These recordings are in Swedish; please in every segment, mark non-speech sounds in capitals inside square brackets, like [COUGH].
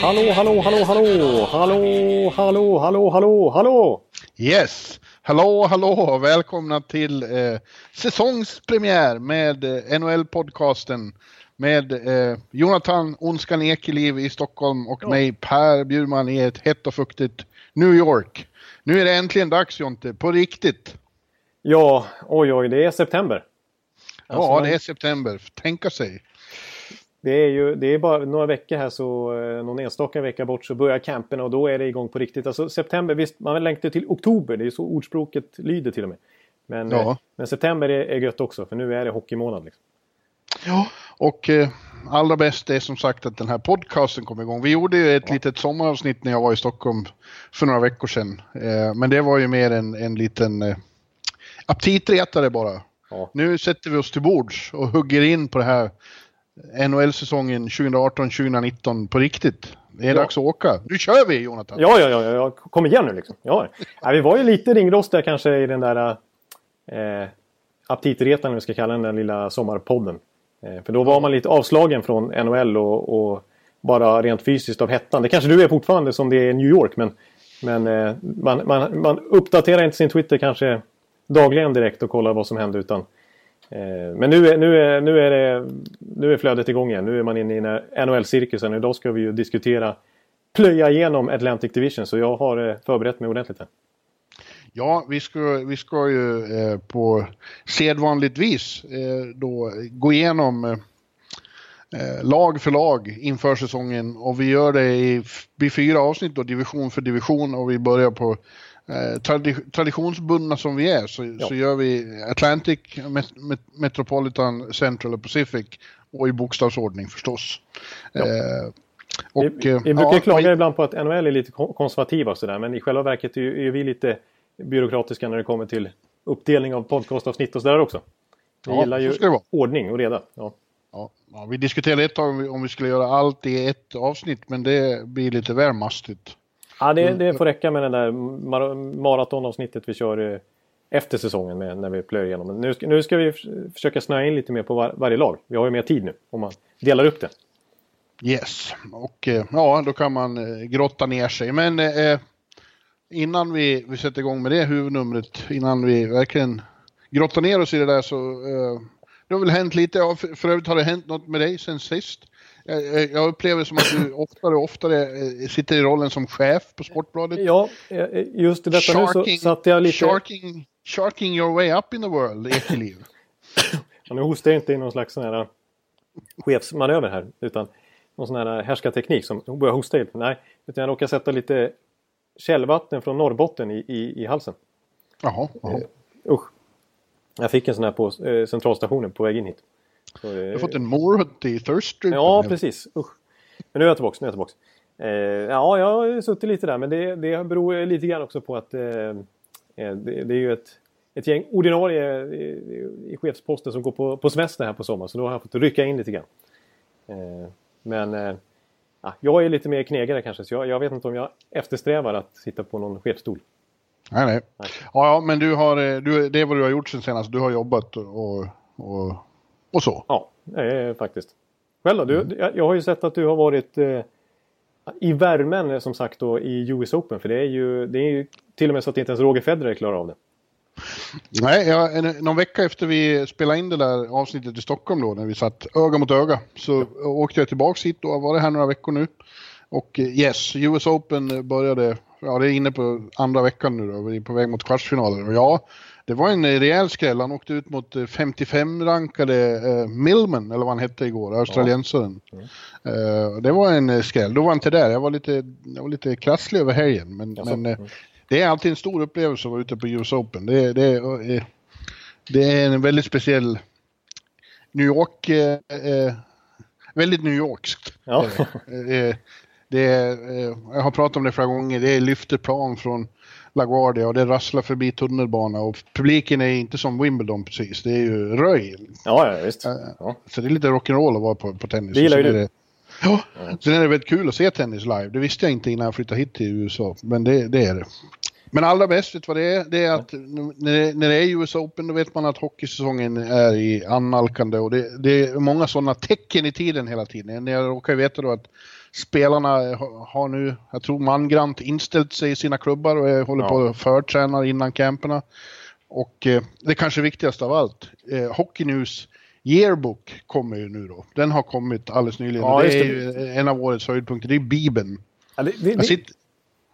Hallå, hallå, hallå, hallå, hallå, hallå, hallå, hallå, hallå. Yes! Hallå, hallå! Välkomna till eh, säsongspremiär med eh, NHL-podcasten med eh, Jonathan Onskan Ekeliv i Stockholm och mig Per Bjurman i ett hett och fuktigt New York. Nu är det äntligen dags Jonte, på riktigt. Ja, oj, oj, det är september. Alltså, ja, det är september. Tänka sig. Det är ju det är bara några veckor här, så eh, någon enstaka vecka bort så börjar campen och då är det igång på riktigt. Alltså september, visst, man längtar till oktober, det är så ordspråket lyder till och med. Men, Ja. eh, men september är, är gött också, för nu är det hockeymånad. Liksom. Ja, och eh, allra bäst är som sagt att den här podcasten kom igång. Vi gjorde ju ett litet sommaravsnitt när jag var i Stockholm för några veckor sedan. Eh, men det var ju mer en, en liten eh, aptitretare bara. Ja. Nu sätter vi oss till bords och hugger in på det här NHL-säsongen 2018-2019 på riktigt. Det är Ja. dags att åka. Nu kör vi Jonathan! Ja, ja, ja, ja, kom igen nu liksom. Ja. Ja, vi var ju lite ringrostiga kanske i den där eh, aptitretaren, vi ska kalla den, den lilla sommarpodden. Eh, för då var man lite avslagen från NHL och, och bara rent fysiskt av hettan. Det kanske du är fortfarande som det är i New York, men, men eh, man, man, man uppdaterar inte sin Twitter kanske dagligen direkt och kollar vad som händer utan Eh, men nu är, nu, är, nu, är det, nu är flödet igång igen. Nu är man inne i NHL-cirkusen. Idag ska vi ju diskutera plöja igenom Atlantic Division. Så jag har eh, förberett mig ordentligt här. Ja, vi ska, vi ska ju eh, på sedvanligt vis eh, då gå igenom eh, eh lag för lag inför säsongen och vi gör det i blir fyra avsnitt då, division för division och vi börjar på tradi traditionsbundna som vi är så, Ja. så gör vi Atlantic, Met Met Metropolitan, Central och Pacific och i bokstavsordning förstås. Ja. Eh, och, vi, eh, vi brukar ja, klaga ibland på att NHL är lite kon- konservativa och sådär. Men i själva verket är, ju- är vi lite byråkratiska när det kommer till uppdelning av podcastavsnitt och sådär också. Vi Ja, gillar ju ordning och reda. Ja. Ja, ja, vi diskuterade ett tag om vi, om vi skulle göra allt i ett avsnitt, men det blir lite väl mastigt. Ja, Mm. det, det får räcka med det där mar- maratonavsnittet vi kör efter säsongen med, när vi plöjer igenom. Men nu ska, nu ska vi försöka snöa in lite mer på var, varje lag. Vi har ju mer tid nu om man delar upp det. Yes, och eh, ja, då kan man eh, grotta ner sig. Men eh, innan vi, vi sätter igång med det huvudnumret, innan vi verkligen grottar ner oss i det där så eh, det har väl hänt lite, ja, för, för övrigt har det hänt något med dig sen sist. Jag, jag- upplever som att du [CLEARS THROAT] oftare och oftare eh, sitter i rollen som chef på Sportbladet. Ja, eh, just i detta nu så satte jag lite... sharking, sharking your way up in the world, Ekeliv. [CLEARS THROAT] Ja, nu hostar jag inte i någon slags sån här chefsmanöver här. Utan någon sån här härskarteknik som börjar hosta i. Nej, utan jag råkar sätta lite källvatten från Norrbotten i, i, i halsen. Jaha, jaha. Usch. Jag fick en sån här på eh, centralstationen på väg in hit. Eh, Du har fått en morot i thirst Ja, precis. Usch. Men nu är jag tillbaka. Nu är jag tillbaka. Eh, ja, jag har suttit lite där. Men det, det beror lite grann också på att eh, eh, det, det är ju ett, ett gäng ordinarie i, i chefsposten som går på, på semester här på sommaren. Så då har jag fått rycka in lite grann. Eh, men eh, ja, jag är lite mer knegare kanske. Så jag, jag vet inte om jag eftersträvar att sitta på någon chefsstol. Nej, nej. Nej. Ja, ja, men du har, eh, du, det är vad du har gjort sen senast. Du har jobbat och, och, och så. Ja, eh, faktiskt. Själv då? Du, jag, jag har ju sett att du har varit eh, i värmen eh, som sagt då i US Open. För det är ju, det är ju till och med så att inte ens Roger Federer klarar av det. Nej, jag, en, någon vecka efter vi spelade in det där avsnittet i Stockholm då, när vi satt öga mot öga, så åkte jag tillbaks hit och har varit här några veckor nu. Och eh, yes, US Open började, ja det är inne på andra veckan nu då, vi är på väg mot kvartsfinaler. Och ja, det var en eh, rejäl skräll. Han åkte ut mot eh, 55-rankade eh, Millman, eller vad han hette igår, australiensaren. Eh, det var en eh, skräll. Då var jag inte där. Jag var lite, jag var lite krasslig över helgen. Men, Jaså? men eh, det är alltid en stor upplevelse att vara ute på US Open. Det, det, eh, det är en väldigt speciell New York... Eh, eh, väldigt New Yorkskt. Ja. Eh, det är, eh, jag har pratat om det flera gånger, det är lyfteplan från LaGuardia och det rasslar förbi tunnelbana och publiken är inte som Wimbledon precis, det är ju röj. Ja, ja visst. Ja. Så det är lite rock'n'roll att vara på, på tennis. Det gillar ju du. Ja, sen är det väldigt kul att se tennis live. Det visste jag inte innan jag flyttade hit till USA, men det, det är det. Men allra bäst, vet du vad det är? Det är att när det, när det är US Open då vet man att hockeysäsongen är i annalkande och det, det är många sådana tecken i tiden hela tiden. Jag råkar ju veta då att spelarna ha- har nu, jag tror mangrant inställt sig i sina klubbar och håller Ja. på och förtränar innan camperna. Och eh, det kanske viktigaste av allt, eh, Hockey News Yearbook kommer ju nu då. Den har kommit alldeles nyligen. Ja, det är ju en av årets höjdpunkter, det är Bibeln. Ja, det, det, sitter,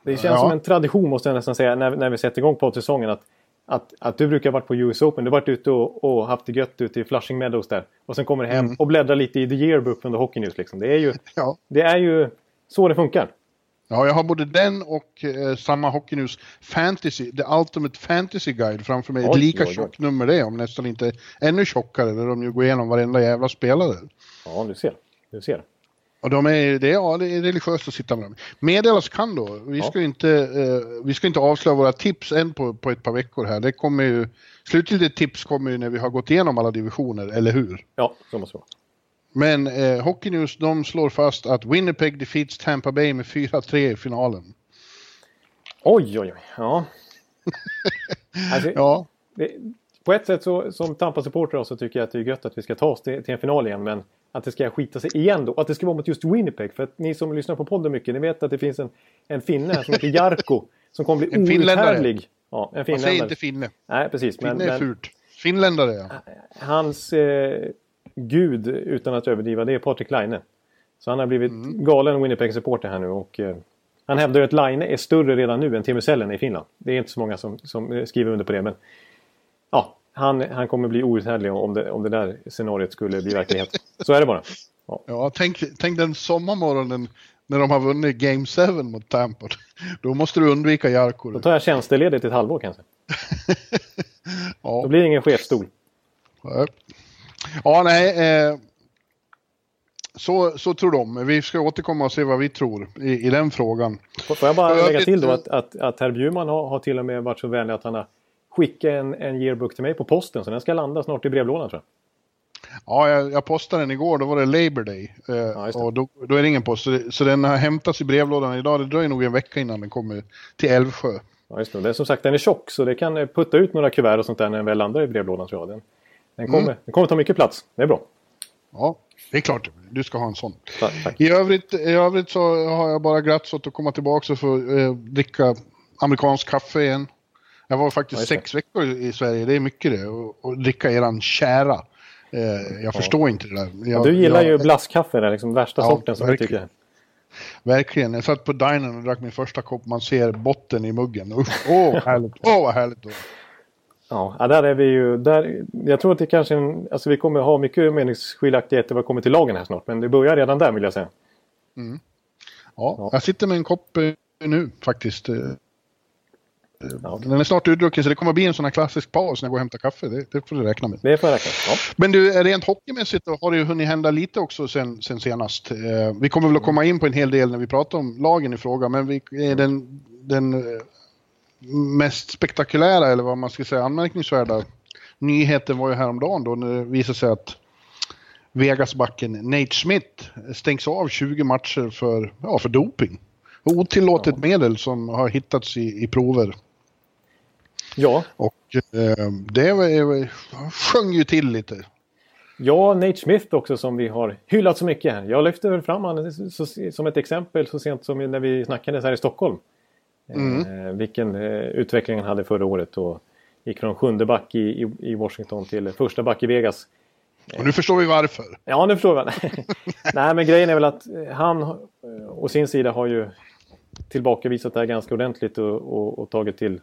det känns Ja. som en tradition måste jag nästan säga när, när vi sätter igång på säsongen att, att, att du brukar varit på US Open. Du har varit ute och, och haft det gött ute i Flushing Meadows där. Och sen kommer du hem Mm. och bläddrar lite i The Yearbook The Hockey News. Liksom. Det, är ju, [LAUGHS] ja. det är ju så det funkar. ja, jag har både den och eh, samma Hockey News Fantasy, The Ultimate Fantasy Guide framför mig. Ett Oj, lika oj, oj. tjockt nummer det, om nästan inte ännu tjockare, där de ju går igenom varenda jävla spelare. Ja, du ser. Du ser. Och de är, det, är, ja, det är religiöst att sitta med dem. Meddelas kan då, vi ska Ja. ju inte, eh, vi ska inte avslöja våra tips än på, på ett par veckor här. Det kommer ju, slutgiltigt tips kommer ju när vi har gått igenom alla divisioner, eller hur? Ja, så måste det vara. Men eh, Hockey News, de slår fast att Winnipeg defeats Tampa Bay med 4-3 i finalen. Oj, oj, oj. Ja. [LAUGHS] Alltså, Ja, det, på ett sätt så, som Tampa-supporter så tycker jag att det är gött att vi ska ta oss till, till en final igen. Men att det ska skita sig igen då. Att det ska vara mot just Winnipeg. För att ni som lyssnar på podden mycket, ni vet att det finns en, en finne här som heter Jarko. Som kommer bli finländare. outhärdlig. Ja, en man säger finländare. inte finne. Nej, precis. Men, Finne är men fult. Finländare ja. hans eh, gud, utan att överdriva, det är Patrik Laine. Så han har blivit Mm. galen Winnipeg-supporter här nu. Och, eh, han hävdar ju att Laine är större redan nu än Selänne i Finland. Det är inte så många som, som eh, skriver under på det. Men ja, han, han kommer bli outhärdlig om det, om det där scenariot skulle bli verklighet. Så är det bara. Ja, tänk, tänk den sommarmorgonen när de har vunnit Game 7 mot Tampa. Då måste du undvika Då Jarko. tar jag tjänsteledigt ett halvår kanske. [LAUGHS] Då Ja, blir det ingen chefsstol. ja nej. Eh, så, så tror de. Vi ska återkomma och se vad vi tror i, i den frågan. Får jag bara Ja, lägga till då att, att, att herr Bjurman har, har till och med varit så vänlig att han har skickat en, en yearbook till mig på posten. Så den ska landa snart i brevlådan tror jag. Ja, jag, jag postade den igår, då var det Labour Day. Eh, det. och då, då är det ingen post. Så, det, så den har hämtats i brevlådan idag. Det dröjer nog en vecka innan den kommer till Älvsjö. Ja, just det. det är som sagt, den är tjock så det kan eh, putta ut några kuvert och sånt där när den väl landar i brevlådan tror jag. Den, den, kommer, Mm. den kommer ta mycket plats. Det är bra. Ja, det är klart. Du ska ha en sån. Tack. tack. I övrigt, I övrigt så har jag bara glatts åt att komma tillbaka och få eh, dricka amerikansk kaffe igen. Jag var faktiskt Ja, sex veckor i Sverige, det är mycket det. Och, och dricka eran kära. Eh, jag förstår inte det där. Jag, Du gillar jag, ju blasskaffe, den liksom värsta Ja, sorten som jag verkligen. tycker. Verkligen. Jag satt på dinern och drack min första kopp. Man ser botten i muggen. Usch, [LAUGHS] åh vad härligt. Åh vad härligt. då. Ja, ja, där är vi ju... Där, jag tror att det kanske... En, alltså vi kommer ha mycket meningsskiljaktigheter vad kommer till lagen här snart. Men det börjar redan där vill jag säga. Ja, Ja. Jag sitter med en kopp eh, nu faktiskt. Ja. Den är snart utdrucken så det kommer bli en sån här klassisk paus när jag går och hämtar kaffe. Det, det får du räkna med. Det får jag räkna. Ja. Men du, rent hockeymässigt då har det ju hunnit hända lite också sen, sen senast. Eh, vi kommer väl att komma in på en hel del när vi pratar om lagen i fråga, men vi, eh, den, den eh, mest spektakulära, eller vad man ska säga, anmärkningsvärda nyheten var ju häromdagen då när det visade sig att Vegasbacken Nate Schmidt stängs av 20 matcher för, ja, för doping. Otillåtet medel som har hittats i, i prover. Ja, Och eh, det sjöng ju till lite. Ja, Nate Smith också som vi har hyllat så mycket här. Jag lyfte väl fram honom som ett exempel så sent som när vi snackades här i Stockholm. Eh, vilken eh, utveckling han hade förra året och gick från sjunde back i, i, i Washington till första back i Vegas. Och nu förstår vi varför. Ja, nu förstår jag. [LAUGHS] Nej, men grejen är väl att eh, han eh, å sin sida har ju tillbakavisat det här ganska ordentligt och, och, och tagit till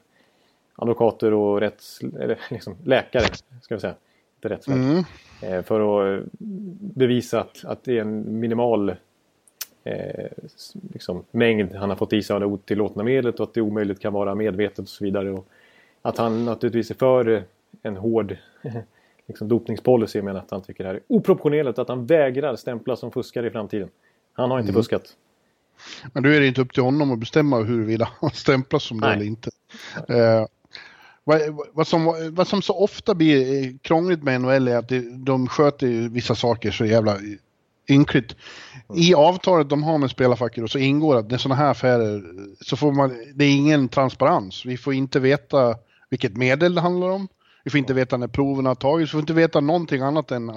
advokater och rätts, eller [LAUGHS] liksom läkare, ska vi säga. Inte rättsverk. Mm. Eh, för att eh, bevisa att, att det är en minimal eh, liksom, mängd han har fått i sig av det otillåtna medlet och att det omöjligt kan vara medvetet och så vidare. Och att han naturligtvis är för en hård [LAUGHS] liksom, dopningspolicy men att han tycker det här är oproportionerligt att han vägrar stämpla som fuskare i framtiden. Han har inte mm. fuskat. Men då är det inte upp till honom att bestämma huruvida han [LAUGHS] stämplas som det Nej. eller inte. Eh, vad, vad, som, vad som så ofta blir krångligt med NHL är att det, de sköter vissa saker så jävla ynkligt. I avtalet de har med spelarfacket så ingår att när sådana här affärer så får man, det är ingen transparens. Vi får inte veta vilket medel det handlar om. Vi får inte veta när proven har tagits. Vi får inte veta någonting annat än,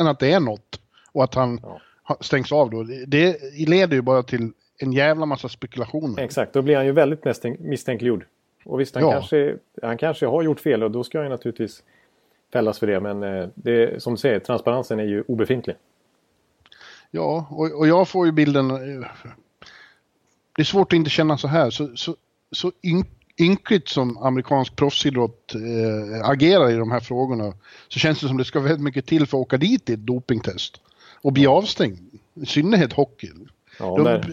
än att det är något. Och att han ja. stängs av då. Det leder ju bara till en jävla massa spekulationer. Exakt, då blir han ju väldigt misstänkliggjord. Och visst, han, ja. kanske, han kanske har gjort fel och då ska han naturligtvis fällas för det. Men eh, det, som du säger, transparensen är ju obefintlig. Ja, och, och jag får ju bilden... Eh, det är svårt att inte känna så här. Så, så, så ynkligt som amerikansk proffsidrott eh, agerar i de här frågorna så känns det som det ska väldigt mycket till för att åka dit i ett dopingtest och bli avstängd. I synnerhet hockey. Ja, de,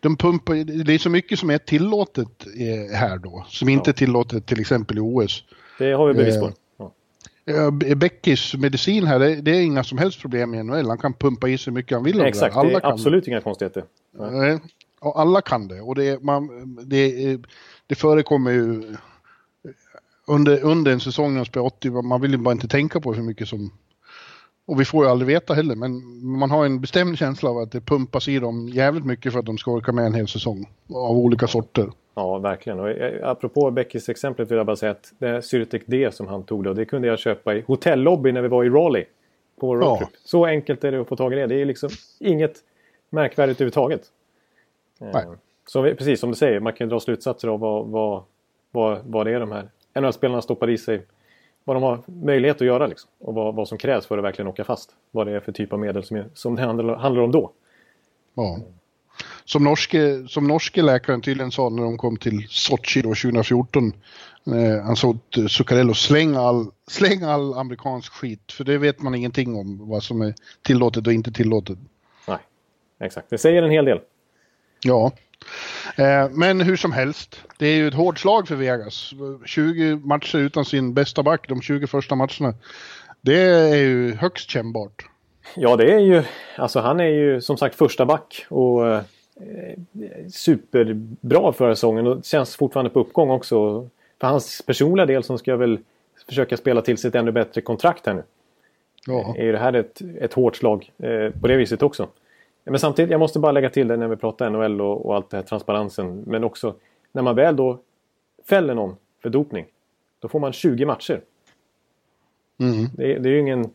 de pumpar, det är så mycket som är tillåtet eh, här då, som inte är tillåtet till exempel i OS. Det har vi bevis på. Eh, Beckis medicin här, det, det, är inga som helst problem i NHL. Han kan pumpa i sig mycket han vill. Exakt, alla det är absolut inga konstigheter. Nej. Och alla kan det. Och det, man, det, det förekommer ju under, under en säsong när man spelar 80, man vill ju bara inte tänka på hur mycket som... Och vi får ju aldrig veta heller, men man har en bestämd känsla av att det pumpas i dem jävligt mycket för att de ska orka med en hel säsong. Av olika sorter. Ja, verkligen. Och eh, apropå Beckys exemplet vill jag bara säga att det här Syrtec D som han tog då, det kunde jag köpa i hotellobby när vi var i Raleigh. På roadtrip. Ja. Så enkelt är det att få tag i det. Det är liksom inget märkvärdigt överhuvudtaget. Eh, Nej. Så precis som du säger, man kan dra slutsatser av vad, vad, vad, vad det är de här NHL-spelarna stoppar i sig. Vad de har möjlighet att göra liksom. Och vad, vad som krävs för att verkligen åka fast. Vad det är för typ av medel som, är, som det handlar, handlar om då. Ja som norske, som norske läkaren tydligen sa när de kom till Sochi då 2014. Eh, han sa till Zuccarello, släng all, släng all amerikansk skit. För det vet man ingenting om vad som är tillåtet och inte tillåtet. Nej, exakt. Det säger en hel del. Ja. Eh, men hur som helst, det är ju ett hårt slag för Vegas. 20 matcher utan sin bästa back, de 20 första matcherna. Det är ju högst kännbart. Ja, det är ju... Alltså han är ju som sagt första back och eh, superbra förra säsongen och känns fortfarande på uppgång också. För hans personliga del som ska väl försöka spela till sig ett ännu bättre kontrakt här nu. Ja. Är det här ett, ett hårt slag eh, på det viset också? Men samtidigt, jag måste bara lägga till det när vi pratar NHL och, och allt det här transparensen. Men också när man väl då fäller någon för dopning. Då får man 20 matcher. Mm. Det, det, är ju ingen...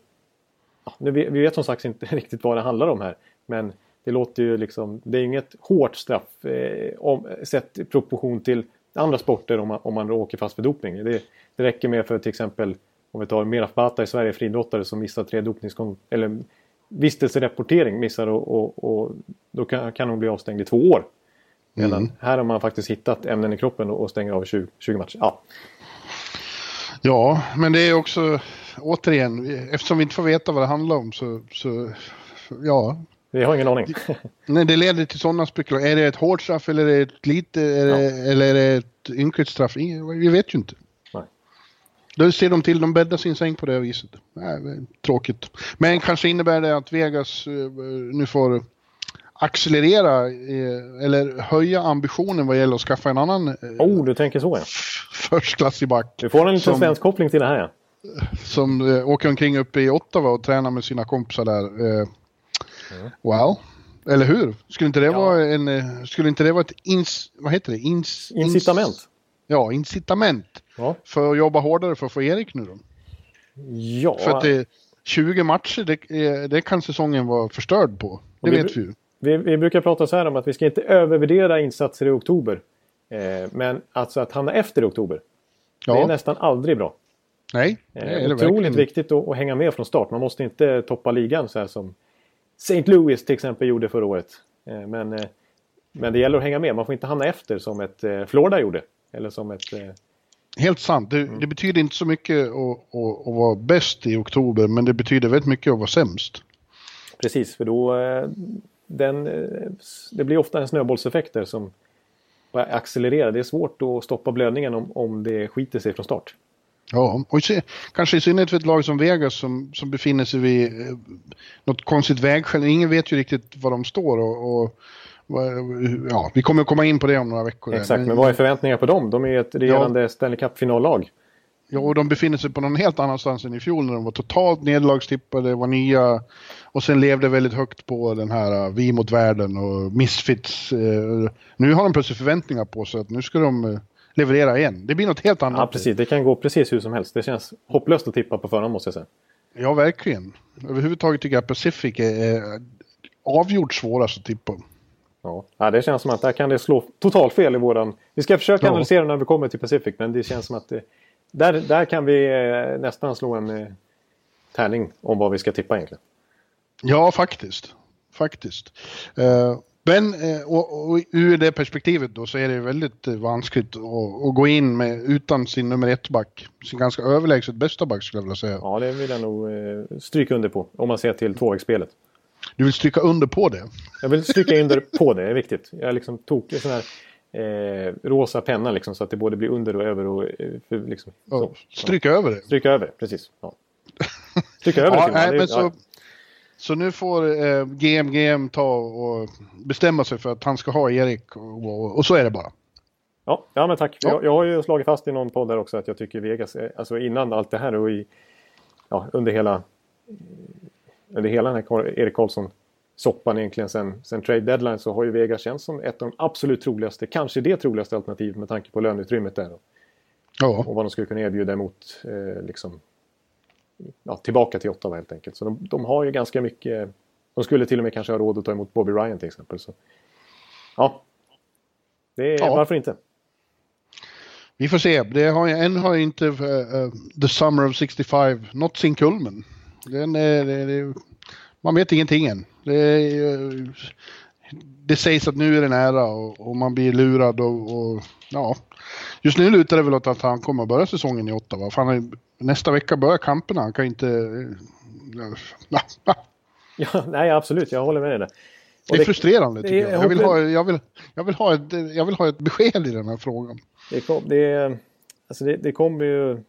Ja, vi, vi vet som sagt inte [LAUGHS] riktigt vad det handlar om här. Men det låter ju liksom, det är inget hårt straff eh, om, sett i proportion till andra sporter om man, om man åker fast för dopning. Det, det räcker med för till exempel om vi tar Meraf Bata i Sverige, friidrottare som missar tre dopningskon... eller vistelserapportering missar och, och, och då kan, kan hon bli avstängd i två år. Medan mm. här har man faktiskt hittat ämnen i kroppen och, stänger av 20, 20 matcher. Ja. ja, men det är också återigen, eftersom vi inte får veta vad det handlar om så, så ja, vi har ingen aning. [LAUGHS] Nej, det leder till sådana spekulationer. Är det ett hårt straff eller är det ett lite, är ja. eller är det ett ynkligt straff? Vi vet ju inte. Då ser de till, de bäddar sin säng på det viset. Nej, tråkigt. Men kanske innebär det att Vegas uh, nu får accelerera uh, eller höja ambitionen vad gäller att skaffa en annan... Uh, oh, du tänker så ja. [LAUGHS] Förstklassig back. Du får en liten svensk koppling till det här ja. Som åker omkring uppe i Ottawa och tränar med sina kompisar där. Mm. Wow. Eller hur? Skulle inte det ja. vara en, eh, skulle inte det vara ett ins, vad heter det? Ins, incitament. Ins, ja, incitament. Ja. För att jobba hårdare för att få Erik nu då. Ja. För att det, 20 matcher, det, det kan säsongen vara förstörd på. Det vi, vet vi ju. Vi, vi, brukar prata så här om att vi ska inte övervärdera insatser i oktober. Eh, men alltså att hamna efter i oktober. Ja. Det är nästan aldrig bra. Nej, det är eh, Otroligt verkligen. viktigt att, att, hänga med från start. Man måste inte toppa ligan så här som St. Louis till exempel gjorde förra året. Eh, men, eh, men det gäller att hänga med. Man får inte hamna efter som ett eh, Florida gjorde. Eller som ett... Helt sant. Det, mm. det betyder inte så mycket att, att, att, vara bäst i oktober, men det betyder väldigt mycket att vara sämst. Precis, för då... Den, det blir ofta en snöbollseffekt som accelererar. Det är svårt att stoppa blödningen om, om det skiter sig från start. Ja, och se, kanske i synnerhet för ett lag som Vegas som, som befinner sig vid eh, något konstigt vägskäl. Ingen vet ju riktigt var de står och, och ja, vi kommer att komma in på det om några veckor. Exakt, men, men vad är förväntningarna på dem? De är ju ett regerande ja, Stanley Cup-finallag. Ja, och de befinner sig på någon helt annanstans än i fjol när de var totalt nederlagstippade, var nya och sen levde väldigt högt på den här uh, vi mot världen och misfits. Uh, nu har de plötsligt förväntningar på sig att nu ska de uh, leverera igen. Det blir något helt annat. Ja, precis. Det kan gå precis hur som helst. Det känns hopplöst att tippa på förhand måste jag säga. Ja, verkligen. Överhuvudtaget tycker jag Pacific är avgjort svårast att tippa. Ja, det känns som att där kan det slå totalt fel i våran... Vi ska försöka analysera när vi kommer till Pacific, men det känns som att det, där, där kan vi eh, nästan slå en eh, tärning om vad vi ska tippa egentligen. Ja, faktiskt. Faktiskt. Uh, men uh, och, och, ur det perspektivet då så är det väldigt uh, vanskligt att, att gå in med utan sin nummer ett back. Sin ganska överlägset bästa back skulle jag vilja säga. Ja, det vill jag nog uh, stryka under på. Om man ser till tvåvägsspelet. Du vill stryka under på det? Jag vill stryka [LAUGHS] under på det, det är viktigt. Jag liksom tog en sån här eh, rosa penna liksom, så att det både blir under och över. Och, liksom, så, stryka över det? Stryka över, precis. Ja. [LAUGHS] Stryka över ja, nej, men så, ja. Så nu får eh, GMGM ta och bestämma sig för att han ska ha Erik och, och, så är det bara. Ja, ja men tack. Ja. Jag, jag, har ju slagit fast i någon podd där också att jag tycker Vegas, alltså innan allt det här och i, ja, under hela under hela den här Erik Karlsson-soppan egentligen sen, sen trade deadline så har ju Vegas känts som ett av de absolut troligaste, kanske det troligaste alternativet med tanke på löneutrymmet där. Ja. Och vad de skulle kunna erbjuda emot eh, liksom, ja, tillbaka till Ottawa helt enkelt. Så de, de, har ju ganska mycket, de skulle till och med kanske ha råd att ta emot Bobby Ryan till exempel. Så, ja, det är, ja. varför inte? Vi får se. Det har, än har inte uh, uh, The Summer of 65 nått sin kulmen. Den är, det, det, man vet ingenting än. Det, det sägs att nu är det nära och, och man blir lurad och, och, ja. Just nu lutar det väl åt att han kommer att börja säsongen i Ottawa. För han, nästa vecka börjar kamperna. Han kan inte... [LAUGHS] Ja, nej absolut, jag håller med dig där. det är det, frustrerande tycker jag. Jag vill, ha, jag, vill, jag, vill ha ett, jag vill ha ett besked i den här frågan. Det, kom, det, alltså det, det kommer ju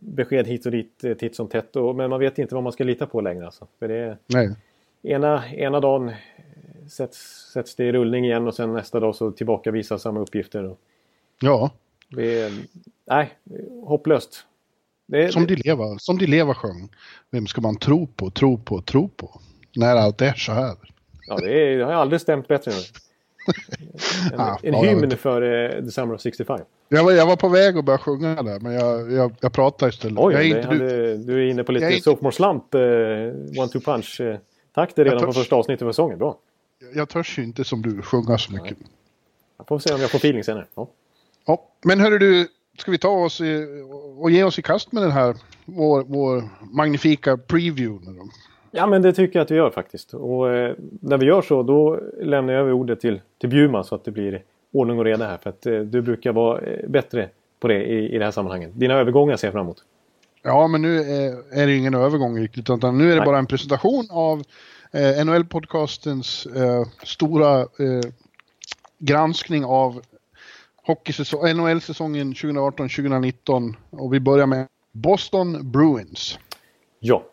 besked hit och dit eh, titt som tätt. Och, men man vet inte vad man ska lita på längre. Alltså. För det Nej. Ena, ena dagen sätts, sätts det i rullning igen och sen nästa dag så tillbakavisas samma uppgifter. Ja. Det nej, hopplöst. Det, som, det... De leva, som De Leva sjöng. Vem ska man tro på, tro på, tro på? När allt är så här. Ja, det, är, det har aldrig stämt bättre. [LAUGHS] En, ah, en hymn för The Summer of 65. Jag var, jag var på väg att börja sjunga där, men jag, jag, jag pratar istället. Oj, jag är inte, hade, du... är inne på lite sophomore slump, uh, one-two punch. Uh, tack det redan på första avsnittet av säsongen. Bra. Jag törs ju inte som du sjunga så mycket. Nej. Jag får se om jag får feeling senare. Ja. ja men hörru du, ska vi ta oss i, och ge oss i kast med den här, vår, vår magnifika preview? Ja, men det tycker jag att vi gör faktiskt. Och eh, när vi gör så, då lämnar jag över ordet till, till Bjurman så att det blir ordning och reda här. För att eh, du brukar vara eh, bättre på det i, i det här sammanhanget. Dina övergångar ser jag fram emot. Ja, men nu är, är det ingen övergång riktigt, utan nu är det Nej. bara en presentation av eh, NHL-podcastens eh, stora eh, granskning av NHL-säsongen 2018-2019. Och vi börjar med Boston Bruins. Ja.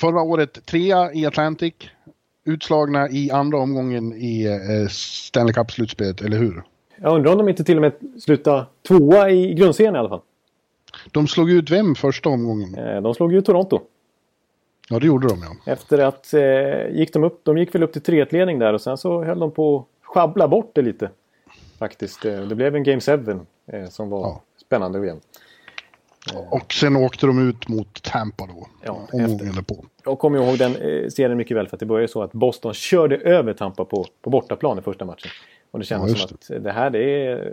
Förra året trea i Atlantic. Utslagna i andra omgången i eh, Stanley Cup-slutspelet, eller hur? Jag undrar om de inte till och med slutade tvåa i grundserien i alla fall. De slog ut vem första omgången? Eh, de slog ut Toronto. Ja, det gjorde de ja. Efter att eh, gick de upp, de gick väl upp till 3-1-ledning där och sen så höll de på att schabbla bort det lite. Faktiskt. Eh, det blev en Game 7 eh, som var ja. spännande igen. Och sen åkte de ut mot Tampa då. Ja, efter. på. Jag kommer ihåg den eh, serien mycket väl för att det började så att Boston körde över Tampa på, på bortaplan i första matchen. Och det kändes ja, som att det här det är...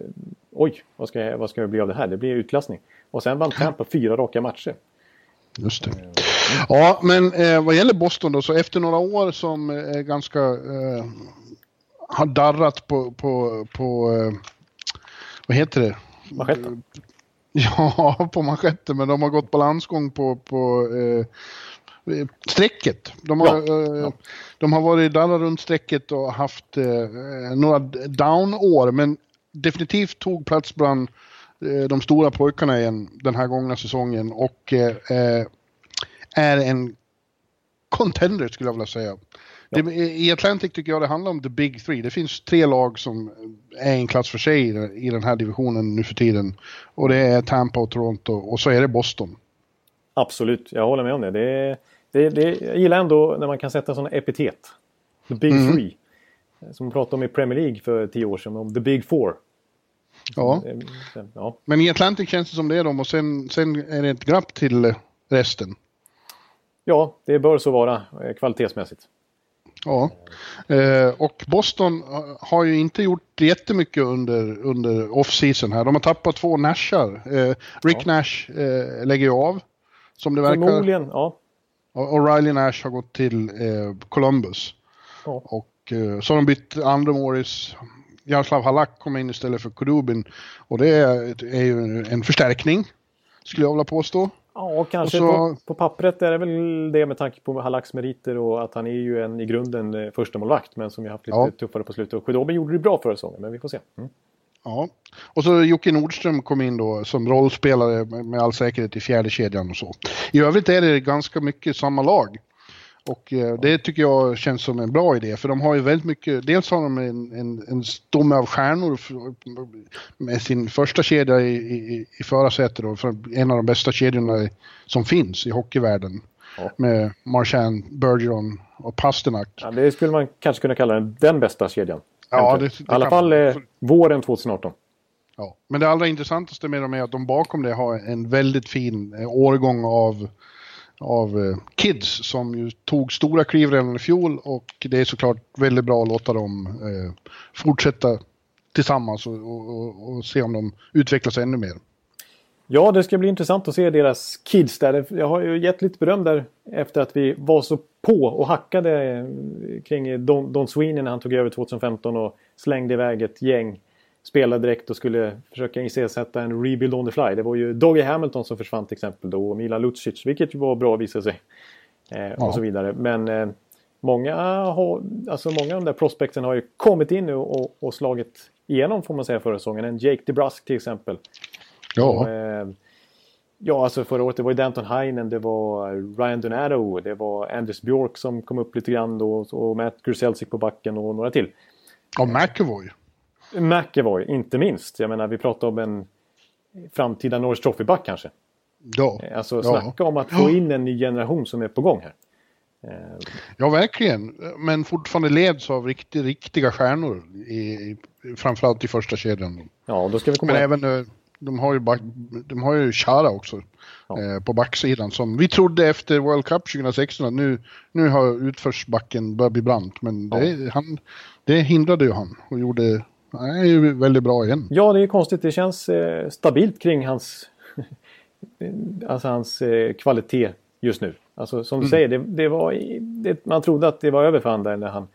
Oj, vad ska, vad ska det bli av det här? Det blir utklassning. Och sen vann Tampa fyra raka matcher. Just det. Ja, men eh, vad gäller Boston då, så efter några år som är eh, ganska... Eh, har darrat på... på, på eh, vad heter det? Manschetten? [LAUGHS] Ja, på manschetten, men de har gått balansgång på, på eh, strecket. De har, ja, ja. de har varit där runt strecket och haft eh, några down-år, men definitivt tog plats bland eh, de stora pojkarna igen den här gångna säsongen och eh, är en contender skulle jag vilja säga. Ja. Det, I Atlantic tycker jag det handlar om the big three. Det finns tre lag som är en klass för sig i, den här divisionen nu för tiden. Och det är Tampa och Toronto och så är det Boston. Absolut, jag håller med om det. det, det, det jag gillar ändå när man kan sätta sådana epitet. The big mm. three. Som man pratade om i Premier League för tio år sedan, om the big four. Ja. ja. Men i Atlantic känns det som det är de och sen, sen är det ett glapp till resten. Ja, det bör så vara eh, kvalitetsmässigt. Ja, eh, och Boston har ju inte gjort jättemycket under, under off-season här. De har tappat två Nashar. Eh, Rick ja. Nash eh, lägger ju av, som det verkar. Förmodligen, ja. Och Riley Nash har gått till eh, Columbus. Ja. Och eh, så har de bytt andra Morris. Jaroslav Halak kommer in istället för Kudubin. Och det är, är ju en förstärkning, skulle jag vilja påstå. Ja, kanske så... på, på, pappret är det väl det med tanke på Halaks meriter och att han är ju en i grunden eh, första målvakt men som ju haft lite ja. tuffare på slutet. Och Khudobin gjorde det bra förra säsongen, men vi får se. Mm. Ja, och så Jocke Nordström kom in då som rollspelare med all säkerhet i fjärde kedjan och så. I övrigt är det ganska mycket samma lag. Och eh, det tycker jag känns som en bra idé för de har ju väldigt mycket, dels har de en, en, en stomme av stjärnor med sin första kedja i, i, i förarsätet en av de bästa kedjorna som finns i hockeyvärlden. Ja. Med Marchand, Bergeron och Pasternak. Ja, det skulle man kanske kunna kalla den, den bästa kedjan. Ja, det, det I alla fall eh, våren 2018. Ja, men det allra intressantaste med dem är att de bakom det har en väldigt fin eh, årgång av av eh, Kids som ju tog stora kliv redan i fjol och det är såklart väldigt bra att låta dem eh, fortsätta tillsammans och, och, och, se om de utvecklas ännu mer. Ja, det ska bli intressant att se deras kids där. Jag har ju gett lite beröm där efter att vi var så på och hackade eh, kring Don, Don Sweeney när han tog över 2015 och slängde iväg ett gäng spelade direkt och skulle försöka iscensätta en rebuild on the fly. Det var ju Doggy Hamilton som försvann till exempel då och Milan Lucic, vilket ju var bra visade sig. Eh, ja. Och så vidare. Men eh, många, har, alltså många av de där prospekten har ju kommit in nu och, och, slagit igenom får man säga förra säsongen. En Jake DeBrusk till exempel. Ja. Och, eh, ja, alltså förra året det var ju Danton Heinen, det var Ryan Donato, det var Anders Bjork som kom upp lite grann då och Matt Grzelcyk på backen och några till. Ja, McEvoy. McEvoy, inte minst. Jag menar, vi pratar om en framtida Norris Trophy-back kanske. Ja. Eh, alltså snacka ja. om att få in en ny generation som är på gång här. Eh, ja, verkligen. Men fortfarande leds av riktigt, riktiga stjärnor. I, framförallt i första kedjan. Ja, då ska vi komma Men även, eh, de har ju, back, de har ju Chara också. Ja. Eh, på backsidan. Som vi trodde efter World Cup 2016 att nu, nu har utförsbacken börjat bli brant. Men ja. det, han, det hindrade ju han och gjorde han är ju väldigt bra igen. Ja, det är konstigt. Det känns eh, stabilt kring hans, [LAUGHS] alltså hans eh, kvalitet just nu. Alltså som du mm. säger, det, det var, det, man trodde att det var över för han där när han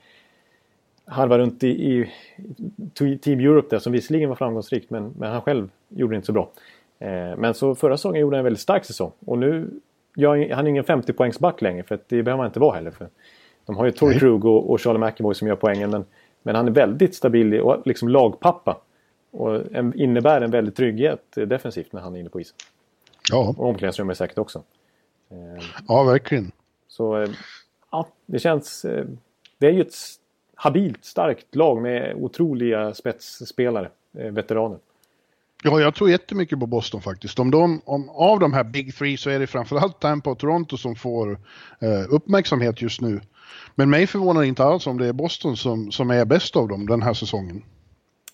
harvade runt i, i, Team Europe där som visserligen var framgångsrikt men, men han själv gjorde det inte så bra. Eh, men så förra säsongen gjorde han en väldigt stark säsong och nu gör han ingen 50 poängsback längre för det behöver han inte vara heller. För de har ju Torrey Krug och, och Charlie McAvoy som gör poängen men men han är väldigt stabil och liksom lagpappa. Och innebär en väldig trygghet defensivt när han är inne på isen. Ja. Och omklädningsrummet säkert också. Eh, ja, verkligen. Så eh, ja, det känns... Eh, det är ju ett habilt, starkt lag med otroliga spetsspelare, veteraner. Ja, jag tror jättemycket på Boston faktiskt. Om de, om, av de här Big Three så är det framförallt Tampa och Toronto som får eh, uppmärksamhet just nu. Men mig förvånar inte alls om det är Boston som, som är bäst av dem den här säsongen.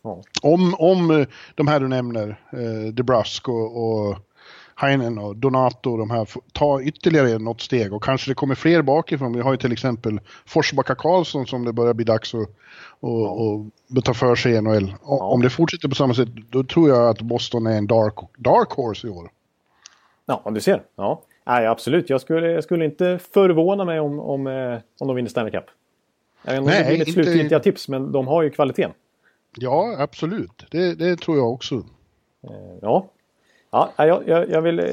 Ja. Om, om eh, de här du nämner, eh, DeBrusk och, och Heinen och Donato de här tar ytterligare något steg och kanske det kommer fler bakifrån. Vi har ju till exempel Forsbacka Karlsson som det börjar bli dags att och, och ta för sig i NHL. Ja. Om det fortsätter på samma sätt då tror jag att Boston är en dark, dark horse i år. Ja, du ser. Ja. Nej, absolut. Jag skulle, jag skulle inte förvåna mig om, om, eh, om de vinner Stanley Cup. Jag vet inte om det blir mitt inte... slutgiltiga tips, men de har ju kvaliteten. Ja, absolut. Det, det tror jag också. Eh, ja, ja jag, jag, jag vill eh,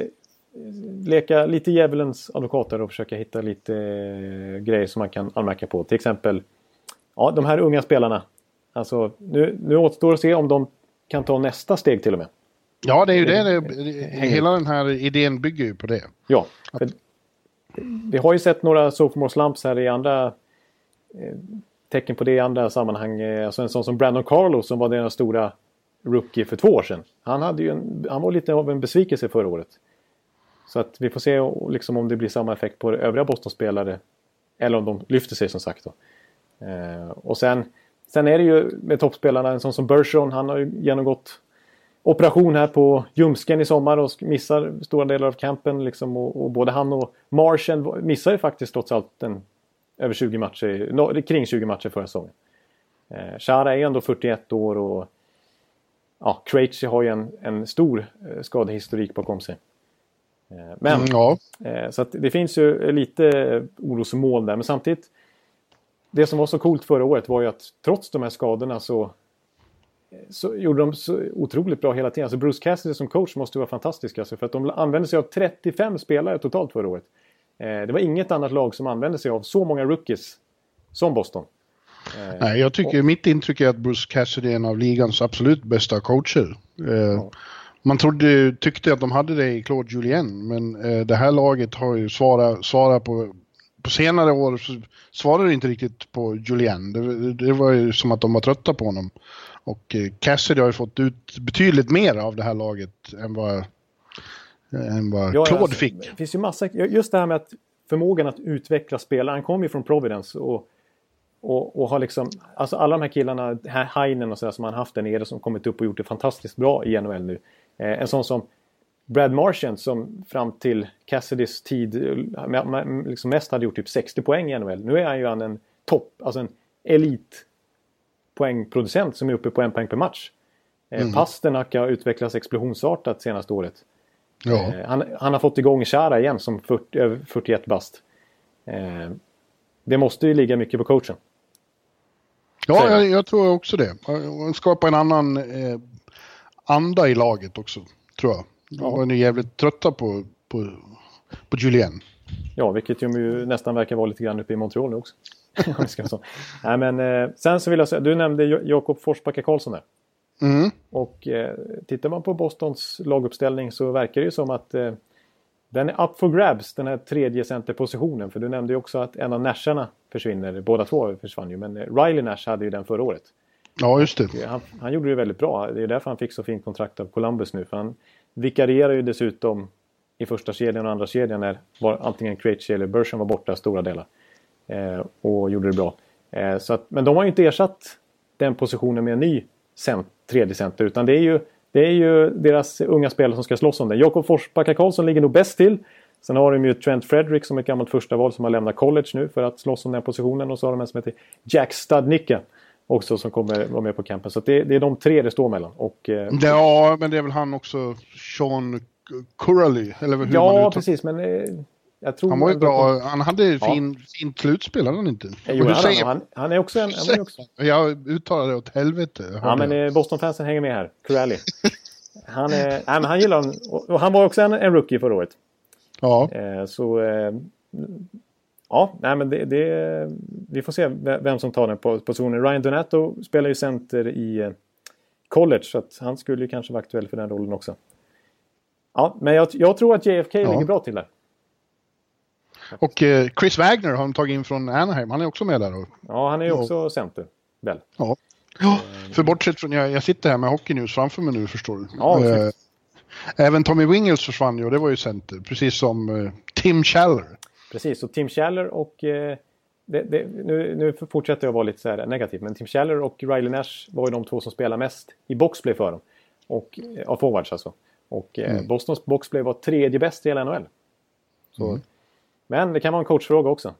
leka lite djävulens advokater och försöka hitta lite grejer som man kan anmärka på. Till exempel ja, de här unga spelarna. Alltså, nu, nu återstår att se om de kan ta nästa steg till och med. Ja, det är ju det. det, det hela den här idén bygger ju på det. Ja. För, vi har ju sett några sophomore slumps här i andra eh, tecken på det i andra sammanhang. Eh, alltså en sån som Brandon Carlos som var deras stora rookie för två år sedan. Han, hade ju en, han var lite av en besvikelse förra året. Så att vi får se liksom, om det blir samma effekt på övriga Boston-spelare. Eller om de lyfter sig som sagt. Då. Eh, och sen, sen är det ju med toppspelarna, en sån som Bergeron, han har ju genomgått operation här på ljumsken i sommar och missar stora delar av campen. Liksom, och, och både han och Martian missar ju faktiskt trots allt en, över 20 matcher, no, kring 20 matcher förra säsongen. Eh, Shara är ändå 41 år och ja, Krejci har ju en, en stor eh, skadehistorik bakom sig. Eh, men, mm, ja. Eh, så det finns ju lite orosmål där, men samtidigt det som var så coolt förra året var ju att trots de här skadorna så så gjorde de så otroligt bra hela tiden. Alltså Bruce Cassidy som coach måste vara fantastisk. Alltså, för att de använde sig av 35 spelare totalt förra året. Eh, det var inget annat lag som använde sig av så många rookies som Boston. Eh, Nej, jag tycker, och, mitt intryck är att Bruce Cassidy är en av ligans absolut bästa coacher. Eh, ja. Man trodde, tyckte att de hade det i Claude Julien, men det här laget har ju svarat, svarat på på senare år så svarade inte riktigt på Julien. Det, det, var ju som att de var trötta på honom. Och eh, Cassidy har ju fått ut betydligt mer av det här laget än vad, än vad ja, Claude alltså, fick. Det finns ju massa, just det här med att förmågan att utveckla spelare. Han kom ju från Providence och, och, och har liksom, alltså alla de här killarna, Heinen och sådär som han haft där nere som kommit upp och gjort det fantastiskt bra i NHL nu. Eh, en sån som Brad Marchand som fram till Cassidys tid liksom mest hade gjort typ 60 poäng i NHL. Nu är han ju en topp, alltså en elit poängproducent som är uppe på en poäng per match. Eh, mm. Pasternak har utvecklats explosionsartat senaste året. Ja. Eh, han, han, har fått igång Chara igen som 40, 41 bast. Eh, det måste ju ligga mycket på coachen. Ja, jag, jag, tror också det. Skapa en annan eh, anda i laget också, tror jag. De var nu jävligt trötta på, på, på Julien. Ja, vilket ju nästan verkar vara lite grann uppe i Montreal nu också. [LAUGHS] Nej, men, eh, sen så vill jag säga, du nämnde Jakob Forsbacka Karlsson där. Mm. Och eh, tittar man på Bostons laguppställning så verkar det ju som att eh, den är up for grabs, den här tredje centerpositionen. För du nämnde ju också att en av Nasharna försvinner. Båda två försvann ju, men eh, Riley Nash hade ju den förra året. Ja, just det. Han, han, gjorde det väldigt bra. Det är därför han fick så fint kontrakt av Columbus nu. För han vikarierar ju dessutom i första kedjan och andra kedjan när var, antingen Krejci eller Bershon var borta stora delar. Eh, och gjorde det bra. Eh, så att, men de har ju inte ersatt den positionen med en ny cent, tredje center utan det är, ju, det är ju deras unga spelare som ska slåss om det. Jakob Forsbacka Karlsson ligger nog bäst till. Sen har de ju Trent Frederick som ett gammalt första val som har lämnat college nu för att slåss om den positionen. Och så har de en som heter Jack Studnicka också som kommer vara med på campen. Så det, det, är de tre det står mellan. Och, eh, ja, men det är väl han också, Sean Curley? Eller hur ja, precis. Men eh, han var ju bra. Han hade fin, ja. fint slutspel, hade han inte? Jo, han, säger... han, han, är också en... Han är också... Jag uttalar det åt helvete. Ja, men eh, Boston-fansen hänger med här. Curally. han, är, nej, men han gillar Och han var också en, en rookie förra året. Ja. Eh, så... Ja, nej men det, det, Vi får se vem som tar den positionen. Ryan Donato spelar ju center i eh, college. Så att han skulle ju kanske vara aktuell för den rollen också. Ja, men jag, jag tror att JFK ja. ligger bra till där. Och eh, Chris Wagner har de tagit in från Anaheim. Han är också med där. Och, ja, han är också och, center. Väl? Ja. ja, för bortsett från... Jag, jag sitter här med Hockey News framför mig nu, förstår du. Ja, eh, även Tommy Wingels försvann ju och det var ju center. Precis som eh, Tim Schaller. Precis, och Tim Schaller och... Eh, det, det, nu, nu fortsätter jag vara lite så negativ, men Tim Schaller och Riley Nash var ju de två som spelade mest i boxplay för dem. Och, eh, av forwards alltså. Och eh, mm. Bostons boxplay var tredje bäst i hela NHL. Så mm. Men det kan vara en coachfråga också.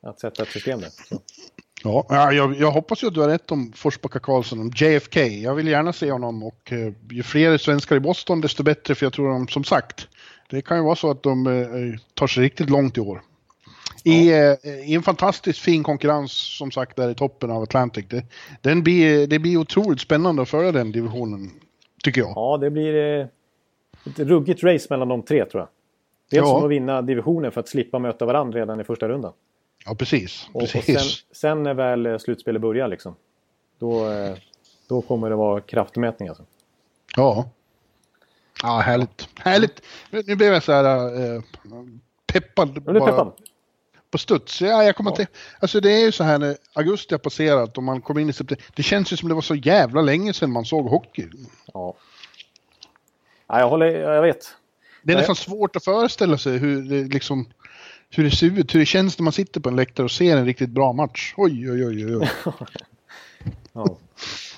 Att sätta ett system där. Så. Ja, jag, jag, hoppas ju att du har rätt om Forsbacka Karlsson, om JFK. Jag vill gärna se honom och eh, ju fler svenskar i Boston desto bättre för jag tror de, som sagt, det kan ju vara så att de eh, tar sig riktigt långt i år. I, eh, I, en fantastiskt fin konkurrens som sagt där i toppen av Atlantic. Det, den blir, det blir otroligt spännande att föra den divisionen, tycker jag. Ja, det blir eh, ett ruggigt race mellan de tre tror jag. Dels ja. som att vinna divisionen för att slippa möta varandra redan i första rundan. Ja, precis. Och, precis. och sen, sen, när väl eh, slutspelet börjar liksom, då, eh, då kommer det vara kraftmätning alltså. Ja. Ja, härligt. Härligt. Nu blev jag så här äh, peppad. Är du peppad? På studs. Ja, jag kommer ja. inte... Alltså det är ju så här när augusti har passerat och man kommer in i september. Det känns ju som det var så jävla länge sedan man såg hockey. Ja. Ja, jag håller... Jag vet. Det är nästan svårt att föreställa sig hur det liksom hur det ser ut, hur det känns när man sitter på en läktare och ser en riktigt bra match. Oj, oj, oj, oj. [LAUGHS] ja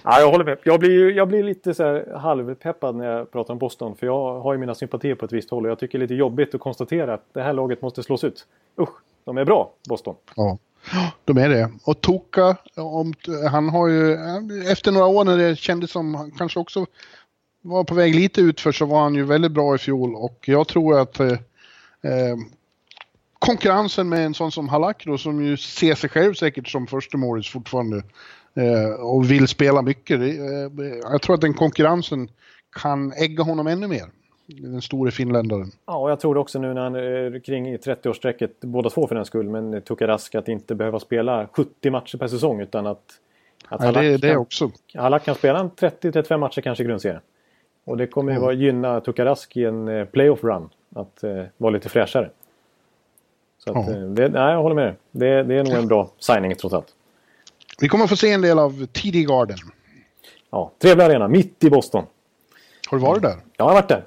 ja, jag håller med. Jag blir, jag blir lite så här halvpeppad när jag pratar om Boston. För jag har ju mina sympatier på ett visst håll och jag tycker det är lite jobbigt att konstatera att det här laget måste slås ut. Usch, de är bra, Boston. Ja, de är det. Och Toka, om, han har ju, efter några år när det kändes som han kanske också var på väg lite utför så var han ju väldigt bra i fjol och jag tror att eh, eh konkurrensen med en sån som Halakro, som ju ser sig själv säkert som förstemålis fortfarande och vill spela mycket. Eh, jag tror att den konkurrensen kan ägga honom ännu mer. Den store finländaren. Ja, och jag tror också nu när han är kring 30-årsstrecket, båda två för den skull, men Tukarask att inte behöva spela 70 matcher per säsong utan att, att ja, Halak, det, det kan, också. Halak kan spela 30-35 matcher kanske i grundserien. Och det kommer ju mm. gynna Tukarask i en eh, playoff run att eh, vara lite fräschare. Så att. Eh, det, nej, jag håller med det, det är nog en bra signing trots allt. Vi kommer få se en del av TD Garden. Ja, trevlig arena, mitt i Boston. Har du varit där? Ja, jag har varit där.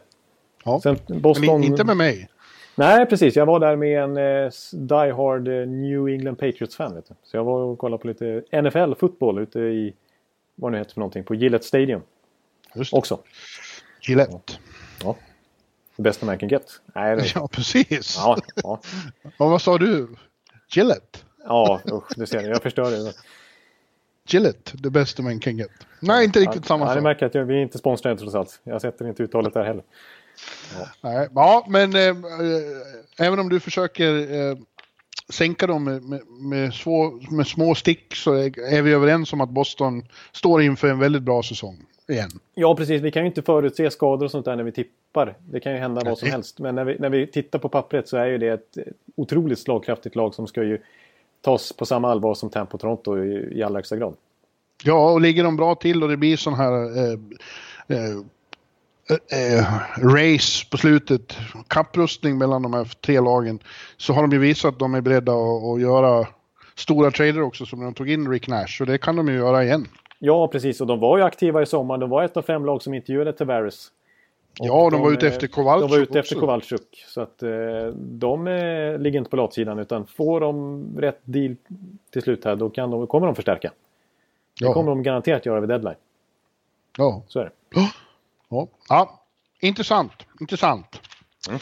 Ja. Sen Boston... Men inte med mig? Nej, precis. Jag var där med en eh, Die Hard eh, New England Patriots-fan. Så jag var och kollade på lite NFL-fotboll ute i, vad det heter för någonting, på Gillette Stadium. Just det. Också. Gillette. Ja. ja. Bästa man can get. Nej, det... Ja, precis. Ja, [LAUGHS] ja. Vad sa du? Gillette? Ja, usch, du ser, jag förstör det. Gillette, the best man can get. Nej, inte riktigt ja, samma sak. Ja, märker att jag, vi är inte sponsrade trots allt. Jag sätter inte uttalet där heller. Ja, Nej, ja men äh, även om du försöker äh, sänka dem med, med, med, svå, med, små stick så är, vi överens om att Boston står inför en väldigt bra säsong igen. Ja, precis. Vi kan ju inte förutse skador och sånt där när vi tippar. Det kan ju hända vad som helst. Men när vi, när vi tittar på pappret så är ju det ett otroligt slagkraftigt lag som ska ju tas på samma allvar som Tempo Toronto i, i allra högsta grad. Ja, och ligger de bra till och det blir sån här eh, eh, eh, race på slutet, kapprustning mellan de här tre lagen, så har de ju visat att de är beredda att, att göra stora trader också som de tog in Rick Nash. Och det kan de ju göra igen. Ja, precis. Och de var ju aktiva i sommar. De var ett av fem lag som intervjuade Tavares. Ja, de, de var ute efter Kowalczyk De var ute efter Kowalczyk. Så att eh, de eh, ligger inte på latsidan utan får de rätt deal till slut här då kan de, kommer de förstärka. Ja. Det kommer de garanterat göra vid deadline. Ja. Så är det. Ja, ja. intressant. Intressant. Mm.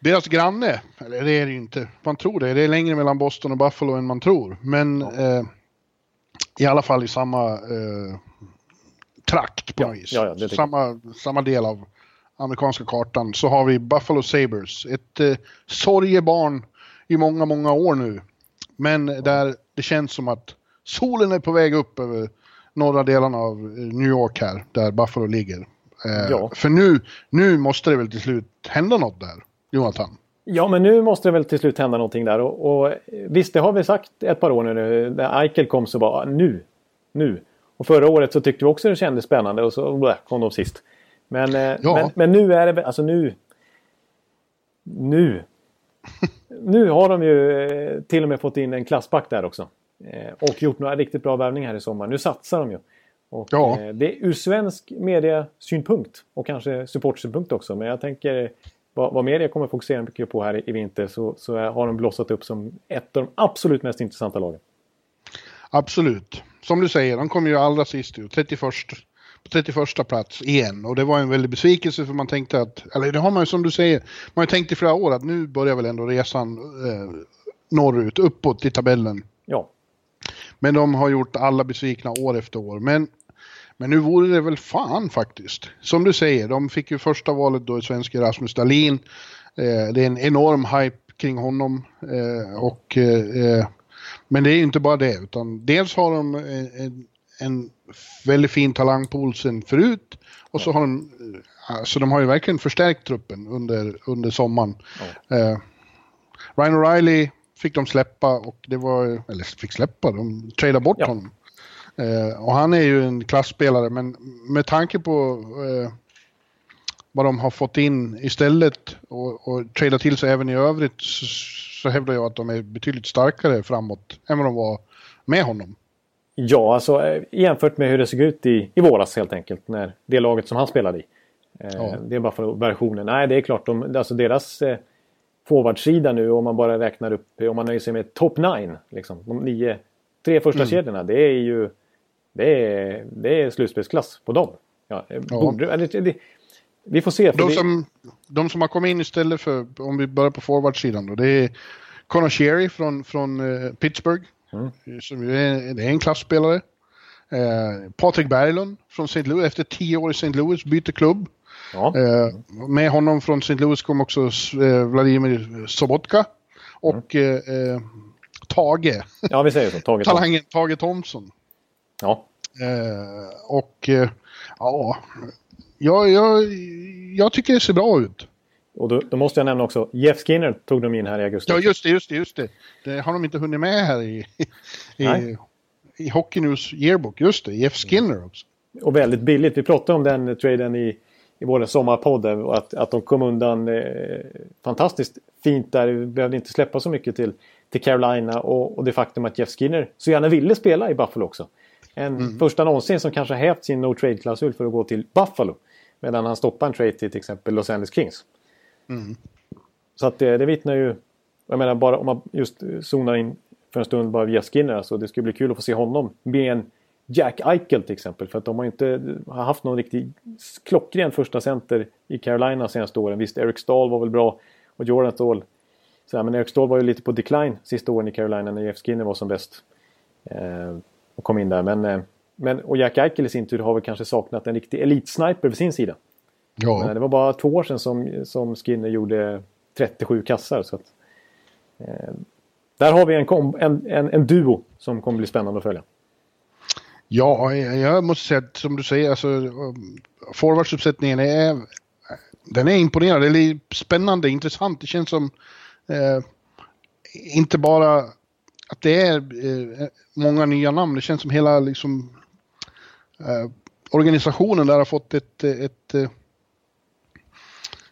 Deras granne, eller det är det ju inte, man tror det, det är längre mellan Boston och Buffalo än man tror. Men ja. eh, i alla fall i samma eh, trakt på ja, något vis. Ja, ja, samma, samma del av amerikanska kartan så har vi Buffalo Sabres. Ett eh, sorgebarn i många, många år nu. Men där det känns som att solen är på väg upp över norra delarna av eh, New York här, där Buffalo ligger. Eh, ja. För nu, nu måste det väl till slut hända något där, Jonathan? Ja, men nu måste det väl till slut hända någonting där. Och, och visst, det har vi sagt ett par år nu. När Eichel kom så var nu, nu. Och förra året så tyckte vi också det kändes spännande och så blä, kom de sist. Men, eh, ja. men, men, nu är det alltså nu. Nu. [LAUGHS] nu har de ju eh, till och med fått in en klassback där också. Eh, och gjort några riktigt bra värvningar här i sommar. Nu satsar de ju. Och, ja. det är ur svensk mediasynpunkt och kanske supportsynpunkt också. Men jag tänker vad, vad media kommer fokusera mycket på här i, vinter så, så har de blossat upp som ett av de absolut mest intressanta lagen. Absolut. Som du säger, de kom ju allra sist ut, 31, på 31 plats igen. Och det var en väldig besvikelse för man tänkte att, eller det har man ju som du säger, man har ju tänkt i flera år att nu börjar väl ändå resan eh, norrut, uppåt i tabellen. Ja. Men de har gjort alla besvikna år efter år. Men men nu vore det väl fan faktiskt. Som du säger, de fick ju första valet då i svenska Rasmus Dahlin. Eh, det är en enorm hype kring honom. Eh, och, eh, men det är ju inte bara det, utan dels har de en, en väldigt fin talangpool sen förut. Och så har de, alltså de har ju verkligen förstärkt truppen under, under sommaren. Ja. Eh, Ryan O'Reilly fick de släppa och det var, eller fick släppa, de tradade bort ja. honom. Eh, och han är ju en klassspelare men med tanke på eh, vad de har fått in istället och, och trada till sig även i övrigt så, så hävdar jag att de är betydligt starkare framåt än vad de var med honom. Ja, alltså eh, jämfört med hur det såg ut i, i våras helt enkelt. När det laget som han spelade i. Eh, ja. Det är bara för versionen. Nej, det är klart. De, alltså deras eh, forwardsida nu om man bara räknar upp, om man nöjer sig med top 9. Liksom, de nio, tre första mm. kedjorna. Det är ju det är, det är slutspelsklass på dem. Ja, ja. Borde, eller, det, vi får se. De som, de som har kommit in istället för, om vi börjar på forwardsidan då, det är Conor Sherry från, från uh, Pittsburgh. Mm. Som är, det är en klassspelare. Uh, Patrik Berglund från St. Louis, efter tio år i St. Louis, byter klubb. Ja. Uh, med honom från St. Louis kom också Vladimir Sobotka och mm. Tage. Ja, vi säger så. Tage Talangen Tage Thomsson. Ja. och ja, jag, jag, jag tycker det ser bra ut. Och då, då, måste jag nämna också, Jeff Skinner tog de in här i augusti. Ja, just det, just det, just det. Det har de inte hunnit med här i, i, i Hockey News Yearbook. Just det, Jeff Skinner också. Och väldigt billigt. Vi pratade om den traden i, i vår sommarpodd. Att, att de kom undan eh, fantastiskt fint där. Vi behövde inte släppa så mycket till, till Carolina. Och, och det faktum att Jeff Skinner så gärna ville spela i Buffalo också. En mm. första någonsin som kanske hävt sin no trade-klausul för att gå till Buffalo. Medan han stoppar en trade till till exempel Los Angeles Kings. Mm. Så att det, det vittnar ju... Jag menar bara om man just zonar in för en stund bara via Skinner. Alltså det skulle bli kul att få se honom med en Jack Eichel till exempel. För att de har inte haft någon riktig klockren första center i Carolina senaste åren. Visst, Eric Stahl var väl bra och Jordan Stahl. Så men Eric Stahl var ju lite på decline sista åren i Carolina när Jeff Skinner var som bäst. Eh, och kom in där. Men, eh, men, och Jack Eichel i sin tur har väl kanske saknat en riktig elitsniper vid sin sida. Ja. Men det var bara två år sedan som, som Skinner gjorde 37 kassar. Så att, eh, där har vi en, en, en, en, duo som kommer bli spännande att följa. Ja, jag måste säga att som du säger, alltså, forwardsuppsättningen är, den är imponerande. Det är spännande, intressant. Det känns som eh, inte bara att det är eh, många nya namn. Det känns som hela liksom, eh, organisationen där har fått ett, ett, ett eh,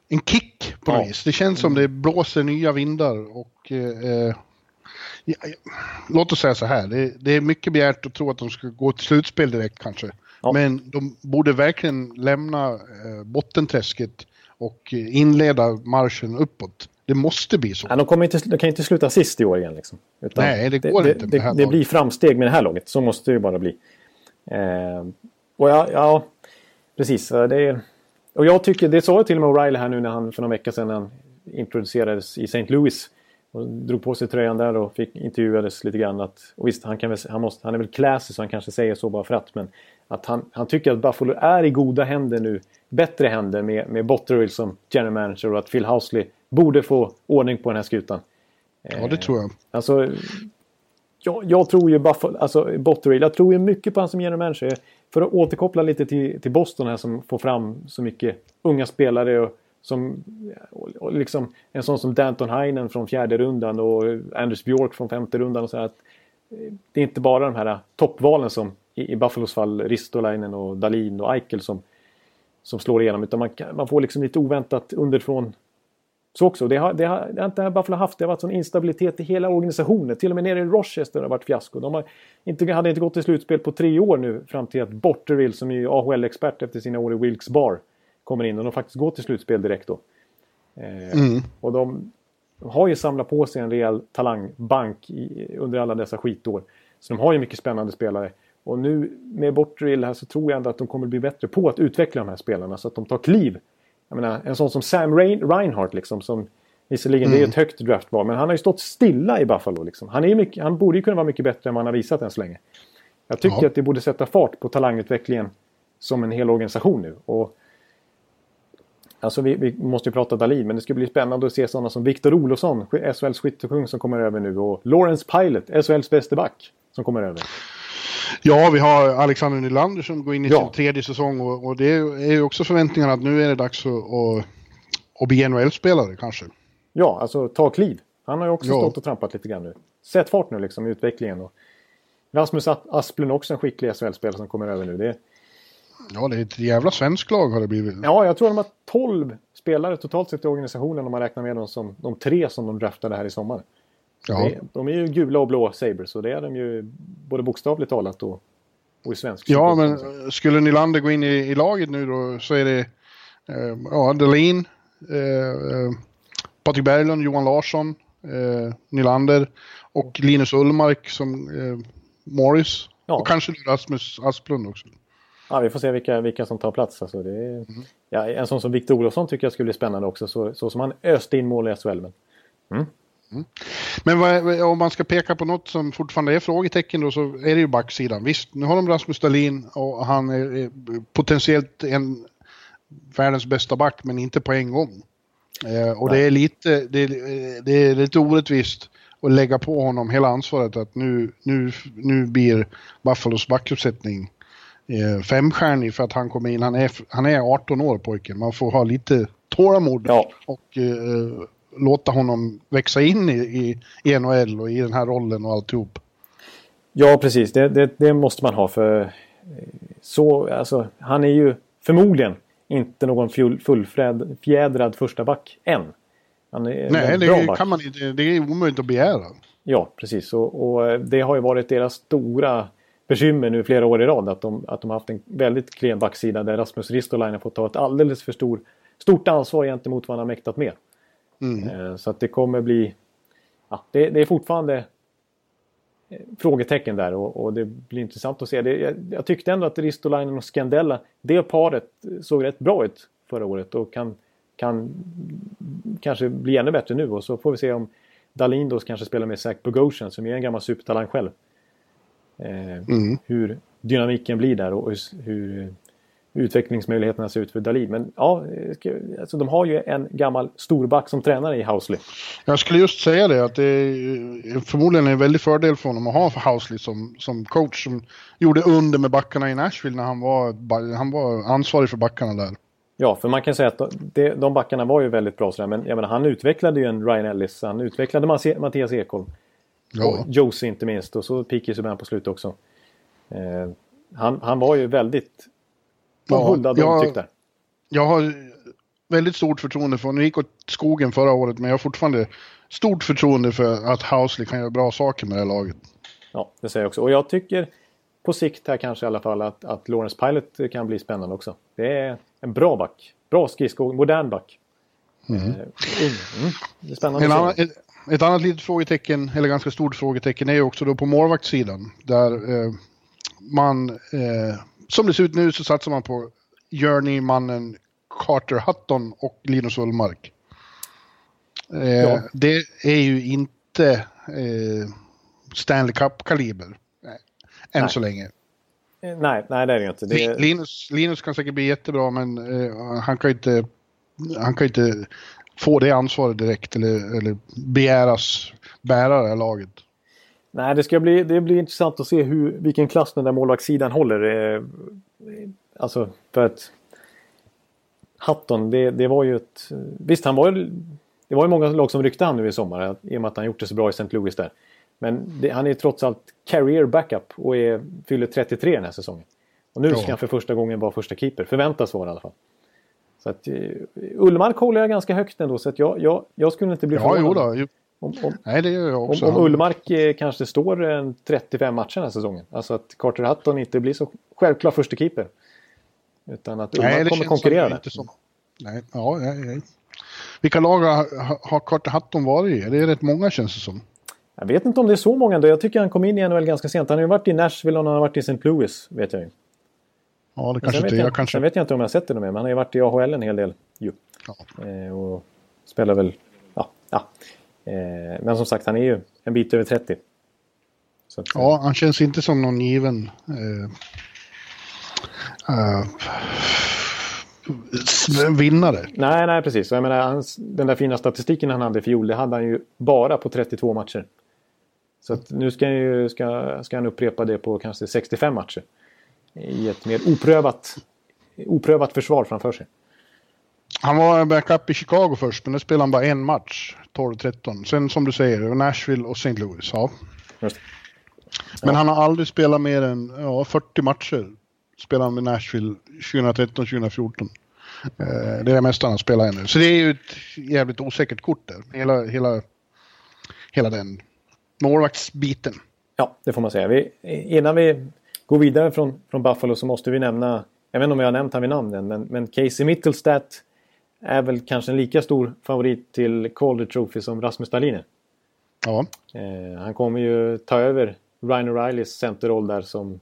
en kick på något vis. Det känns som det blåser nya vindar och eh, ja, låt oss säga så här. Det, det, är mycket begärt att tro att de ska gå till slutspel direkt kanske. Ja. Men de borde verkligen lämna eh, bottenträsket och inleda marschen uppåt. Det måste bli så. Ja, de, kommer inte, de kan inte sluta sist i år igen. Liksom. Utan Nej, det går det, inte. Det, det, det blir framsteg med det här laget. Så måste det ju bara bli. Eh, och ja, ja, precis. Det är, och jag tycker, det sa jag till och med O'Reilly här nu när han för några veckor sedan han introducerades i St. Louis. Och drog på sig tröjan där och fick intervjuades lite grann. Att, och visst, han, kan väl, han, måste, han är väl classy så han kanske säger så bara för att. Men att han, han tycker att Buffalo är i goda händer nu. Bättre händer med, med Botterill som general manager och att Phil Housley borde få ordning på den här skutan. Ja, det tror jag. Eh, alltså, jag, jag tror ju Buffalo, alltså Botterill, jag tror ju mycket på han som general manager. För att återkoppla lite till, till Boston här som får fram så mycket unga spelare. Och, som, och liksom en sån som Danton Heinen från fjärde rundan och Anders Björk från femte rundan. Och så att, eh, det är inte bara de här toppvalen som i, i Buffalos fall Ristolainen och Dalin och Eichel som, som slår igenom. Utan man, man får liksom lite oväntat underifrån så också. Det har, det har, det har inte Buffalo haft. Det har varit sån instabilitet i hela organisationen. Till och med nere i Rochester har det varit fiasko. De har inte, hade inte gått till slutspel på tre år nu fram till att Botterville som är AHL-expert efter sina år i Wilkes Bar kommer in och de faktiskt går till slutspel direkt då. Eh, mm. Och de har ju samlat på sig en rejäl talangbank i, under alla dessa skitår. Så de har ju mycket spännande spelare. Och nu med Botterill här så tror jag ändå att de kommer bli bättre på att utveckla de här spelarna så att de tar kliv jag menar, en sån som Sam Rein Reinhardt liksom. Som, visserligen mm. det är ett högt draftval. Men han har ju stått stilla i Buffalo. Liksom. Han, är mycket, han borde ju kunna vara mycket bättre än vad han har visat än så länge. Jag tycker ja. att det borde sätta fart på talangutvecklingen som en hel organisation nu. Och, alltså vi, vi måste ju prata Dalin, men det ska bli spännande att se sådana som Viktor Olofsson, SHLs skyttekung som kommer över nu. Och Lawrence Pilot, SHLs bäste back, som kommer över. Ja, vi har Alexander Nylander som går in i ja. sin tredje säsong och, och det är ju också förväntningarna att nu är det dags att, att, att bli NHL-spelare kanske. Ja, alltså ta kliv. Han har ju också ja. stått och trampat lite grann nu. Sätt fart nu liksom i utvecklingen. Och Rasmus Asplund också en skicklig SHL-spelare som kommer över nu. Det, Ja, det är ett jävla svensk lag har det blivit. Ja, jag tror de har 12 spelare totalt sett i organisationen om man räknar med dem som de tre som de draftade här i sommar. Ja. de är ju gula och blå Sabres och det är de ju både bokstavligt talat och, och i svensk. Ja, men skulle Nylander gå in i, i, laget nu då så är det eh, ja, Dahlin, eh, eh, Patrik Berglund, Johan Larsson, eh, Nylander och Linus Ullmark som eh, Morris. Ja. Och kanske Rasmus Asplund också. Ja, vi får se vilka, vilka som tar plats. Alltså, det är, mm. ja, en sån som Victor Olofsson tycker jag skulle bli spännande också. Så, så som han öste in mål i SHL. Men, mm. Mm. Men vad, om man ska peka på något som fortfarande är frågetecken då så är det ju backsidan. Visst, nu har de Rasmus Dahlin och han är potentiellt en världens bästa back men inte på en gång. Eh, och det är, lite, det, det, är lite orättvist att lägga på honom hela ansvaret att nu, nu, nu blir Buffalos backuppsättning eh, femstjärnig för att han kommer in. Han är, han är 18 år pojken. Man får ha lite tålamod ja. och eh, låta honom växa in i, i, NHL och i den här rollen och alltihop. Ja, precis. Det, det, det måste man ha för eh, så, alltså, han är ju förmodligen inte någon fullfjädrad första back än. Han är Nej, det, kan man, det, det är omöjligt att begära. Ja, precis. Och, och, eh, det har ju varit deras stora bekymmer nu flera år i rad. Att de, att de har haft en väldigt klen backsida där Rasmus Ristolainen fått ta ett alldeles för stor, stort ansvar gentemot vad han har mäktat med. Mm. Eh, så att det kommer bli... Ja, det, det är fortfarande eh, frågetecken där och, och, det blir intressant att se. Det, jag, jag, tyckte ändå att Ristolainen och Scandella, det paret såg rätt bra ut förra året och kan, kan kanske bli ännu bättre nu och så får vi se om Dalin då kanske spelar med Zach Bogosian som är en gammal supertalang själv. Eh, mm. Hur dynamiken blir där och hur, hur utvecklingsmöjligheterna ser ut för Dalin. Men ja, alltså de har ju en gammal storback som tränare i Housley. Jag skulle just säga det att det är förmodligen en väldig fördel för honom att ha Housley som, som coach som gjorde under med backarna i Nashville när han var, han var ansvarig för backarna där. Ja, för man kan säga att de, de backarna var ju väldigt bra sådär, men jag menar, han utvecklade ju en Ryan Ellis, han utvecklade Mattias Ekholm. Ja. Och Josie inte minst och så Piki Subban på slutet också. Eh, han, han var ju väldigt ja, huldad jag, omtyckta. Jag har väldigt stort förtroende för. Det gick åt skogen förra året men jag har fortfarande stort förtroende för att Housley kan göra bra saker med det här laget. Ja, det säger jag också. Och jag tycker på sikt här kanske i alla fall att, att Lawrence Pilot kan bli spännande också. Det är en bra back. Bra skridsko, modern back. Mm. Uh, mm. Det är spännande en annan, ett, ett, annat litet frågetecken, eller ganska stort frågetecken, är ju också då på målvaktssidan. Där eh, man eh, som det ser ut nu så satsar man på Journey-mannen Carter Hutton och Linus Ullmark. Eh, ja. Det är ju inte eh, Stanley Cup-kaliber. Än nej. så länge. Eh, nej, nej, det är det inte. Det Linus, Linus kan säkert bli jättebra, men eh, han kan inte han kan inte få det ansvaret direkt eller, eller begäras bära det här laget. Nej, det ska bli, det blir intressant att se hur, vilken klass den där målvaktssidan håller. Eh, alltså för att Hatton, det, det var ju ett... Visst, han var Det var ju många lag som ryckte han nu i sommar i och med att han gjort det så bra i St. Louis där. Men det, han är trots allt career backup och är, fyller 33 den här säsongen. Och nu ska han för första gången vara första keeper. Förväntas vara i alla fall. Så att, uh, Ullmark håller jag ganska högt ändå så att jag, jag, jag skulle inte bli förvånad. Ja, om, om, Nej, det gör jag också. Om, om Ullmark eh, kanske står en 35 matcher den här säsongen. Alltså att Carter Hutton inte blir så självklar första keeper. Utan att Ullmark nej, kommer konkurrera där. Som, nej, ja, nej, nej. Vilka lag har, har Carter Hutton varit i? Det är rätt många känns det som. Jag vet inte om det är så många ändå. Jag tycker han kom in i NHL ganska sent. Han har ju varit i Nashville och han har varit i St. Louis, vet jag ju. Ja, det kanske inte jag, jag kanske... Sen vet jag inte om jag har sett det mer, men han har ju varit i AHL en hel del ju. Ja. Eh, och spelar väl... Ja, ja. Eh, men som sagt, han är ju en bit över 30. Att, ja, han känns inte som någon given eh, uh, vinnare. Nej, nej precis. Jag menar, hans, den där fina statistiken han hade i fjol, det hade han ju bara på 32 matcher. Så nu ska, ju, ska, ska han upprepa det på kanske 65 matcher. I ett mer oprövat, oprövat försvar framför sig. Han var backup i Chicago först, men där spelade han bara en match. 12-13. Sen som du säger, Nashville och St. Louis. Ja. Men han har aldrig spelat mer än ja, 40 matcher spelade han med Nashville 2013-2014. Eh, det är det mesta han spelar nu. Så det är ju ett jävligt osäkert kort där. Hela, hela, hela den målvaktsbiten. Ja, det får man säga. Vi, innan vi går vidare från, från Buffalo så måste vi nämna, jag vet inte om jag har nämnt han vid namn än, men, men Casey Mittelstadt är väl kanske en lika stor favorit till Calder Trophy som Rasmus Dahlin Ja. Eh, han kommer ju ta över Ryan O'Reillys centerroll där som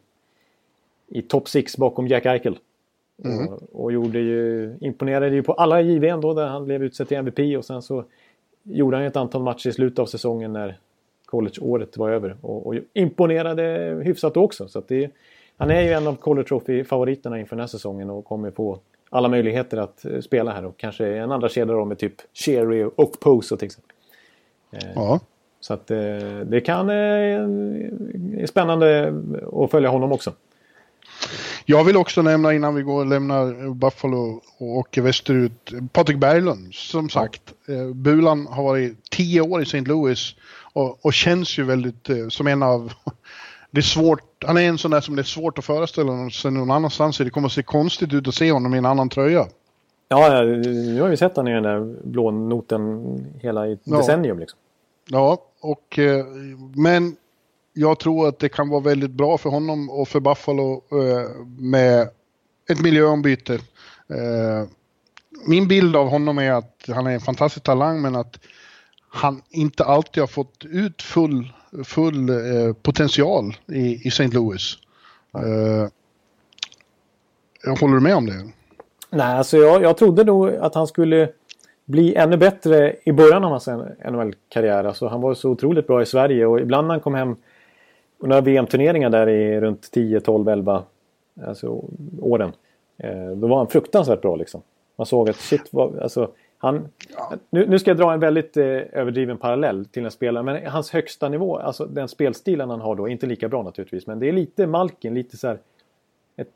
i top 6 bakom Jack Eichel. Mm. Och, och, gjorde ju, imponerade ju på alla JVM då där han blev utsedd till MVP och sen så gjorde han ett antal matcher i slutet av säsongen när college-året var över. Och, och imponerade hyfsat också. Så det, han är ju en av College Trophy-favoriterna inför den här säsongen och kommer få alla möjligheter att eh, spela här och kanske en andra kedja då med typ Sherry och Pose till exempel. Eh, ja. Så att eh, det kan är spännande att följa honom också. Jag vill också nämna innan vi går och lämnar Buffalo och åker västerut. Patrik Berglund, som sagt. Ja. Bulan har varit tio år i St. Louis och, och känns ju väldigt som en av det är svårt, han är en sån där som det är svårt att föreställa sig någon annanstans. Det kommer att se konstigt ut att se honom i en annan tröja. Ja, nu har vi sett honom i den där blå noten hela i ja. decennium. Liksom. Ja, och, eh, men jag tror att det kan vara väldigt bra för honom och för Buffalo eh, med ett miljöombyte. Eh, min bild av honom är att han är en fantastisk talang men att han inte alltid har fått ut full full eh, potential i, i St. Louis. Eh, jag håller du med om det? Nej, alltså jag, jag trodde nog att han skulle bli ännu bättre i början av hans NHL-karriär. Alltså han var så otroligt bra i Sverige och ibland när han kom hem några VM-turneringar där i runt 10, 12, 11 alltså, åren. Eh, då var han fruktansvärt bra liksom. Man såg att shit, vad, alltså, han, ja. nu, nu, ska jag dra en väldigt eh, överdriven parallell till en spelare. Men hans högsta nivå, alltså den spelstilen han har då, inte lika bra naturligtvis. Men det är lite Malkin, lite så här ett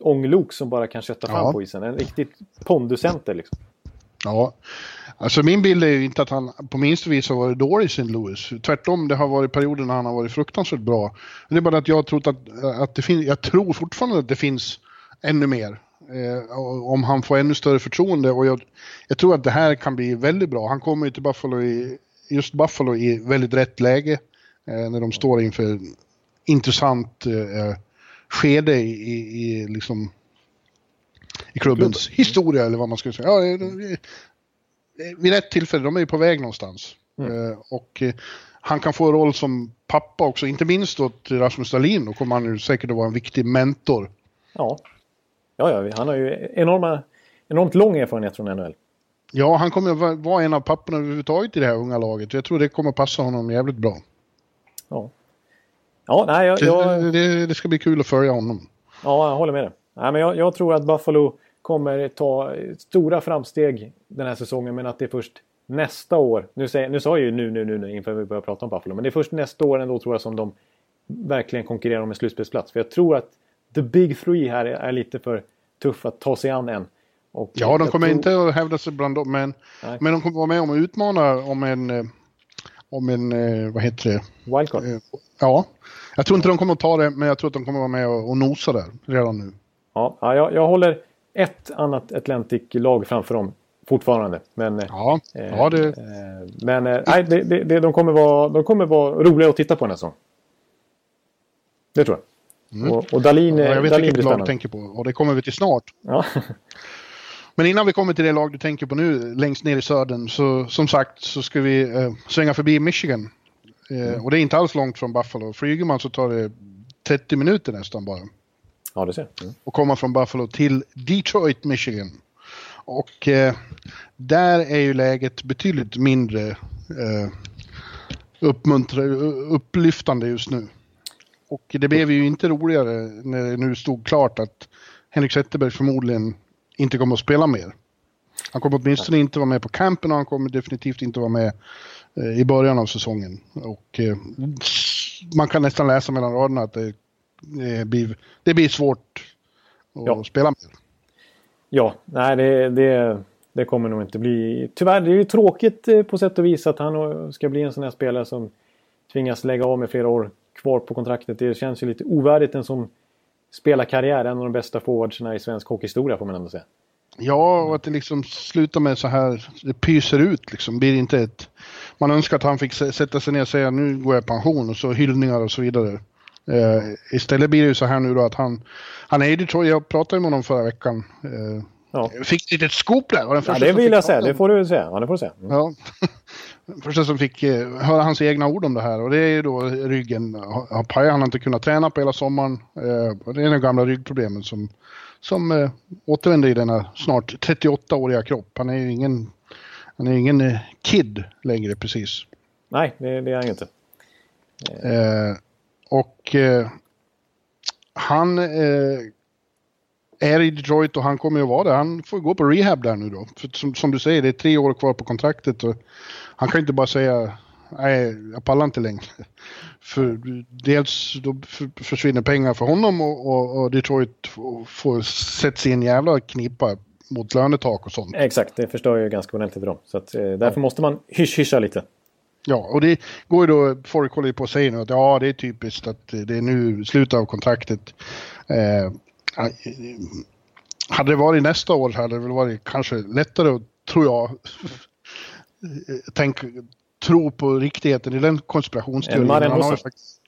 ånglok som bara kan kötta fram ja. på isen. En riktigt ponduscenter liksom. Ja, alltså min bild är ju inte att han på minst vis har varit dålig i St. Louis. Tvärtom, det har varit perioder när han har varit fruktansvärt bra. Det är bara att jag tror att, att det finns, jag tror fortfarande att det finns ännu mer. Eh, om han får ännu större förtroende och jag, jag, tror att det här kan bli väldigt bra. Han kommer ju till Buffalo i, just Buffalo i väldigt rätt läge eh, när de står inför intressant eh, skede i, i, i, liksom, i klubbens historia eller vad man ska säga. Ja, vid rätt tillfälle, de är ju på väg någonstans. Mm. Eh, och eh, han kan få en roll som pappa också, inte minst åt Rasmus Dahlin. Då kommer han ju säkert att vara en viktig mentor. Ja, Ja, ja, han har ju enorma, enormt lång erfarenhet från NHL. Ja, han kommer vara en av papporna överhuvudtaget i det här unga laget. Jag tror det kommer passa honom jävligt bra. Ja. Ja, nej, jag, jag... Det, det, det, ska bli kul att följa honom. Ja, jag håller med dig. Nej, men jag, jag, tror att Buffalo kommer ta stora framsteg den här säsongen men att det är först nästa år. Nu, säger, nu sa jag ju nu, nu, nu, nu inför vi börjar prata om Buffalo. Men det är först nästa år ändå tror jag som de verkligen konkurrerar om en slutspelsplats. För jag tror att the big three här är lite för tuff att ta sig an än. Och ja, de kommer tror... inte att hävda sig bland dem, men, men de kommer vara med om att utmana om en, eh, om en, eh, vad heter det? Wildcard? Eh, ja, jag tror inte de kommer att ta det, men jag tror att de kommer att vara med och, och nosa där redan nu. Ja, jag, jag håller ett annat Atlantic-lag framför dem fortfarande. Men, ja, eh, ja det... Eh, men eh, nej, det, det, de, kommer vara, de kommer vara roliga att titta på nästa Det tror jag. Mm. Och, och Dalin, ja, jag vet Dalin vilket lag du tänker på och det kommer vi till snart. Ja. [LAUGHS] Men innan vi kommer till det lag du tänker på nu, längst ner i södern, så som sagt så ska vi eh, svänga förbi Michigan. Eh, mm. Och det är inte alls långt från Buffalo. Flyger man så tar det 30 minuter nästan bara. Ja, det ser. Mm. Och komma från Buffalo till Detroit, Michigan. Och eh, där är ju läget betydligt mindre eh, upplyftande just nu. Och det blev ju inte roligare när det nu stod klart att Henrik Zetterberg förmodligen inte kommer att spela mer. Han kommer åtminstone inte vara med på campen och han kommer definitivt inte vara med eh, i början av säsongen. Och eh, man kan nästan läsa mellan raderna att det, det, blir, det blir svårt att ja. spela mer. Ja, nej det, det, det, kommer nog inte bli. Tyvärr, det är ju tråkigt eh, på sätt och vis att han ska bli en sån här spelare som tvingas lägga av med flera år kvar på kontraktet. Det känns ju lite ovärdigt en sån spelarkarriär. En av de bästa forwardsarna i svensk hockeyhistoria får man ändå säga. Ja, och att det liksom slutar med så här, det pyser ut liksom. Blir inte ett... Man önskar att han fick sätta sig ner och säga nu går jag i pension och så hyllningar och så vidare. Uh, istället blir det ju så här nu då att han, han är i Detroit, jag pratade med honom förra veckan. Uh, ja. Fick ett litet scoop där. Var den ja, det vill jag säga, det får du säga. Ja, det får du säga. Mm. Ja. Första som fick uh, höra hans egna ord om det här och det är ju då ryggen har pajat. Han har inte kunnat träna på hela sommaren. det är de gamla ryggproblemen som, som återvänder i denna snart 38-åriga kropp. Han är ju ingen, han är ingen kid längre precis. Nej, det, det är han inte. Och eh, han eh, är i Detroit och han kommer ju vara där. Han får gå på rehab där nu då. För som, som, du säger, det är tre år kvar på kontraktet. Och han kan inte bara säga nej, jag pallar inte längre. För dels då försvinner pengar för honom och, och, och Detroit får, sig i en jävla knipa mot lönetak och sånt. Exakt, det förstör ju ganska ordentligt för dem. Så att, eh, därför ja. måste man hysch-hyscha lite. Ja, och det går ju då, folk håller på att säga nu att ja, det är typiskt att det är nu slutet av kontraktet. Eh, hade det varit nästa år hade det väl varit kanske lättare, tror jag, tänk, tro på riktigheten i den konspirationsteorin. Han har faktiskt,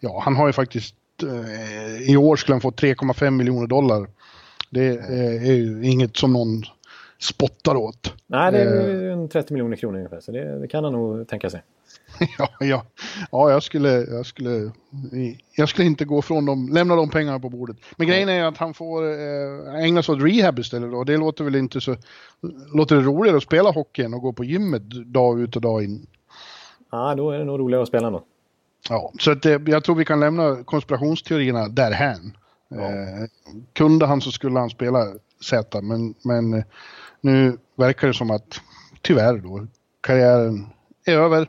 ja, han har ju faktiskt eh, i år skulle han få 3,5 miljoner dollar. Det eh, är ju inget som någon spottar åt. Nej, det är eh. 30 miljoner kronor ungefär, så det, det, kan han nog tänka sig. [LAUGHS] ja, ja. ja jag, skulle, jag, skulle, jag skulle inte gå från dem, lämna de pengarna på bordet. Men grejen är att han får eh, ägna sig åt rehab istället då. Det låter väl inte så... Låter det roligare att spela hockey än att gå på gymmet dag ut och dag in? Ja, då är det nog roligare att spela då. Ja, så att, eh, jag tror vi kan lämna konspirationsteorierna därhän. Ja. Eh, kunde han så skulle han spela Z, men, men nu verkar det som att tyvärr då karriären är över.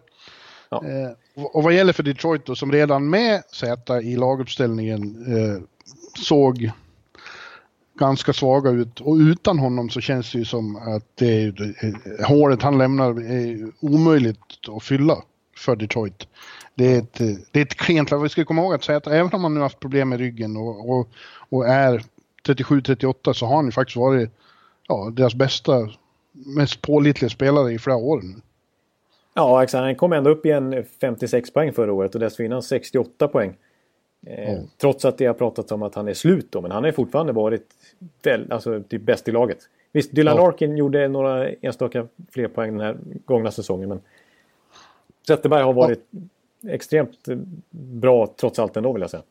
Ja. Eh, och vad gäller för Detroit då, som redan med Z i laguppställningen eh, såg ganska svaga ut och utan honom så känns det ju som att det är, eh, hålet han lämnar är omöjligt att fylla för Detroit. Det är ett, eh, det är ett klent Vi ska komma ihåg att Z, även om han nu haft problem med ryggen och, och, och är 37-38 så har han ju faktiskt varit ja, deras bästa, mest pålitliga spelare i flera år nu. Ja, exakt. Han kom ändå upp i en 56 poäng förra året och dessförinnan 68 poäng. Eh, mm. Trots att det har pratats om att han är slut då, men han har fortfarande varit väl, alltså, typ bäst i laget. Visst, Dylan ja. Larkin gjorde några enstaka fler poäng den här gångna säsongen, men Zetterberg har varit ja. extremt bra trots allt ändå vill jag säga.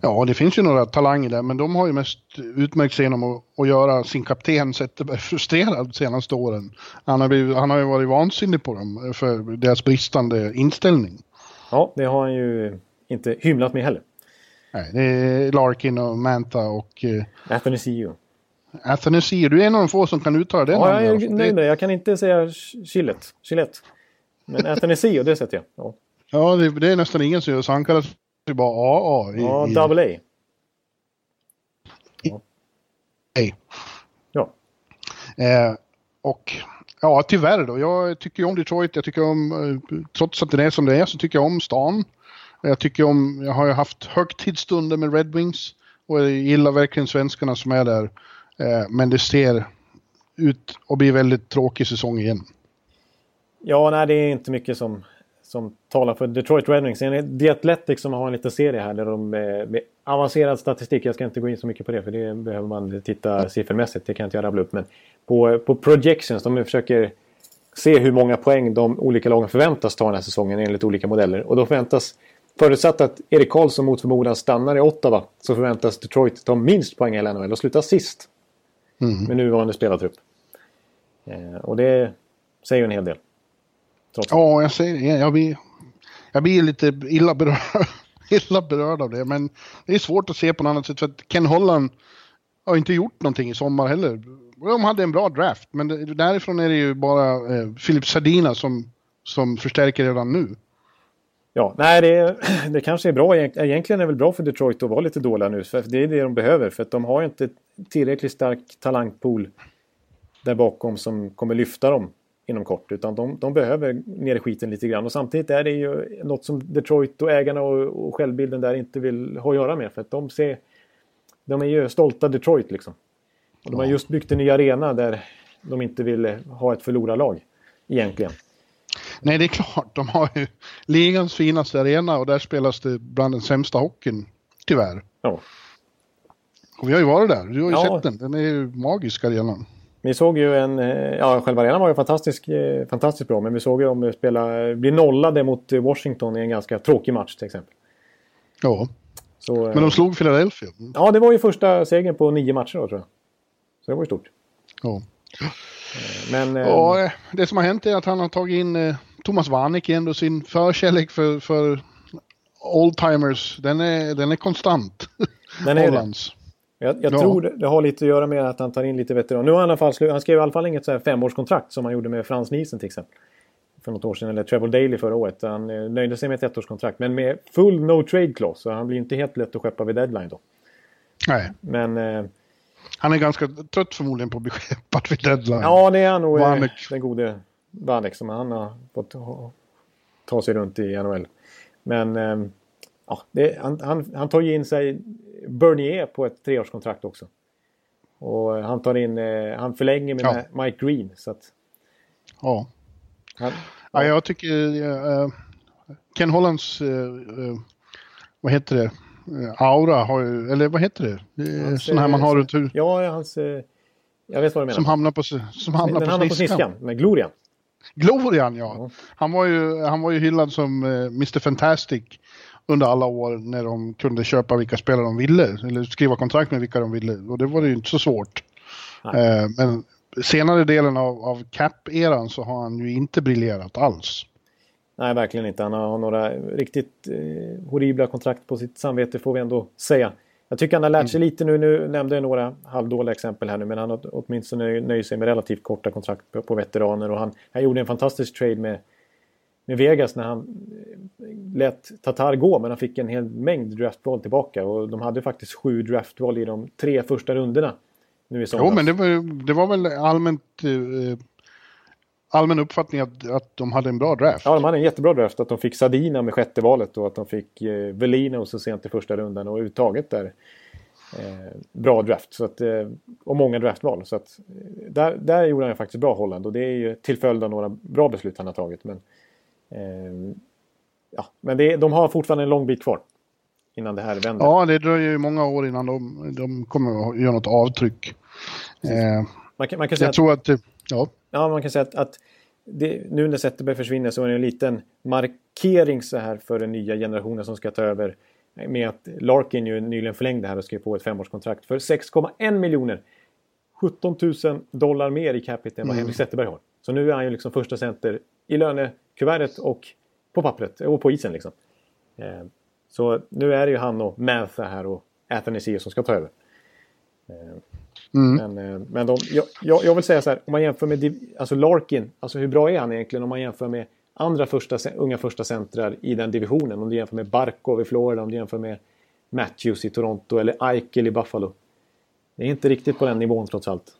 Ja, det finns ju några talanger där, men de har ju mest utmärkt sig genom att, att göra sin kapten Zetterberg frustrerad de senaste åren. Han har, blivit, han har ju varit vansinnig på dem för deras bristande inställning. Ja, det har han ju inte hymlat med heller. Nej, det är Larkin och Manta och... Uh, Athanasio. Athanasio, du är en av de få som kan uttala det Ja, jag är nöjd det... Jag kan inte säga Chillet. Chillet. Men Athanasio, det sätter jag. Ja, ja det, det, är nästan ingen som gör, så han kallas ju bara AA. I, ja, double A. Ja. A. Ja. Eh, och ja, tyvärr då. Jag tycker om Detroit. Jag tycker om, eh, trots att det är som det är, så tycker jag om stan. Jag tycker om, jag har ju haft högtidsstunder med Red Wings och jag gillar verkligen svenskarna som är där. Eh, men det ser ut att bli väldigt tråkig säsong igen. Ja, nej, det är inte mycket som som talar för Detroit Red Wings. The Athletic som har en liten serie här där de med, med avancerad statistik, jag ska inte gå in så mycket på det för det behöver man titta siffermässigt, det kan inte jag rabbla upp. Men på, på projections, de försöker se hur många poäng de olika lagen förväntas ta den här säsongen enligt olika modeller. Och då förväntas, förutsatt att Erik Karlsson mot förmodan stannar i Ottawa, så förväntas Detroit ta minst poäng i hela NHL och sluta sist. Mm. Med nuvarande spelartrupp. Eh, och det säger ju en hel del. Ja, jag säger det. Jag blir, jag blir lite illa berörd, [LAUGHS] illa berörd av det. Men det är svårt att se på något annat sätt. För att Ken Holland har inte gjort någonting i sommar heller. De hade en bra draft. Men därifrån är det ju bara eh, Filip Sardina som, som förstärker redan nu. Ja, nej det, [CLEARS THROAT] det kanske är bra. Egentligen är det väl bra för Detroit att vara lite dåliga nu. För det är det de behöver. För att de har inte tillräckligt stark talangpool där bakom som kommer lyfta dem inom kort. Utan de, de behöver ner i skiten lite grann. Och samtidigt är det ju något som Detroit och ägarna och, och självbilden där inte vill ha att göra med. För att de ser... De är ju stolta Detroit liksom. Och de har just byggt en ny arena där de inte vill ha ett förlorarlag. Egentligen. Nej, det är klart. De har ju ligans finaste arena och där spelas det bland den sämsta hockeyn. Tyvärr. Ja. Och vi har ju varit där. Du har ju ja. sett den. Den är ju magisk arenan. Vi såg ju en... Eh, ja, själva arenan var ju fantastisk, eh, fantastiskt bra. Men vi såg ju vi spela, bli nollade mot Washington i en ganska tråkig match till exempel. Ja. Så, men de eh, slog Philadelphia. Ja, det var ju första segern på nio matcher då tror jag. Så det var ju stort. Ja. Men, ja, det som har hänt är att han har tagit in Thomas Vanek igen och sin förkärlek för, för oldtimers. Den är, den är konstant. Den är det. Jag, jag ja. tror det har lite att göra med att han tar in lite veteran. Nu har han, i alla fall, han skrev i alla fall inget så här femårskontrakt som han gjorde med Frans Nielsen till exempel. För något år sedan, eller Trevor Daley förra året. Han eh, nöjde sig med ett ettårskontrakt. Men med full no trade clause. Så han blir inte helt lätt att skeppa vid deadline då. Nej. Men... Eh, han är ganska trött förmodligen på att bli [LAUGHS] skeppad vid deadline. Ja, det är han nog. Eh, den gode Vanek som han har fått ta sig runt i NHL. Men... Eh, ja, det, han, han, han tar ju in sig Bernier på ett treårskontrakt också. Och han tar in, eh, han förlänger med ja. Mike Green. Så att, ja. Han, ja. jag tycker uh, Ken Hollands, uh, vad heter det, aura har ju, eller vad heter det? Hans, Sån här man har runt hur... Ja, hans... Jag vet vad du menar. Som hamnar på, som hamnar Den på, hamnar på sniskan. Med Glorian. Glorian, ja. ja. Han, var ju, han var ju hyllad som uh, Mr Fantastic under alla år när de kunde köpa vilka spelare de ville eller skriva kontrakt med vilka de ville och det var ju inte så svårt. Eh, men senare delen av, av Cap-eran så har han ju inte briljerat alls. Nej, verkligen inte. Han har några riktigt eh, horribla kontrakt på sitt samvete får vi ändå säga. Jag tycker han har lärt sig mm. lite nu. Nu nämnde jag några halvdåliga exempel här nu men han har åtminstone nöjt sig med relativt korta kontrakt på, på veteraner och han, han gjorde en fantastisk trade med med Vegas när han eh, lät Tatar gå men han fick en hel mängd draftval tillbaka och de hade faktiskt sju draftval i de tre första rundorna. Nu i jo men det var, det var väl allmänt eh, allmän uppfattning att, att de hade en bra draft. Ja, de hade en jättebra draft. Att de fick Sadina med sjätte valet och att de fick eh, Velino så sent i första rundan och överhuvudtaget där. Eh, bra draft så att, eh, och många draftval. Så att, eh, där, där gjorde han faktiskt bra Holland och det är ju till följd av några bra beslut han har tagit. Men ja, men det, de har fortfarande en lång bit kvar innan det här vänder. Ja, det dröjer ju många år innan de, de kommer att göra något avtryck. Eh, man kan, man kan säga jag att, tror att... Ja. ja, man kan säga att, att det, nu när Zetterberg försvinner så är det en liten markering så här för den nya generationen som ska ta över. Med att Larkin ju nyligen förlängde här och skrev på ett femårskontrakt för 6,1 miljoner. 17 000 dollar mer i capita än vad mm. Henrik Zetterberg har. Så nu är han ju liksom första center i lönekuvertet och på pappret och på isen liksom. Eh, så nu är det ju han och Mantha här och Athanasius som ska ta över. Eh, mm. Men, eh, men de, jag, jag, vill säga så här, om man jämför med alltså Larkin, alltså hur bra är han egentligen om man jämför med andra första, unga första centrar i den divisionen? Om du jämför med Barkov i Florida, om du jämför med Matthews i Toronto eller Eichel i Buffalo. Det är inte riktigt på den nivån trots allt.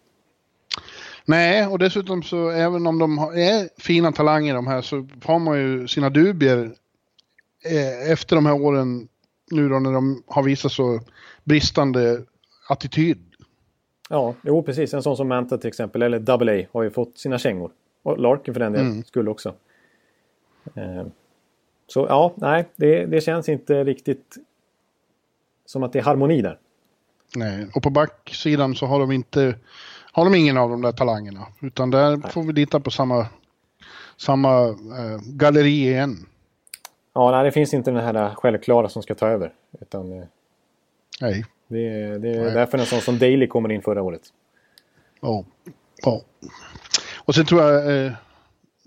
Nej, och dessutom så även om de är fina talanger de här så har man ju sina dubier eh, efter de här åren nu då när de har visat så bristande attityd. Ja, jo precis. En sån som Manta till exempel, eller Double A, har ju fått sina kängor. Och Larkin för den delen mm. skulle också. Eh, så ja, nej, det, det känns inte riktigt som att det är harmoni där. Nej, och på backsidan så har de inte har de ingen av de där talangerna. Utan där Nej. får vi lita på samma, samma äh, galleri igen. Ja, nej, det finns inte den här självklara som ska ta över. Utan, eh, Nej. Det, det är Nej. därför en sån som Daly kommer in förra året. Ja. Oh. Oh. Och sen tror jag eh,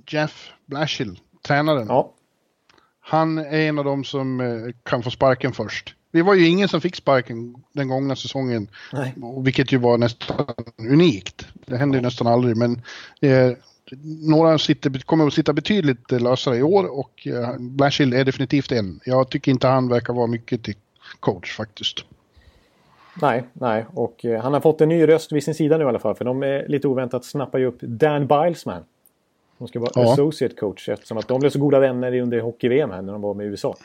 Jeff Blashill, tränaren. Ja. Han är en av dem som eh, kan få sparken först. Vi var ju ingen som fick sparken den gångna säsongen. Nej. Vilket ju var nästan unikt. Det händer ju nästan aldrig men eh, några sitter, kommer att sitta betydligt lösare i år och eh, Blashill är definitivt en. Jag tycker inte han verkar vara mycket till coach faktiskt. Nej, nej, och eh, han har fått en ny röst vid sin sida nu i alla fall. För de är lite oväntat snappar ju upp Dan Bilesman. Hon ska vara ja. associate coach eftersom att de blev så goda vänner under hockey-VM här när de var med USA.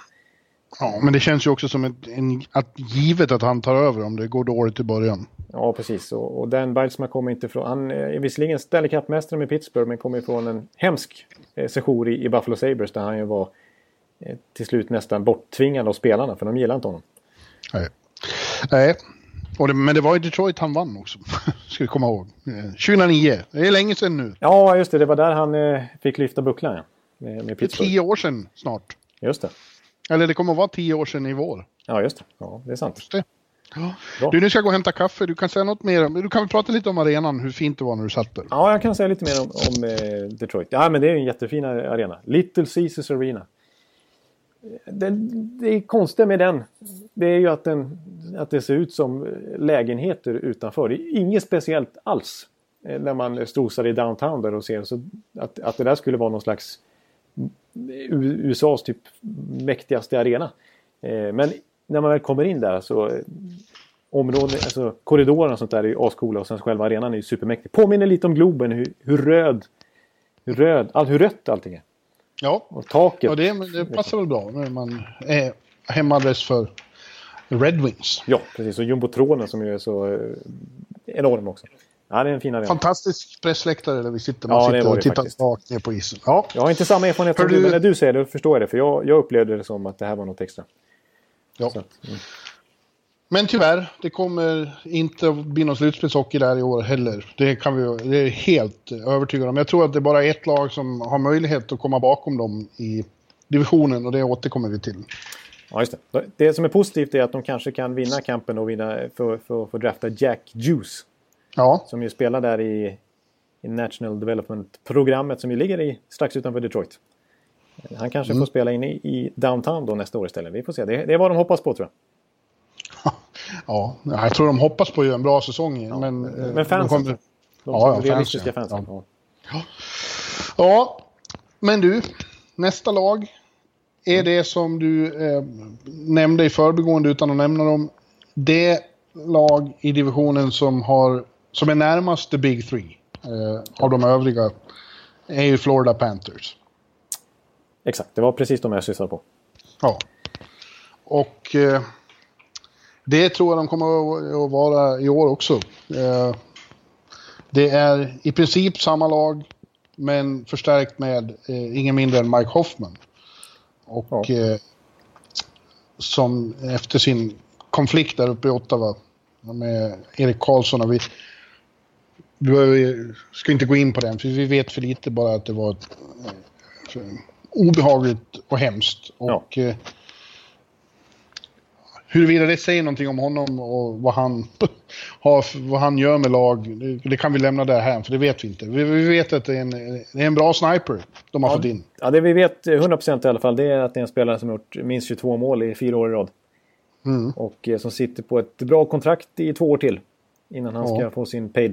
Ja, men det känns ju också som ett, en, att givet att han tar över om det går dåligt i början. Ja, precis. Och, och Dan Bildsma kommer inte från... Han är visserligen Stanley Cup-mästare med Pittsburgh men kommer från en hemsk eh, session i, i Buffalo Sabres där han ju var eh, till slut nästan borttvingad av spelarna för de gillar inte honom. Nej. Nej. Det, men det var i Detroit han vann också. [LAUGHS] Ska vi komma ihåg. 2009. Eh, det är länge sedan nu. Ja, just det. Det var där han eh, fick lyfta bucklan. Med, med Pittsburgh. Tio år sedan snart. Just det. Eller det kommer att vara tio år sedan i vår. Ja, just det. Ja, det är sant. Just det. Ja. Du, nu ska jag gå och hämta kaffe. Du kan säga något mer. Du kan väl prata lite om arenan, hur fint det var när du satt där. Ja, jag kan säga lite mer om, om eh, Detroit. Ja, men det är en jättefin arena. Little Caesars Arena. Det, det konstiga med den, det är ju att, den, att det ser ut som lägenheter utanför. Det är inget speciellt alls. Eh, när man strosar i downtown där och ser så att, att det där skulle vara någon slags USAs typ mäktigaste arena. Eh, men när man väl kommer in där så eh, områden, alltså korridorerna och sånt där är ju ascoola och sen själva arenan är ju supermäktig. Påminner lite om Globen hur, hur röd, hur röd, all, hur rött allting är. Ja, och taket. Och det, det passar väl bra när man är hemadress för Red Wings. Ja, precis. Och jumbotronen som ju är så eh, enorm också. Ja, det är en fin arena. Fantastisk pressläktare där vi sitter. Man ja, sitter och tittar rakt ner på isen. Ja. Jag har inte samma erfarenhet som du, men när du säger det förstår jag det. För jag, jag upplevde det som att det här var något extra. Ja. Så, mm. Men tyvärr, det kommer inte att bli någon slutspelshockey där i år heller. Det, kan vi, det är helt övertygad om. Jag tror att det är bara ett lag som har möjlighet att komma bakom dem i divisionen och det återkommer vi till. Ja, just det. det som är positivt är att de kanske kan vinna kampen och vinna för, för, för att drafta Jack Juice. Ja. Som ju spelar där i, i National Development-programmet som ju ligger i, strax utanför Detroit. Han kanske mm. får spela in i, i, downtown då nästa år istället. Vi får se. Det, det är vad de hoppas på tror jag. [LAUGHS] ja, jag tror de hoppas på att göra en bra säsong. Ja. Men, men fansen. De, de, ja, ja, realistiska fans, fansen. Ja. Ja. men du. Nästa lag är det som du eh, nämnde i förbigående utan att nämna dem. Det lag i divisionen som har som är närmast the Big Three eh, av de övriga är ju Florida Panthers. Exakt, det var precis de jag syftade på. Ja. Och eh, det tror jag de kommer att vara i år också. Eh, det är i princip samma lag, men förstärkt med eh, ingen mindre än Mike Hoffman. Och ja. Eh, som efter sin konflikt där uppe i Ottawa med Erik Karlsson och vi, vi ska inte gå in på den, för vi vet för lite bara att det var ett, eh, obehagligt och hemskt. Och ja. eh, huruvida det säger någonting om honom och vad han, [LAUGHS] har, vad han gör med lag, det, det kan vi lämna där här, för det vet vi inte. Vi, vi vet att det är, en, det är en bra sniper de har ja, fått in. Ja, det vi vet 100% i alla fall, det är att det är en spelare som har gjort minst 22 mål i fyra år i rad. Mm. Och eh, som sitter på ett bra kontrakt i två år till. Innan han ja. ska få sin paid.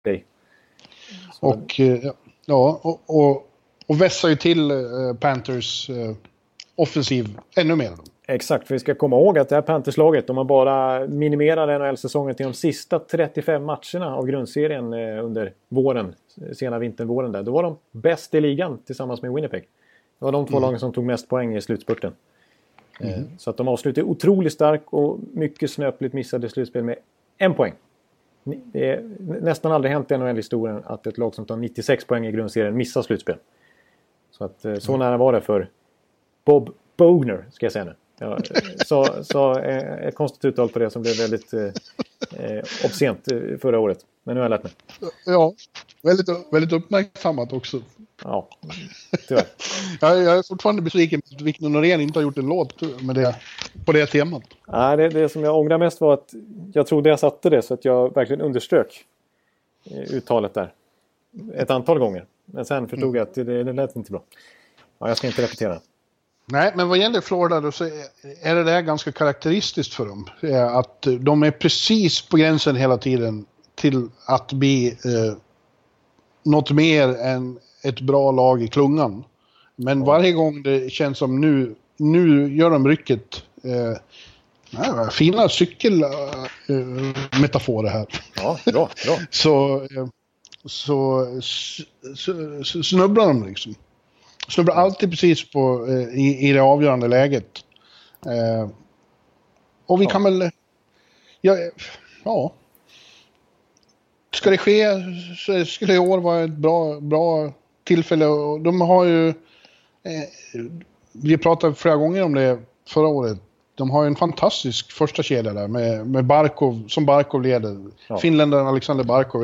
Okay. Och, eh, ja, och, och, och vässar ju till uh, Panthers uh, offensiv ännu mer. Exakt, för vi ska komma ihåg att det här Panthers-laget, om man bara minimerar NHL-säsongen till de sista 35 matcherna av grundserien under våren, sena vintern, våren där, då var de bäst i ligan tillsammans med Winnipeg. Det var de två mm. lagen som tog mest poäng i slutspurten. Mm. Så att de avslutade otroligt starkt och mycket snöpligt missade slutspel med en poäng. Det är nästan aldrig hänt i NHL-historien att ett lag som tar 96 poäng i grundserien missar slutspel. Så att så mm. nära var det för Bob Bogner, ska jag säga nu. Jag sa, sa ett konstigt uttal på det som blev väldigt eh, eh obscent förra året. Men nu har jag lärt mig. Ja, väldigt, väldigt uppmärksammat också. Ja, tyvärr. [LAUGHS] jag, jag är fortfarande besviken på att Victor Norén inte har gjort en låt med det, på det temat. Nej, det, det som jag ångrar mest var att jag trodde jag satte det så att jag verkligen underströk uttalet där. Ett antal gånger. Men sen förstod jag att det, det lät inte bra. Ja, jag ska inte repetera. Nej, men vad gäller Florida då så är det där ganska karaktäristiskt för dem. Att de är precis på gränsen hela tiden till att bli eh, något mer än ett bra lag i klungan. Men varje gång det känns som nu, nu gör de rycket. Eh, nej, fina cykelmetaforer äh, här. Ja, bra. bra. [LAUGHS] så, eh, så, så, så snubblar de liksom. Snubblar alltid precis på, eh, i, i det avgörande läget. Eh, och vi ja. kan väl... Ja, ja. Ska det ske så skulle i år vara ett bra, bra tillfälle. De har ju... Eh, vi pratade flera gånger om det förra året. De har ju en fantastisk första kedja där med, med Barkov, som Barkov leder. Ja. Finländaren Alexander Barkov.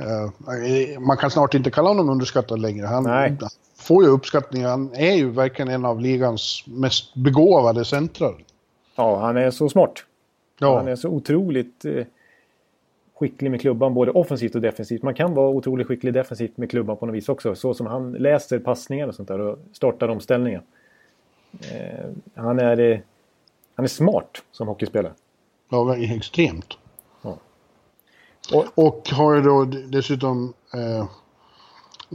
Uh, man kan snart inte kalla honom underskattad längre. Han Nej. Får ju uppskattning. Han är ju verkligen en av ligans mest begåvade centrar. Ja, han är så smart. Ja. Han är så otroligt eh, skicklig med klubban både offensivt och defensivt. Man kan vara otroligt skicklig defensivt med klubban på något vis också. Så som han läser passningar och sånt där och startar omställningar. Eh, han, är, eh, han är smart som hockeyspelare. Ja, extremt. Ja. Och, och har ju då dessutom eh,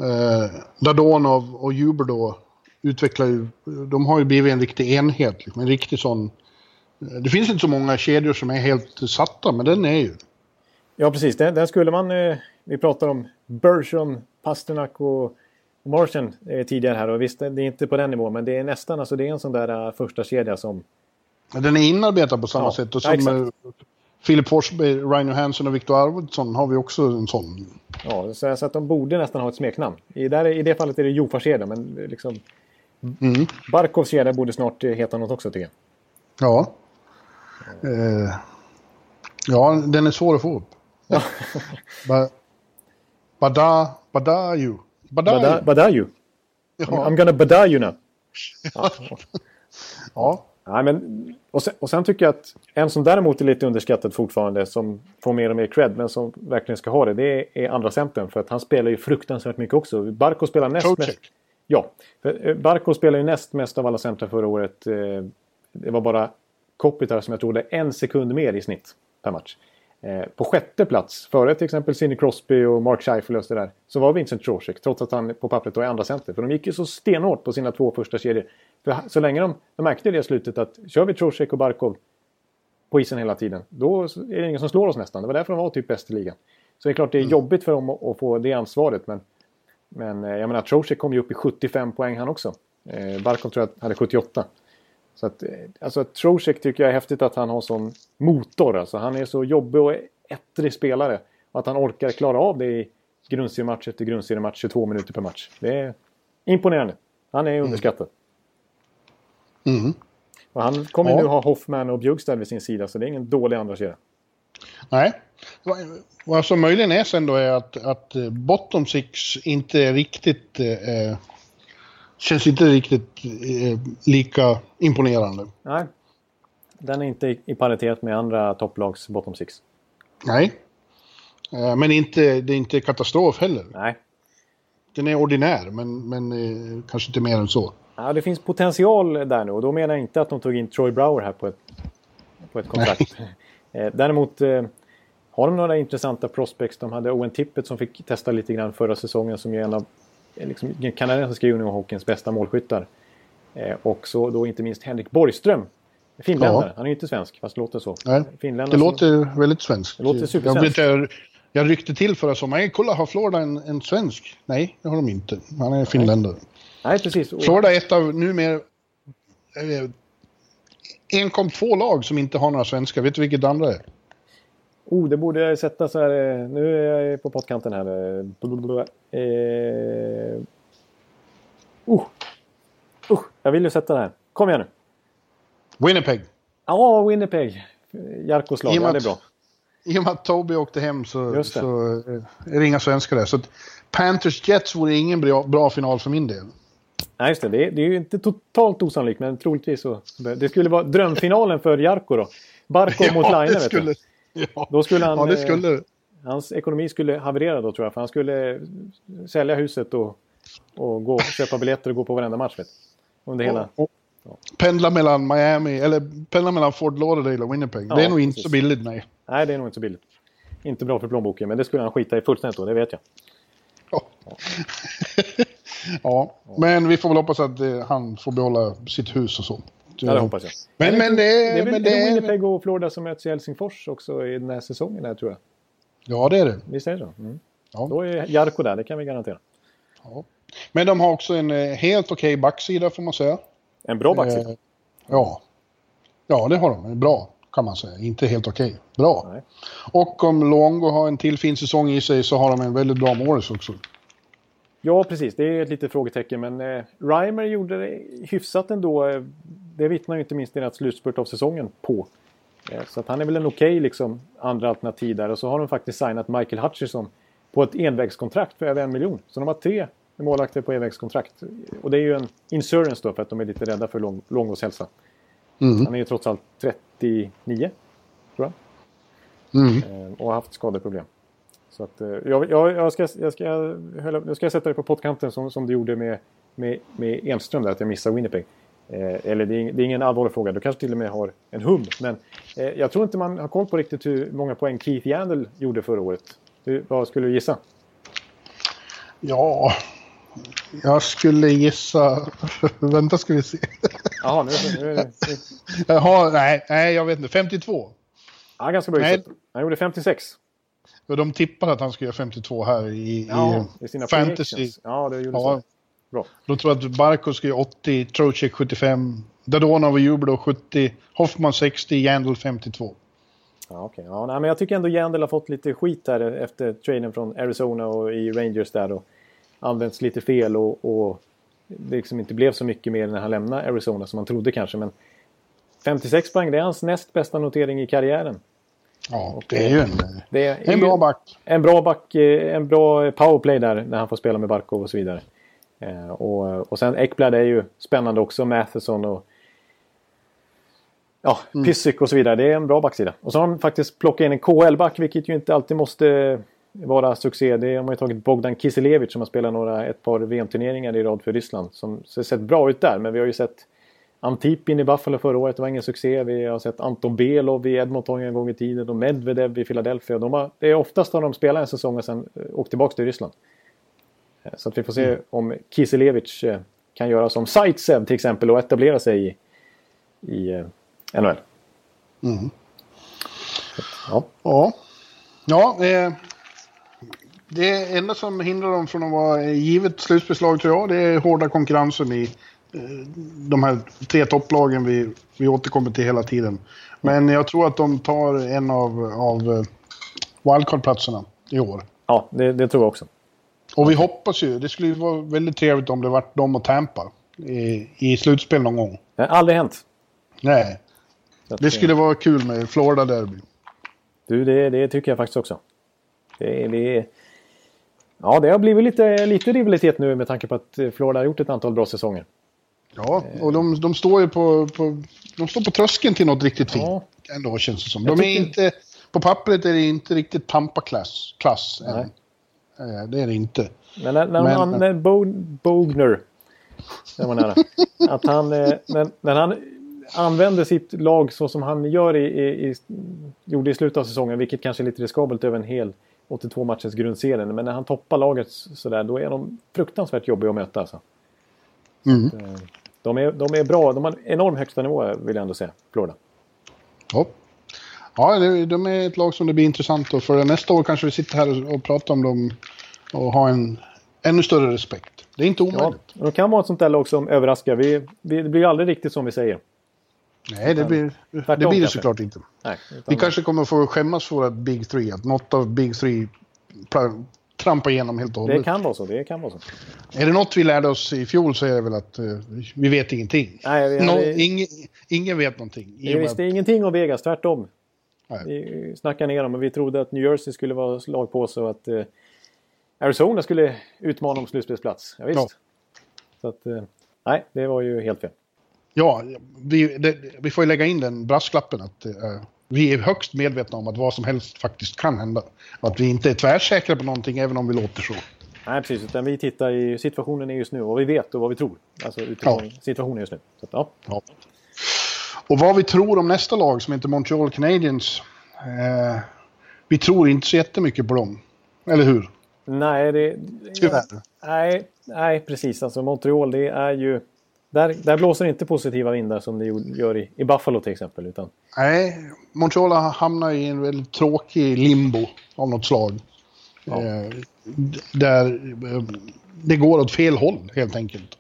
eh, Dadonov och Juber då utvecklar ju, de har ju blivit en riktig enhet, liksom, en riktig sån eh, det finns inte så många kedjor som är helt satta, men den är ju. Ja, precis. Den, den skulle man... Eh, vi pratar om Bergeron, Pasternak och Martian eh, tidigare här. Och visst, det är inte på den nivån, men det är nästan alltså, det är en sån där uh, första kedja som... Den är inarbetad på samma ja, sätt. Och som ja, Filip Forsberg, Ryan Johansson och Viktor Arvidsson har vi också en sån. Ja, så, så, att de borde nästan ha ett smeknamn. I, där, i det fallet är det Jofa-kedja, men liksom... Mm. Barkovs kedja borde snart heta något också, tycker jag. Ja. Eh, ja, den är svår att få upp ba, bada, badayu. Badayu. Bada, badayu. Ja. I'm gonna bada you now. ja. ja. Nej, men, och, sen, och sen tycker jag att en som däremot är lite underskattad fortfarande, som får mer och mer cred, men som verkligen ska ha det, det är andra centern. För att han spelar ju fruktansvärt mycket också. Barco spelar näst mest. Ja, eh, Barco spelar ju näst mest av alla centrar förra året. Eh, det var bara Kopitar som jag trodde en sekund mer i snitt per match. Eh, på sjätte plats, före till exempel Sidney Crosby och Mark Scheifele och där, så var Vincent Trocheck, trots att han på pappret var andra center. För de gick ju så stenhårt på sina två första kedjor. För så länge de, de märkte det i slutet att kör vi Trocheck och Barkov på isen hela tiden, då är det ingen som slår oss nästan. Det var därför de var typ bäst i ligan. Så det är klart det är mm. jobbigt för dem att, få det ansvaret, men, men eh, jag menar Trocheck kom ju upp i 75 poäng han också. Eh, Barkov tror jag hade 78. Så att, eh, alltså Trocek tycker jag är häftigt att han har sån motor. Alltså han är så jobbig och ettrig spelare. Och att han orkar klara av det i grundseriematch efter grundseriematch, 22 minuter per match. Det är imponerande. Han är underskattad. Mm. Mm. Och han kommer ja. nu ha Hoffman och Bjugstad vid sin sida, så det är ingen dålig andra kedja. Nej. Vad som möjligen är sen då är att, att bottom six inte är riktigt eh, känns inte riktigt eh, lika imponerande. Nej, den är inte i, paritet med andra topplags bottom six. Nej, eh, men inte, det är inte katastrof heller. Nej. Den är ordinär, men, men eh, kanske inte mer än så. Ja, det finns potential där nu och då menar jag inte att de tog in Troy Brower här på ett, på ett kontrakt. [LAUGHS] Eh, däremot har de några intressanta prospects. De hade Owen Tippett som fick testa lite grann förra säsongen som är en av liksom, kanadensiska juniorhockeyns bästa målskyttar. Eh, och så då inte minst Henrik Borgström. Finländare, ja. han är ju inte svensk fast det låter så. Nej, det låter väldigt svenskt. Det låter supersvenskt. Jag, jag ryckte till förra sommaren. Kolla, har Florida en, en svensk? Nej, det har de inte. Han är finländare. Nej, precis. Florida är ett av numera... Eh, enkom två lag som inte har några svenskar. Vet du vilket andra är? Oh, det borde jag sätta så här. Eh, nu är jag på pottkanten här. Eh, uh. Uh, jag vill ju sätta det här. Kom igen nu. Winnipeg. Ja, Winnipeg. Jarkos lag, ja, det är bra. I och med att Toby åkte hem så, så eh, är det inga svenskar där. Så Panthers Jets vore ingen bra, bra final för min del. Nej, just det. Det är, det är ju inte totalt osannolikt, men troligtvis så. Det skulle vara drömfinalen för Jarko då. Barkov [LAUGHS] ja, mot Laine, vet du. [LAUGHS] Ja. Då skulle han... Ja, det skulle... hans ekonomi skulle haverera då tror jag. För han skulle sälja huset och, och gå, köpa biljetter och gå på varenda match. Vet, under hela... Och, och, pendla mellan Miami, eller pendla mellan Fort Lauderdale och Winnipeg. Ja, det är nog inte så billigt, nej. Nej, det är nog inte så billigt. Inte bra för plånboken, men det skulle han skita i fullständigt då, det vet jag. Ja. [LAUGHS] ja, men vi får väl hoppas att eh, han får behålla sitt hus och så. Ja, det hoppas jag. Men, men, det, det är väl men det Winnipeg och Florida som möts i Helsingfors också i den här säsongen, här, tror jag. Ja, det är det. Visst är det så? Mm. Ja. Då är Jarko där, det kan vi garantera. Ja. Men de har också en eh, helt okej okay backsida, får man säga. En bra backsida? Eh, ja. Ja, det har de. Bra, kan man säga. Inte helt okej. Okay. Bra. Nej. Och om Luongo har en till fin säsong i sig så har de en väldigt bra Morris också. Ja, precis. Det är ett litet frågetecken. Men eh, Reimer gjorde det hyfsat ändå. Eh, det vittnar ju inte minst deras slutspurt av säsongen på. Eh, så att han är väl en okej okay, liksom, andra alternativ där. Och så har de faktiskt signat Michael Hutchison på ett envägskontrakt för över en miljon. Så de har tre målvakter på envägskontrakt. Och det är ju en insurance då för att de är lite rädda för lång, Långås hälsa. Mm. Han är ju trots allt 39, tror jag. Mm. Och har haft skadeproblem. Så att, eh, jag, jag, jag, ska, jag, ska, jag ska sätta dig på pottkanten som, som du gjorde med, med, med Enström där, att jag missade Winnipeg. Eh, eller det är, det är, ingen allvarlig fråga, du kanske till och med har en hum. Men eh, jag tror inte man har koll på riktigt hur många poäng Keith Yandel gjorde förra året. Hur, vad skulle du gissa? Ja, jag skulle gissa... [LAUGHS] Vänta ska vi se. Jaha, nu, nu det... [LAUGHS] Jaha, nej, nej, jag vet inte. 52. Ja, ganska bra. Han gjorde 56. Ja, de tippade att han skulle göra 52 här i, ja, i, i fantasy. Ja, det gjorde ja. Bra. De tror att Barco skulle göra 80, Trocek 75, Dadonov och Jublo 70, Hoffman 60, Jandl 52. Ja, okay. ja, nej, men jag tycker ändå Jandl har fått lite skit här efter traden från Arizona och i Rangers där. Och använts lite fel och, och det liksom inte blev så mycket mer när han lämnade Arizona som man trodde kanske. Men 56 poäng, det är hans näst bästa notering i karriären. Ja, det är ju en, det är en bra back. En bra back, eh, en bra powerplay där när han får spela med Barkov och så vidare. Eh, och, och sen Ekblad är ju spännande också, Matheson och ja, mm. Pissick och så vidare. Det är en bra backsida. Och så har de faktiskt plockat in en KL-back, vilket ju inte alltid måste vara succé. Det har man ju tagit Bogdan Kiselevich som har spelat några, ett par VM-turneringar i rad för Ryssland. Som ser sett bra ut där, men vi har ju sett Antipin i Buffalo förra året, det var ingen succé. Vi har sett Anton Belov i Edmonton en gång i tiden och Medvedev i Philadelphia. De har, det är oftast har de spelat en säsong och sen eh, åkt tillbaka till Ryssland. Eh, så att vi får se mm. om Kiselevich eh, kan göra som Zaitsev till exempel och etablera sig i, i NHL. Mm. Ja. Ja. ja eh, det enda som hindrar dem från att vara givet slutspelslag tror jag, det är hårda konkurrensen i de här tre topplagen vi, vi återkommer till hela tiden. Men jag tror att de tar en av, av eh, wildcard-platserna i år. Ja, det, det, tror jag också. Och vi hoppas ju, det skulle ju vara väldigt trevligt om det vart de och Tampa i, i slutspel någon gång. Det har aldrig hänt. Nej. Det skulle vara kul med Florida Derby. Du, det, det tycker jag faktiskt också. Det, det, ja, det har blivit lite, lite rivalitet nu med tanke på att Florida har gjort ett antal bra säsonger. Ja, och de, de står ju på, på, de står på tröskeln till något riktigt fint. Ja. Ändå känns det som. De är inte, på pappret är det inte riktigt Tampa-klass klass än. Eh, det är det inte. Men när, när, Men, han, när Bo, Bogner, det var nära, [LAUGHS] att han, eh, när, när han använder sitt lag så som han gör i, i, i, gjorde i slutet av säsongen, vilket kanske är lite riskabelt över en hel 82 matchers grundserie. Men när han toppar laget sådär, då är de fruktansvärt jobbiga att möta. Alltså. Mm. Eh, de är, de är bra. De har en enorm högsta nivå vill jag ändå säga, Florida. Ja, ja de är ett lag som det blir intressant att följa. Nästa år kanske vi sitter här och pratar om dem och har en ännu större respekt. Det är inte omöjligt. Ja, de kan vara ett sånt där lag som överraskar. Vi, vi, det blir aldrig riktigt som vi säger. Nej, det blir det, blir det såklart inte. Nej, vi kanske kommer få skämmas för våra Big Three. Att något av Big Three trampa igenom helt och hållet. Det kan vara så. Det kan vara så. Är det något vi lärde oss i fjol så är det väl att uh, vi vet ingenting. Nej, vi, no, vi, ingen, ingen vet någonting. Vi visste ingenting om Vegas, tvärtom. Nej. Vi snackade ner dem och vi trodde att New Jersey skulle vara slag på sig och att uh, Arizona skulle utmana om slutspelsplats. Ja, visst. Ja. Så att, uh, nej, det var ju helt fel. Ja, vi, det, vi får ju lägga in den brasklappen att vi är högst medvetna om att vad som helst faktiskt kan hända. Och att vi inte är tvärsäkra på någonting även om vi låter så. Nej, precis. Utan vi tittar i situationen just nu, vad vi vet och vad vi tror. Alltså utifrån ja. situationen just nu. Så, ja. ja. Och vad vi tror om nästa lag som heter Montreal Canadiens. Eh, vi tror inte så jättemycket på dem. Eller hur? Nej, det... Tyvärr. Nej, nej, precis. Alltså Montreal, det är ju... Där, där blåser inte positiva vindar som det gör i, i Buffalo till exempel. Utan... Nej, Montreal har hamnat i en väldigt tråkig limbo av något slag. Ja. Eh, där eh, det går åt fel håll helt enkelt.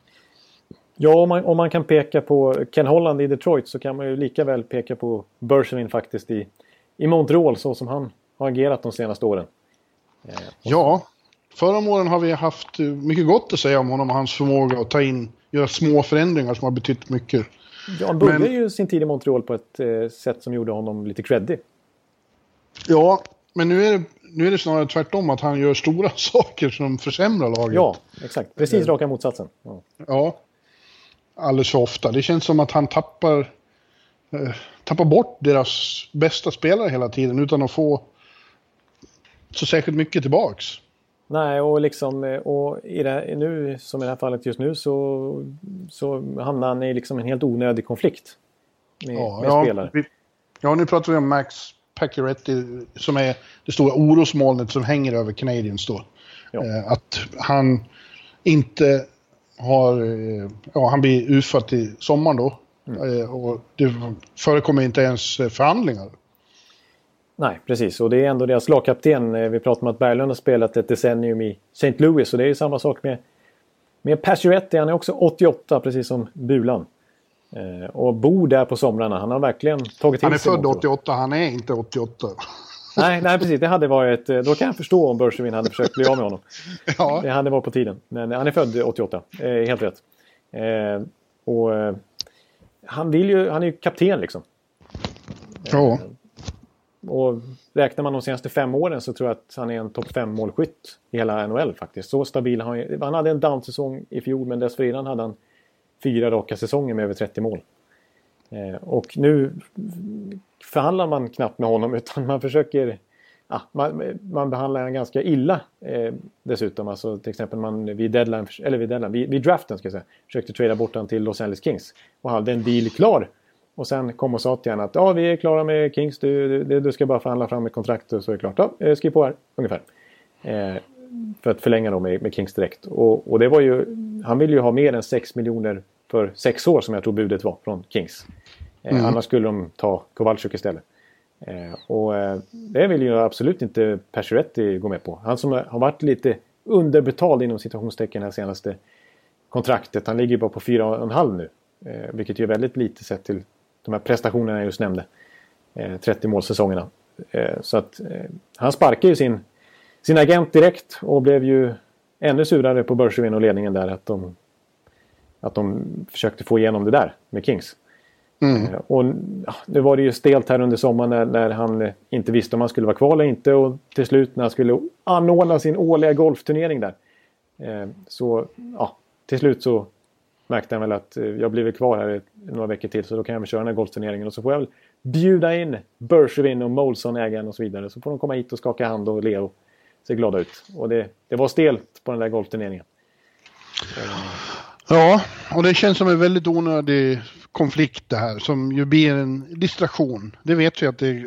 Ja, om man, om man kan peka på Ken Holland i Detroit så kan man ju lika väl peka på Bergevin faktiskt i, i Montreal så som han har agerat de senaste åren. Eh, ja, förra åren har vi haft mycket gott att säga om honom och hans förmåga att ta in, göra små förändringar som har betytt mycket. Ja, han började men, ju sin tid i Montreal på ett eh, sätt som gjorde honom lite creddig. Ja, men nu är, det, nu är det snarare tvärtom att han gör stora [LAUGHS] saker som försämrar laget. Ja, exakt. Precis raka motsatsen. Ja. ja. Alldeles för ofta. Det känns som att han tappar, eh, tappar bort deras bästa spelare hela tiden utan att få så särskilt mycket tillbaks. Nej, och liksom och i det, nu som i det här fallet just nu så, så hamnar han i liksom en helt onödig konflikt med, ja, med ja, spelare. Vi, ja, nu pratar vi om Max Pacioretty som är det stora orosmolnet som hänger över Canadiens då. Ja. Eh, att han inte har, eh, ja han blir utförd till sommaren då. Mm. Eh, och det förekommer inte ens förhandlingar. Nej, precis. Och det är ändå deras lagkapten. Eh, vi pratar om att Berglund har spelat ett decennium i St. Louis. Och det är ju samma sak med, med Pacioretty. Han är också 88, precis som Bulan. Eh, och bor där på somrarna. Han har verkligen tagit till sig Han är född 88, han är inte 88. Nej, nej, precis. Det hade varit... Eh, då kan jag förstå om Bergevin hade försökt bli av med honom. [LAUGHS] ja. Det hade varit på tiden. Men han är född 88. Eh, helt rätt. Eh, och eh, han vill ju... Han är ju kapten liksom. Ja. Och räknar man de senaste fem åren så tror jag att han är en topp fem målskytt i hela NHL faktiskt. Så stabil han Han hade en down-säsong i fjol men dessförinnan hade han fyra raka säsonger med över 30 mål. Eh, och nu förhandlar man knappt med honom [LAUGHS] utan man försöker Ja, man, man behandlar honom ganska illa eh, dessutom. Alltså, till exempel man vid deadline, eller vid, deadline, vid, vid draften ska jag säga, försökte trada bort honom till Los Angeles Kings. Och hade en deal klar och sen kom och sa till henne att ja, vi är klara med Kings. Du, du, du ska bara förhandla fram ett kontrakt och så är det klart. Ja, eh, skriv på här, ungefär. Eh, för att förlänga då med, med Kings direkt. Och, och, det var ju, han ville ju ha mer än 6 miljoner för sex år som jag tror budet var från Kings. Eh, mm. Annars skulle de ta Kowalczyk istället. Eh, och eh, det vill ju absolut inte Pacioretty gå med på. Han som har varit lite underbetald inom situationstecken här senaste kontraktet. Han ligger bara på 4,5 nu. Eh, vilket ju är väldigt lite sett till de här prestationerna jag just nämnde. Eh, 30 målsäsongerna. Eh, så att eh, han sparkade ju sin, sin agent direkt och blev ju ännu surare på Bergevin och ledningen där att de, att de försökte få igenom det där med Kings. Mm. Eh, och ja, nu var det ju stelt här under sommaren när, när, han inte visste om han skulle vara kvar eller inte och till slut när han skulle anordna sin årliga golfturnering där. Eh, så ja, till slut så märkte han väl att eh, jag blir kvar här några veckor till så då kan jag väl köra den här golfturneringen och så får jag väl bjuda in Bergevin och Molson, ägaren och så vidare. Så får de komma hit och skaka hand och le och se glada ut. Och det, det var stelt på den där golfturneringen. Ja, och det känns som en väldigt onödig konflikt det här som ju blir en distraktion. Det vet vi att det,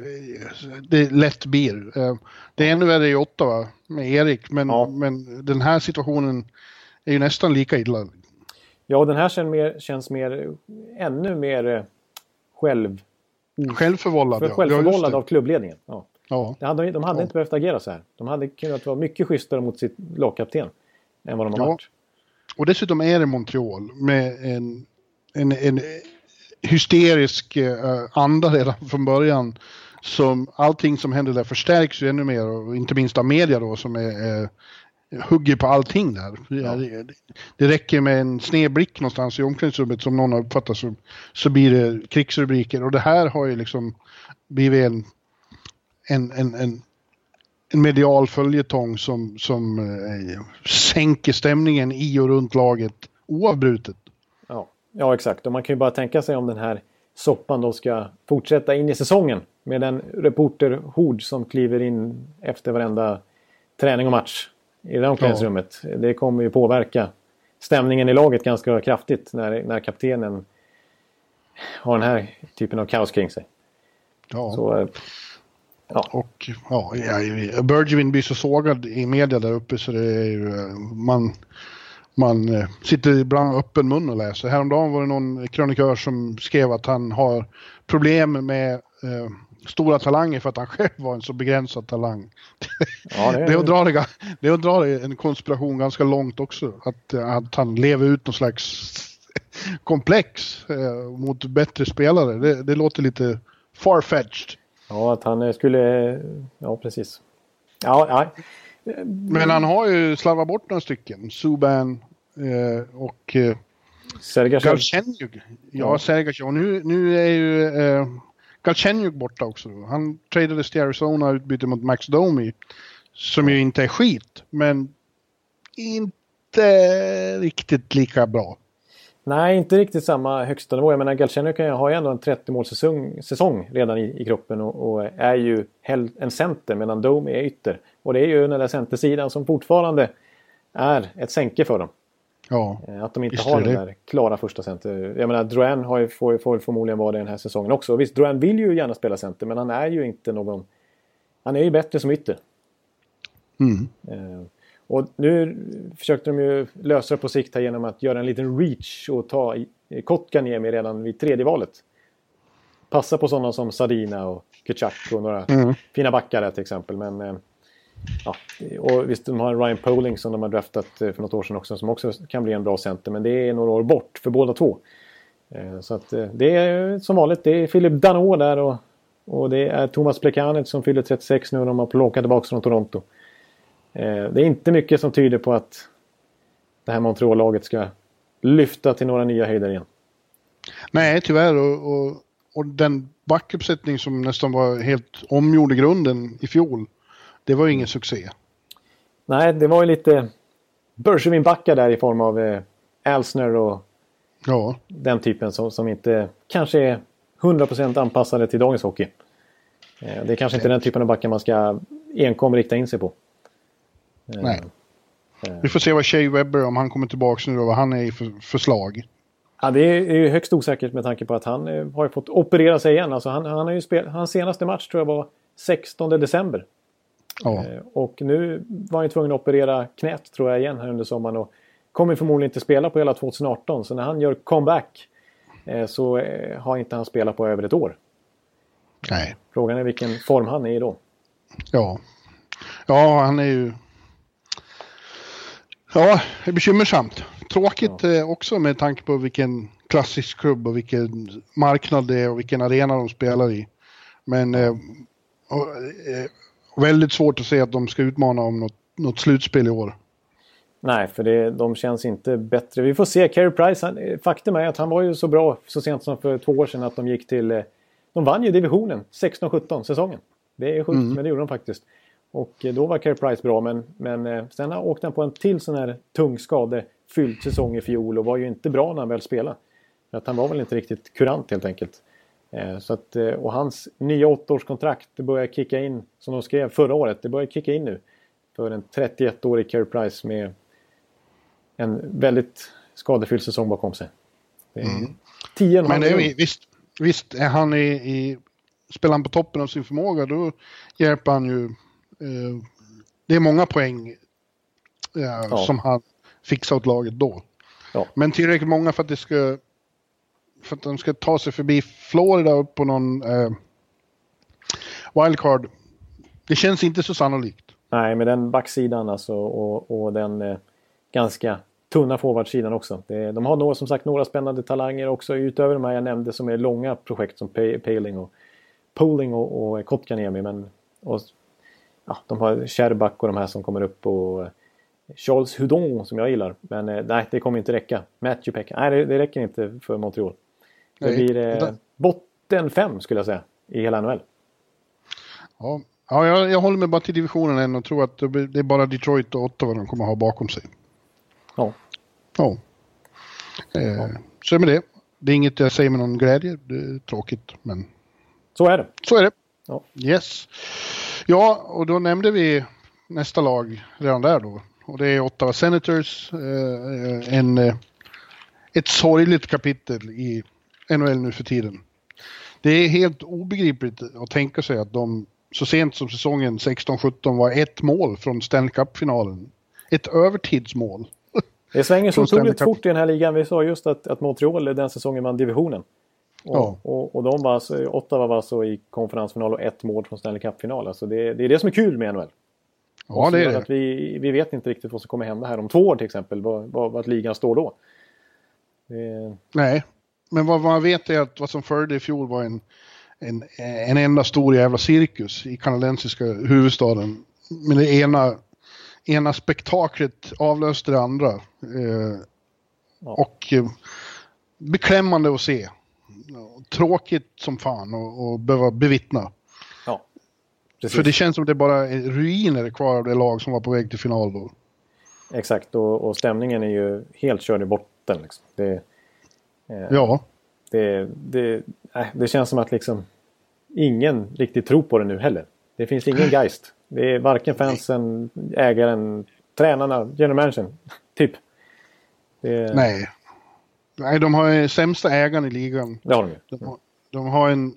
det lätt blir. Eh, det är ännu värre i Ottawa med Erik men, ja. men den här situationen är ju nästan lika illa. Ja, den här känns mer, känns mer ännu mer eh, själv... Självförvållad, för, Självförvållad ja, av klubbledningen. Ja. Ja. De hade, de hade ja. inte behövt agera så här. De hade kunnat vara mycket schysstare mot sitt lagkapten än vad de har ja. varit. Och dessutom är det Montreal med en, en, en hysterisk uh, anda redan [LAUGHS] från början. Som allting som händer där förstärks ju ännu mer och inte minst av media då som är uh, hugger på allting där. Ja. Det, det, räcker med en snedblick någonstans i omklädningsrummet som någon har uppfattat så, så blir det krigsrubriker. Och det här har ju liksom blivit en, en, en, en, en medial följetong som, som eh, sänker stämningen i och runt laget oavbrutet. Ja. ja, exakt. Och man kan ju bara tänka sig om den här soppan då ska fortsätta in i säsongen. med den reporterhord som kliver in efter varenda träning och match i det omklädningsrummet. Ja. Det kommer ju påverka stämningen i laget ganska kraftigt när, när kaptenen har den här typen av kaos kring sig. Ja. Så, eh, ja. Och ja, Bergevin blir så sågad i media där uppe så det är ju, eh, man, man eh, sitter ibland öppen mun och läser. Häromdagen var det någon krönikör som skrev att han har problem med eh, stora talanger för att han själv var en så begränsad talang. Ja, det, är... [LAUGHS] det, är att dra det, det är att dra det en konspiration ganska långt också. Att, att han lever ut någon slags [LAUGHS] komplex eh, mot bättre spelare. Det, det låter lite farfetched. Ja, att han skulle... Ja, precis. Ja, ja. Men han har ju slarvat bort några stycken. Subban eh, och... Eh, Galchenyuk. Ja, Sergachev. Nu, nu är ju eh, Galchenyuk borta också. Han tradades till Arizona och utbytte mot Max Domi. Som ju inte är skit, men inte riktigt lika bra. Nej, inte riktigt samma högsta nivå. Jag menar, Galchenyuk har ju ändå en 30-målssäsong säsong redan i, i kroppen och, och, är ju en center medan Domi är ytter. Och det är ju den där centersidan som fortfarande är ett sänke för dem. Ja, eh, Att de inte har den där klara första center. Jag menar, Drouin har ju, får, får förmodligen vara det den här säsongen också. Visst, Drouin vill ju gärna spela center men han är ju inte någon... Han är ju bättre som ytter. Mm. Eh, och nu försökte de ju lösa det på sikt här genom att göra en liten reach och ta Kotkaniemi redan vid tredje valet. Passa på sådana som Sadina och Kutchak och några mm. fina backar där till exempel. Men, eh, ja, och visst, de har Ryan Poling som de har draftat eh, för något år sedan också som också kan bli en bra center. Men det är några år bort för båda två. Eh, så att eh, det är som vanligt, det är Philip Danault där och, och det är Thomas Plekanec som fyller 36 nu och de har plockat tillbaka från Toronto. Det är inte mycket som tyder på att det här Montreal-laget ska lyfta till några nya höjder igen. Nej, tyvärr. Och, och, och den backuppsättning som nästan var helt omgjord i grunden i fjol, det var ju ingen succé. Nej, det var ju lite Bergevin-backar där i form av eh, Alsner och ja. den typen som, som inte kanske är 100% anpassade till dagens hockey. Eh, det är kanske inte den typen av backar man ska enkom rikta in sig på. Nej. Eh, Vi får se vad Shea Webber, om han kommer tillbaka nu vad han är i för förslag. Ja, det är ju högst osäkert med tanke på att han eh, har fått operera sig igen. Alltså han, han har ju spel, hans senaste match tror jag var 16 december. Ja. Eh, och nu var han ju tvungen att operera knät tror jag igen här under sommaren. Och kommer förmodligen inte spela på hela 2018. Så när han gör comeback så har inte han spelat på över ett år. Nej. Frågan är vilken form han är i då. Ja. Ja, han är ju Ja, det är bekymmersamt. Tråkigt ja. Eh, också med tanke på vilken klassisk klubb och vilken marknad det är och vilken arena de spelar i. Men eh, och, eh, väldigt svårt att se att de ska utmana om något, något slutspel i år. Nej, för det, de känns inte bättre. Vi får se. Carey Price, han, faktum är att han var ju så bra så sent som för två år sedan att de gick till... Eh, de vann ju divisionen 16-17 säsongen. Det är sjukt, mm. men det gjorde de faktiskt. Och eh, då var Care Price bra men, men eh, sen åkte han på en till sån här tung skadefylld säsong i fjol och var ju inte bra när han väl spelade. Att han var väl inte riktigt kurant helt enkelt. Eh, så att, och hans nya åttaårskontrakt det börjar kicka in, som de skrev förra året, det börjar kicka in nu. För en 31-årig Care Price med en väldigt skadefylld säsong bakom sig. Mm. 10 Men det är, visst, visst, är han i, i, spelar han på toppen av sin förmåga då hjälper han ju Eh, det är många poäng eh, ja. som han fixar åt laget då. Ja. Men tillräckligt många för att det ska för att de ska ta sig förbi Florida upp på någon eh, wildcard. Det känns inte så sannolikt. Nej, med den backsidan alltså och, och den eh, ganska tunna forwardsidan också. Det, de har några, som sagt några spännande talanger också utöver de här jag nämnde som är långa projekt som Paling och Poling och, och Kotkaniemi. Men och ja, de har Sherbak och de här som kommer upp och eh, Charles Hudon som jag gillar. Men eh, nej, det kommer inte räcka. Matthew Peck, nej det, det räcker inte för Montreal. Det nej, blir eh, botten fem skulle jag säga i hela NHL. Ja, ja jag, jag håller mig bara till divisionen än och tror att det är bara Detroit och Ottawa de kommer ha bakom sig. Ja. Ja. Eh, ja. Så är med det. Det är inget jag säger med någon glädje. Det är tråkigt, men... Så är det. Så är det. Ja. Yes. Ja, och då nämnde vi nästa lag redan där då. Och det är Ottawa Senators. Eh, en, eh, ett sorgligt kapitel i NHL nu för tiden. Det är helt obegripligt att tänka sig att de så sent som säsongen 16-17 var ett mål från Stanley Cup-finalen. Ett övertidsmål. Det svänger så [LAUGHS] otroligt fort i den här ligan. Vi sa just att, att Montreal den säsongen vann divisionen. Och, ja. och, och de var alltså, Ottawa var alltså i konferensfinal och ett mål från Stanley Cup-final. Alltså det, det är det som är kul med NHL. Ja, det är det. Att vi, vi vet inte riktigt vad som kommer hända här om två år till exempel. Vad, vad ligan står då. Det... Nej, men vad man vet är att vad som följde i fjol var en, en, en enda stor jävla cirkus i kanadensiska huvudstaden. Men det ena, ena spektaklet avlöste det andra. Eh, ja. Och eh, beklämmande att se. Tråkigt som fan att behöva bevittna. Ja. För det känns som det bara är ruiner kvar av det lag som var på väg till final då. Exakt, och, och stämningen är ju helt körd i botten. Liksom. Det, ja. Det, det, det känns som att liksom ingen riktigt tror på det nu heller. Det finns ingen geist. Det är varken fansen, ägaren, tränarna, general managern. [LAUGHS] Typ. Det... Nej. Nej, de har sämsta ägaren i ligan. Det har de ju. De, har, de har en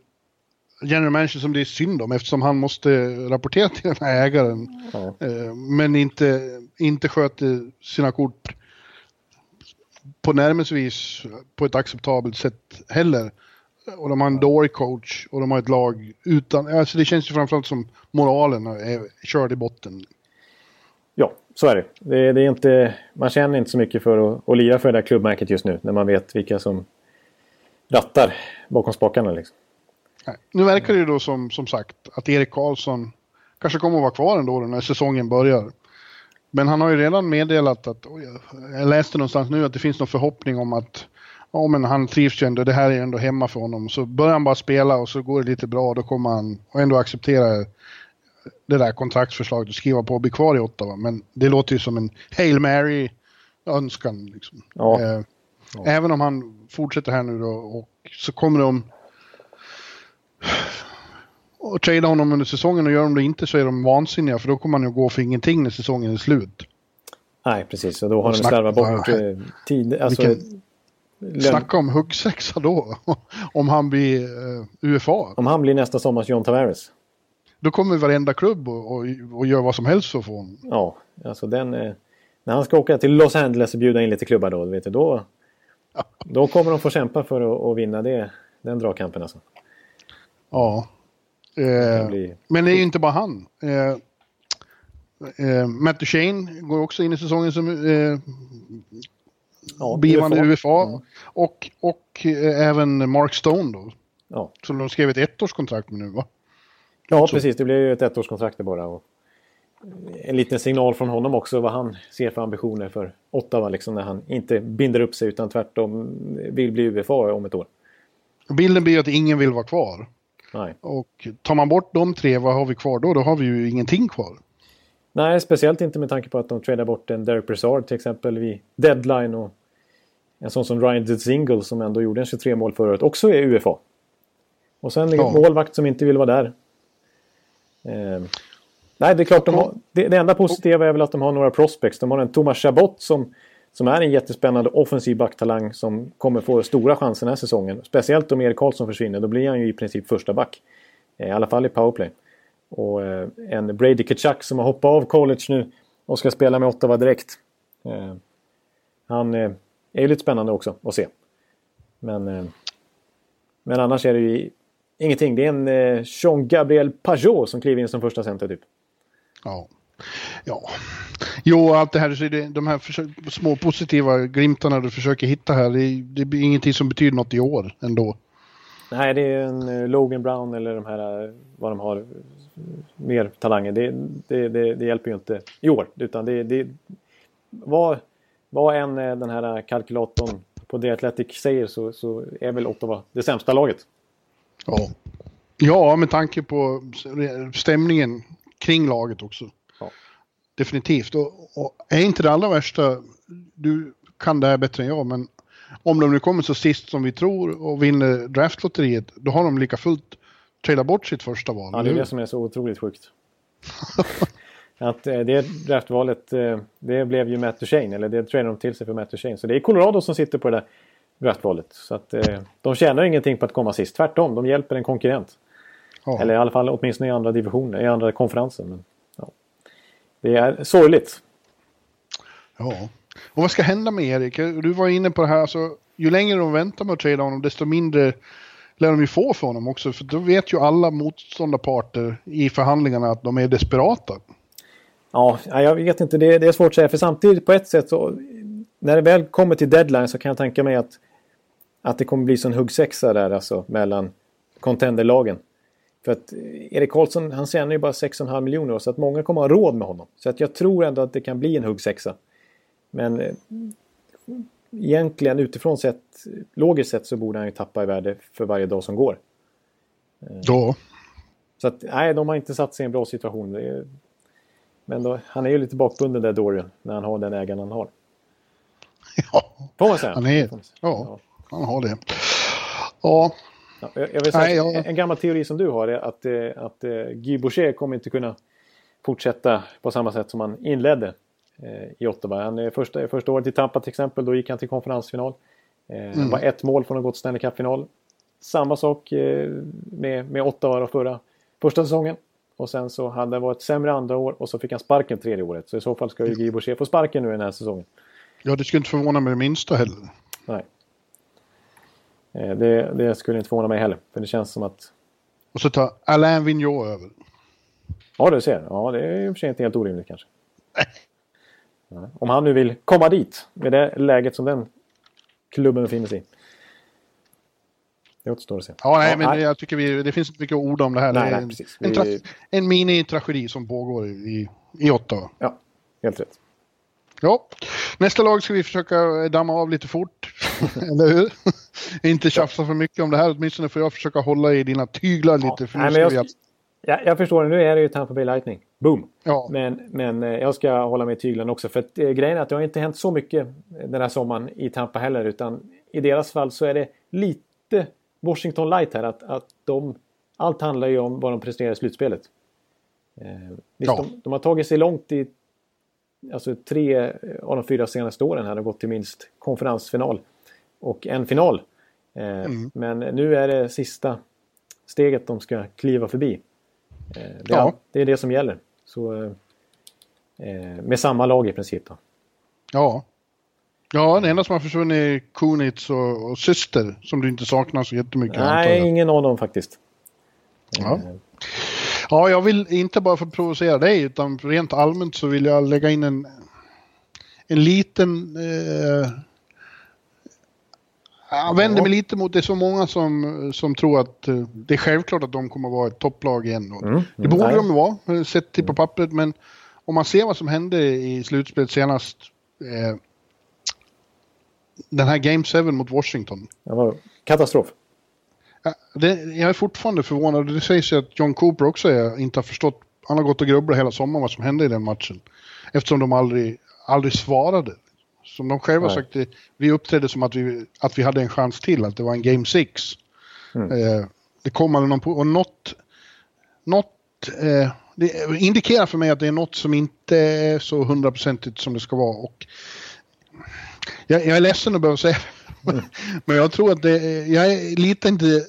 general manager som det är synd om eftersom han måste rapportera till den här ägaren. Ja. Eh, men inte, inte sköter sina kort på närmelsevis på ett acceptabelt sätt heller. Och de har en dålig coach och de har ett lag utan, alltså det känns ju framförallt som moralen är körd i botten. Ja, så är det. det, det är inte, man känner inte så mycket för att, att lira för det där klubbmärket just nu när man vet vilka som rattar bakom spakarna. Liksom. Nej. Nu verkar det ju då som, som sagt att Erik Karlsson kanske kommer att vara kvar ändå när säsongen börjar. Men han har ju redan meddelat att, jag läste någonstans nu att det finns någon förhoppning om att ja, men han trivs ju ändå, det här är ändå hemma för honom. Så börjar han bara spela och så går det lite bra, då kommer han ändå acceptera det där kontraktsförslaget och skriva på och bli kvar i Ottawa. Men det låter ju som en Hail Mary önskan. Liksom. Ja. Eh, ja. Även om han fortsätter här nu då och så kommer de och trada honom under säsongen och gör de det inte så är de vansinniga för då kommer han ju gå för ingenting när säsongen är slut. Nej, precis. Och då har de slarvat bort eh, tid. Alltså, Vilken, snacka om huggsexa då. [LAUGHS] om han blir eh, UFA. Om han blir nästa sommars John Tavares. Då kommer varenda klubb och, och, och gör vad som helst för att få honom. Ja, alltså den... Eh, när han ska åka till Los Angeles och bjuda in lite klubbar då, vet du, då, då kommer de få kämpa för att, att vinna det, den dragkampen alltså. Ja. Eh. Men det är ju inte bara han. Eh, eh, Matt Duchene går också in i säsongen som eh, ja, blivande UFA. Mm. Och, och eh, även Mark Stone då. Ja. Som de skrev ett ettårskontrakt med nu va? Ja, Så. precis. Det blir ju ett ettårskontrakt bara. Och en liten signal från honom också vad han ser för ambitioner för Ottawa. Liksom, när han inte binder upp sig utan tvärtom vill bli UFA om ett år. Bilden blir att ingen vill vara kvar. Nej. Och tar man bort de tre, vad har vi kvar då? Då har vi ju ingenting kvar. Nej, speciellt inte med tanke på att de tradar bort en Derek Brassard till exempel vid deadline och en sån som Ryan Dzingel som ändå gjorde en 23 mål förra året också är UFA. Och sen ja. målvakt som inte vill vara där. Eh, nej, det är klart de har, det, det, enda positiva är väl att de har några prospects. De har en Thomas Chabot som, som är en jättespännande offensiv backtalang som kommer få stora chanser den här säsongen. Speciellt om Erik Karlsson försvinner, då blir han ju i princip första back. Eh, I alla fall i powerplay. Och eh, en Brady Kachuk som har hoppat av college nu och ska spela med Ottawa direkt. Eh, han är ju lite spännande också att se. Men, men annars är det ju ingenting. Det är en Jean-Gabriel Pajot som kliver in som första center typ. Ja. Ja. Jo, allt det här, de här små positiva glimtarna du försöker hitta här, det, det blir ingenting som betyder något i år ändå. Nej, det är en uh, Logan Brown eller de här, uh, vad de har, uh, mer talanger. Det, det, det, det, hjälper ju inte i år. Utan det, det, vad, vad än den här kalkylatorn på The Athletic säger så, så är väl Ottawa det sämsta laget. Ja. ja, med tanke på stämningen kring laget också. Definitivt. Och, och, är inte det allra värsta, du kan det här bättre än jag, men om de nu kommer så sist som vi tror och vinner draftlotteriet, då har de lika fullt trada bort sitt första val. Ja, det är det som är så otroligt sjukt. [LAUGHS] att eh, det draftvalet, eh, det blev ju Matt Duchene, eller det tradade de till sig för Matt Duchene. Så det är Colorado som sitter på det där draftvalet. Så att eh, de tjänar ingenting på att komma sist. Tvärtom, de hjälper en konkurrent. Ja. Eller i alla fall åtminstone i andra divisioner, i andra konferenser. Men. Det är sorgligt. Ja. Och vad ska hända med Erik? Du var inne på det här, alltså, ju längre de väntar med att trada honom desto mindre lär de ju få för honom också. För då vet ju alla motståndarparter i förhandlingarna att de är desperata. Ja, jag vet inte. Det, det är svårt att säga. För samtidigt på ett sätt så när det väl kommer till deadline så kan jag tänka mig att, att det kommer bli sån huggsexa där alltså mellan contenderlagen. För att Erik Karlsson han tjänar ju bara 6,5 miljoner så att många kommer ha råd med honom. Så att jag tror ändå att det kan bli en huggsexa. Men eh, egentligen utifrån sett, logiskt sett så borde han ju tappa i värde för varje dag som går. Ja. Så att nej, de har inte satt sig i en bra situation. Är, men då, han är ju lite bakbunden där Dorian när han har den ägaren han har. [LAUGHS] Ja, Får man säga. Han är, ja, ja, han har det. Ja. Ja jag säga Nej, jag... En gammal teori som du har är att, eh, att, att Guy Boucher kommer inte kunna fortsätta på samma sätt som han inledde eh, i Ottawa. Han, första, första året i Tampa till exempel, då gick han till konferensfinal. Eh, mm. var ett mål från att gå till Stanley Cup-final. Samma sak med, med Ottawa förra, första säsongen. Och sen så hade det varit sämre andra år och så fick han sparken tredje året. Så i så fall ska ju Guy Boucher få sparken nu den här säsongen. Ja, det skulle inte förvåna mig det minsta heller. Nej. Eh, det, det, skulle inte förvåna mig heller. För det känns som att... Och så tar Alain Vigneault över. Ja, du ser. Ja, det är i och för sig inte helt orimligt kanske. Nej. Om han nu vill komma dit med det läget som den klubben befinner sig i. Det återstår att se. Ja, nej, ja, men nej. jag tycker vi, det finns inte mycket orda om det här. Nej, det en, en, en mini-tragedi som pågår i, i Ottawa. Ja, helt rätt. Ja, nästa lag ska vi försöka damma av lite fort, [LAUGHS] eller hur? Inte tjafsa för mycket om det här, åtminstone får jag försöka hålla i dina tyglar lite. Ja, för nej, jag, jag... Ja, jag förstår, nu är det ju Tampa Bay Lightning. Boom! Ja. Men, men eh, jag ska hålla mig i tyglarna också. För att, eh, grejen är att det har inte hänt så mycket den här sommaren i Tampa heller. Utan i deras fall så är det lite Washington Light här. Att, att de, allt handlar ju om vad de presterar i slutspelet. Eh, visst, ja. de, de, har tagit sig långt i alltså tre av de fyra senaste åren här har gått till minst konferensfinal och en final. Eh, mm. Men nu är det sista steget de ska kliva förbi. Eh, det, är, ja. det är det som gäller. Så, eh, med samma lag i princip. Då. Ja. Ja, det enda som har försvunnit är Kunitz och, och Syster som du inte saknar så jättemycket. Nej, ingen av dem faktiskt. Ja. Ja, jag vill inte bara för att provocera dig utan rent allmänt så vill jag lägga in en, en liten... Eh, jag vänder mig lite mot det är så många som, som tror att eh, det är självklart att de kommer att vara ett topplag igen. Mm, mm, det borde nej. de vara, sett till på pappret, men om man ser vad som hände i slutspelet senast. Eh, den här Game 7 mot Washington. Det var katastrof. Det, jag är fortfarande förvånad. Det sägs ju att John Cooper också är, inte har förstått. Han har gått och grubblat hela sommaren vad som hände i den matchen. Eftersom de aldrig, aldrig svarade. Som de själva Nej. sagt, vi uppträdde som att vi, att vi hade en chans till, att det var en Game 6. Mm. Eh, det kom aldrig någon på, och något, något eh, det indikerar för mig att det är något som inte är så hundraprocentigt som det ska vara. Och jag, jag är ledsen att behöva säga det. Mm. [LAUGHS] Men jag tror att det, jag litar inte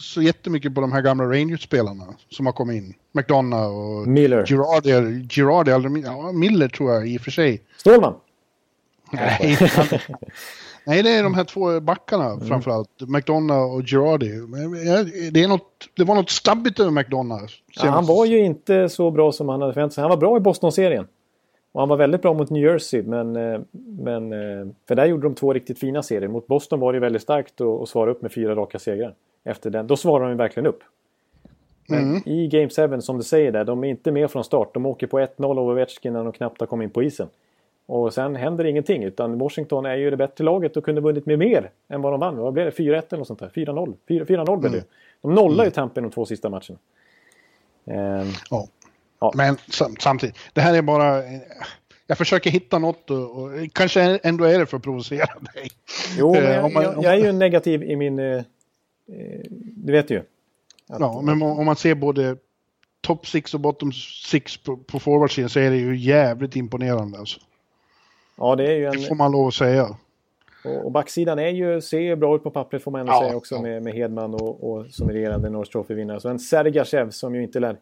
så jättemycket på de här gamla Rangers-spelarna som har kommit in. McDonough och Miller. Girardi. Girardi aldrig, ja, Miller tror jag i och för sig. Stålman? Nej, [LAUGHS] [LAUGHS] Nej, det är de här två backarna mm. framförallt. McDonough och Girardi. Det, är något, det var något stabbigt över McDonough. Ja, han var ju inte så bra som han hade förväntat sig. Han var bra i Boston-serien. Och han var väldigt bra mot New Jersey, men, eh, men eh, för där gjorde de två riktigt fina serier. Mot Boston var det väldigt starkt att svara upp med fyra raka segrar efter den. Då svarar de verkligen upp. Men mm. i Game 7, som du säger där, de är inte med från start. De åker på 1-0 av Ovechkin när de knappt har kommit in på isen. Och sen händer ingenting, utan Washington är ju det bättre laget och kunde vunnit med mer än vad de vann. Vad blev det? 4-1 eller något sånt där? 4-0? 4-0 blev det mm. De nollar mm. ju Tampa de två sista matcherna. Um, ja. Ja. Men samtidigt, det här är bara... Jag försöker hitta något och, och kanske ändå är det för att provocera [LAUGHS] dig. Jo, men eh, jag, jag, jag är ju negativ i min... Eh, Eh, du vet ju. Att, ja, men om man ser både top 6 och bottom 6 på, på forwardsidan så är det ju jävligt imponerande alltså. Ja, det är ju en... Det får man lov att säga. Och, och backsidan är ju, ser ju bra ut på pappret får man ändå ja, säga också ja. med, med Hedman och, och som regerande North Trophy-vinnare. Så en Sergachev som ju inte lär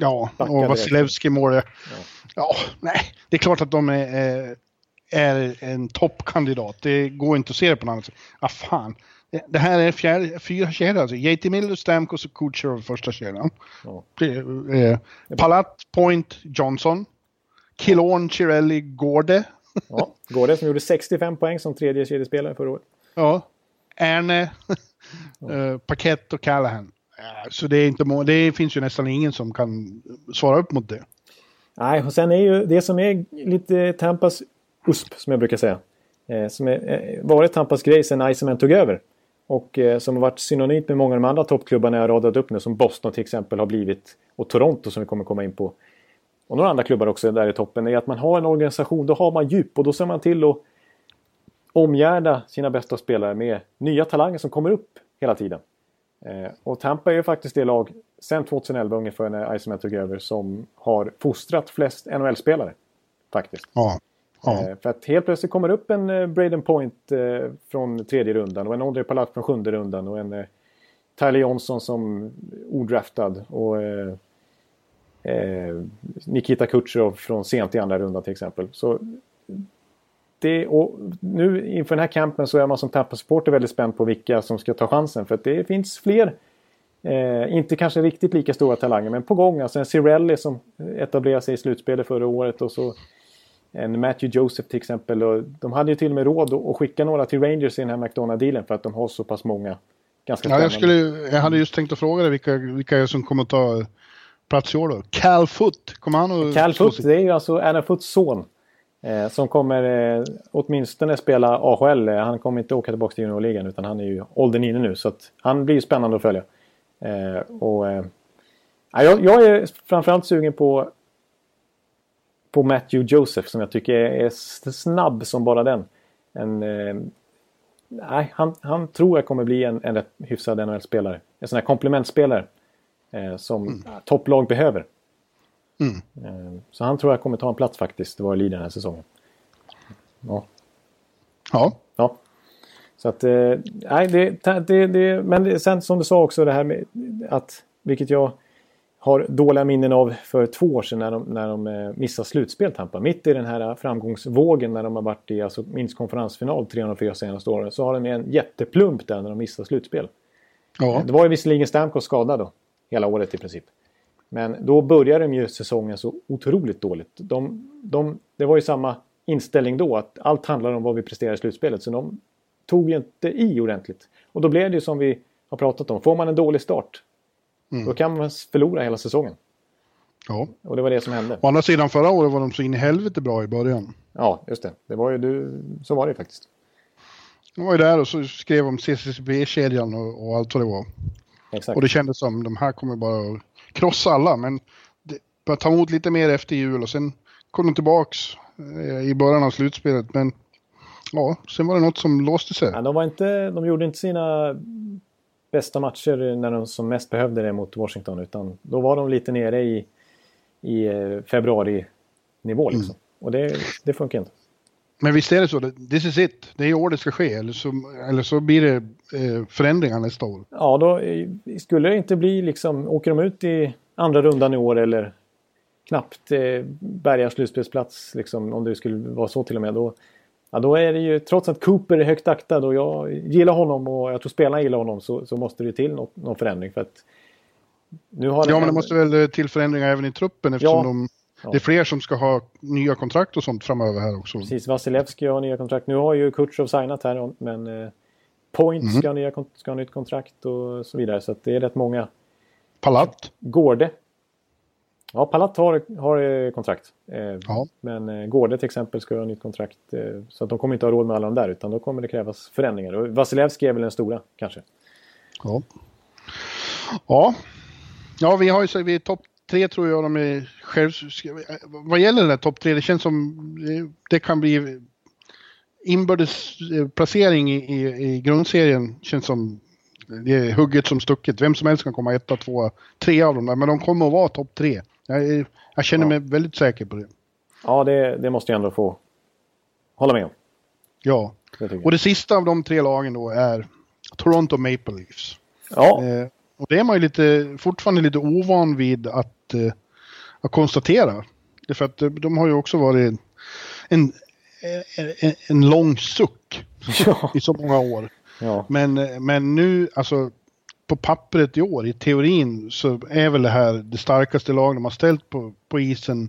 Ja, och Vasilevski mål. Ja. ja, nej, det är klart att de är, är en toppkandidat. Det går inte att se det på något annat sätt. Ah, fan. Det här är fjärde, fyra kedjor alltså. JT Miller, Stamkos och Kucherov första kedjan. Ja. Eh, Palat, Point, Johnson. Killorn, Chirelli, Gårde. Ja, Gårde som gjorde 65 poäng som tredje kedjespelare förra året. Ja. Erne, [LAUGHS] ja. eh, Paket och Callahan. Eh, så det, är inte det finns ju nästan ingen som kan svara upp mot det. Nej, och sen är ju det som är lite Tampas USP som jag brukar säga. Eh, som är, eh, varit Tampas grej sedan Iceman tog över. Och eh, som har varit synonymt med många av de andra toppklubbarna jag radat upp nu. Som Boston till exempel har blivit. Och Toronto som vi kommer komma in på. Och några andra klubbar också där i toppen. är att man har en organisation. Då har man djup och då ser man till att omgärda sina bästa spelare med nya talanger som kommer upp hela tiden. Eh, och Tampa är ju faktiskt det lag sen 2011 ungefär när Iceman tog över som har fostrat flest NHL-spelare. Faktiskt. Ja. ja. Eh, för att helt plötsligt kommer upp en eh, Braden Point från tredje rundan och en André Palat från sjunde rundan och en Tyler Johnson som odraftad och Nikita Kucherov från sent i andra rundan till exempel. Så det, och nu inför den här campen så är man som Tampa-supporter väldigt spänd på vilka som ska ta chansen. För att det finns fler, eh, inte kanske riktigt lika stora talanger, men på gång. Alltså en Cirelli som etablerade sig i slutspelet förra året och så en Matthew Joseph till exempel. Och de hade ju till och med råd att skicka några till Rangers i den här McDonald-dealen för att de har så pass många ganska ja, jag, skulle, jag hade just tänkt att fråga dig vilka, vilka som kommer att ta plats i år då. Cal Foot, kommer han att... Cal Foot, det är ju alltså Anna Foots son. Eh, som kommer eh, åtminstone spela AHL. Eh, han kommer inte åka tillbaka till juniorligan utan han är ju åldern inne nu. Så han blir spännande att följa. Eh, och, jag, jag, är framförallt sugen på, på Matthew Joseph som jag tycker är, är snabb som bara den. En, eh, nej, han, han tror jag kommer bli en, en rätt hyfsad NHL-spelare. En sån här komplementspelare eh, som mm. topplag behöver. Mm. Eh, så han tror jag kommer ta en plats faktiskt, det var Lee den här säsongen. Ja. Ja. Ja. Så att, eh, nej, det, det, det, men sen som du sa också det här med att, vilket jag har dåliga minnen av för två år sedan när de, när de eh, missade slutspel, Tampa. Mitt i den här framgångsvågen när de har varit i alltså, minst konferensfinal tre av de fyra senaste åren så har de en jätteplump där när de missade slutspel. Ja. Det var ju visserligen Stamkos skadad då, hela året i princip. Men då började de ju säsongen så otroligt dåligt. De, de, det var ju samma inställning då, att allt handlar om vad vi presterar i slutspelet. Så de tog ju inte i ordentligt. Och då blev det ju som vi har pratat om. Får man en dålig start, mm. då kan man förlora hela säsongen. Ja. Och det var det som hände. Å andra sidan förra året var de så in i helvete bra i början. Ja, just det. det var ju du, så var det ju faktiskt. De var ju där och så skrev om CCCB-kedjan och, och allt vad det var. Exakt. Och det kändes som de här kommer bara krossa alla, men det ta emot lite mer efter jul och sen kom de tillbaks eh, i början av slutspelet. Men ja, sen var det något som låste sig. Ja, de, var inte, de gjorde inte sina bästa matcher när de som mest behövde det mot Washington. Utan då var de lite nere i, i eh, februari-nivå. Liksom. Mm. Och det, det funkar inte. Men visst är det så, this is it, det är i år det ska ske, eller så, eller så blir det eh, förändringar nästa år. Ja, då skulle det inte bli liksom, åker de ut i andra rundan i år eller knappt eh, bärgar slutspelsplats, liksom, om det skulle vara så till och med, då, ja, då är det ju, trots att Cooper är högt aktad och jag gillar honom och jag tror spelarna gillar honom, så, så måste det till något, någon förändring. För att nu har ja, men det måste väl till förändringar även i truppen eftersom ja. de Ja. Det är fler som ska ha nya kontrakt och sånt framöver här också. Precis, Vasilevski har nya kontrakt. Nu har ju Kutjov signat här men eh, Point mm. ska, ha nya, ska ha nytt kontrakt och så vidare. Så det är rätt många. Palat? Gårde. Ja, Palat har, har eh, kontrakt. Eh, ja. Men Gårde till exempel ska ha nytt kontrakt. Så att de kommer inte ha råd med alla de där utan då kommer det krävas förändringar. Och Vasilevski är väl den stora kanske. Ja. Ja, ja vi har ju vi är topp tre tror jag de är själv... Vad gäller den där topp tre, det känns som det kan bli inbördes placering i, i, i grundserien känns som det är hugget som stucket. Vem som helst kan komma etta, tvåa, tre av dem där. Men de kommer att vara topp tre. Jag, jag känner ja. mig väldigt säker på det. Ja, det, det måste jag ändå få hålla med om. Ja, och det sista av de tre lagen då är Toronto Maple Leafs. Ja. Eh, och det är man ju lite, fortfarande lite ovan vid att, eh, att konstatera. För att eh, de har ju också varit en, en, en lång suck ja. i så många år. Ja. Men, men nu, alltså på pappret i år, i teorin, så är väl det här det starkaste lag de har ställt på, på isen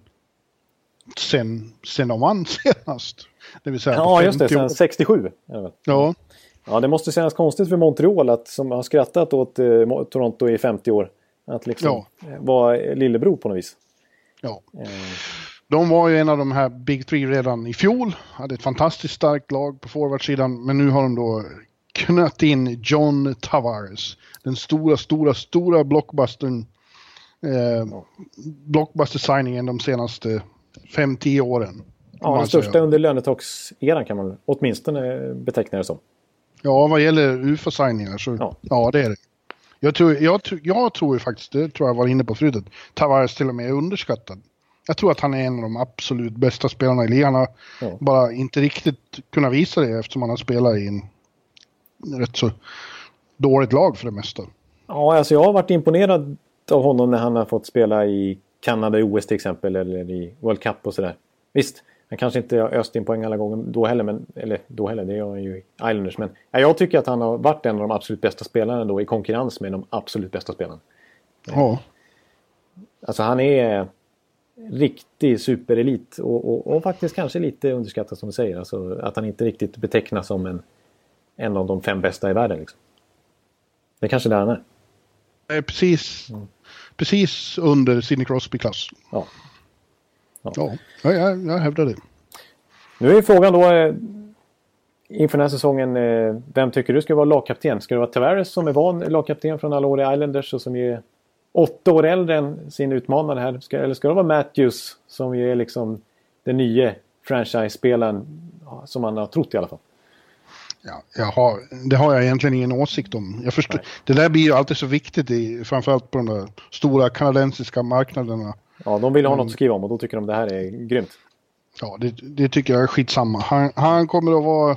sen, sen de vann [LAUGHS] senast. Det vill säga ja, just det, sen 67. Ja. Ja, det måste kännas konstigt för Montreal att, som har skrattat åt eh, Toronto i 50 år. Att liksom ja. vara lillebror på något vis. Ja. Eh. De var ju en av de här Big Three redan i fjol. Hade ett fantastiskt starkt lag på forwardsidan. Men nu har de då knött in John Tavares. Den stora, stora, stora blockbustern. Eh, blockbuster-signingen de senaste 5-10 åren. Ja, den största säga. under lönetagseran kan man åtminstone beteckna det som. Ja, vad gäller UFA-signingar så ja. ja, det är det. Jag tror, jag, jag tror faktiskt, det tror jag var inne på förut, att Tavares till och med är underskattad. Jag tror att han är en av de absolut bästa spelarna i ligan. Ja. bara inte riktigt kunnat visa det eftersom han har spelat i en rätt så dåligt lag för det mesta. Ja, alltså jag har varit imponerad av honom när han har fått spela i Kanada i OS till exempel eller i World Cup och sådär. Visst, han kanske inte har öst in poäng alla gånger då heller, men, eller då heller, det gör han ju i Islanders. Men ja, jag tycker att han har varit en av de absolut bästa spelarna då i konkurrens med de absolut bästa spelarna. Ja. Alltså han är riktig superelit och, och, och, faktiskt kanske lite underskattad som du säger. Alltså att han inte riktigt betecknas som en, en av de fem bästa i världen. Liksom. Det är kanske där han är. Precis, mm. precis under Sidney Crosby-klass. Ja. Ja, ja jag, jag hävdar det. Nu är frågan då eh, inför den här säsongen. Eh, vem tycker du ska vara lagkapten? Ska det vara Tavares som är van lagkapten från alla år i Islanders och som är åtta år äldre än sin utmanare här? Ska, eller ska det vara Matthews som är liksom den nya franchise-spelaren som man har trott i alla fall? Ja, jag har, det har jag egentligen ingen åsikt om. Jag förstår, det där blir ju alltid så viktigt, i, framförallt på de där stora kanadensiska marknaderna. Ja, de vill ha något att skriva om och då tycker de det här är grymt. Ja, det, det tycker jag är skitsamma. Han, han kommer att vara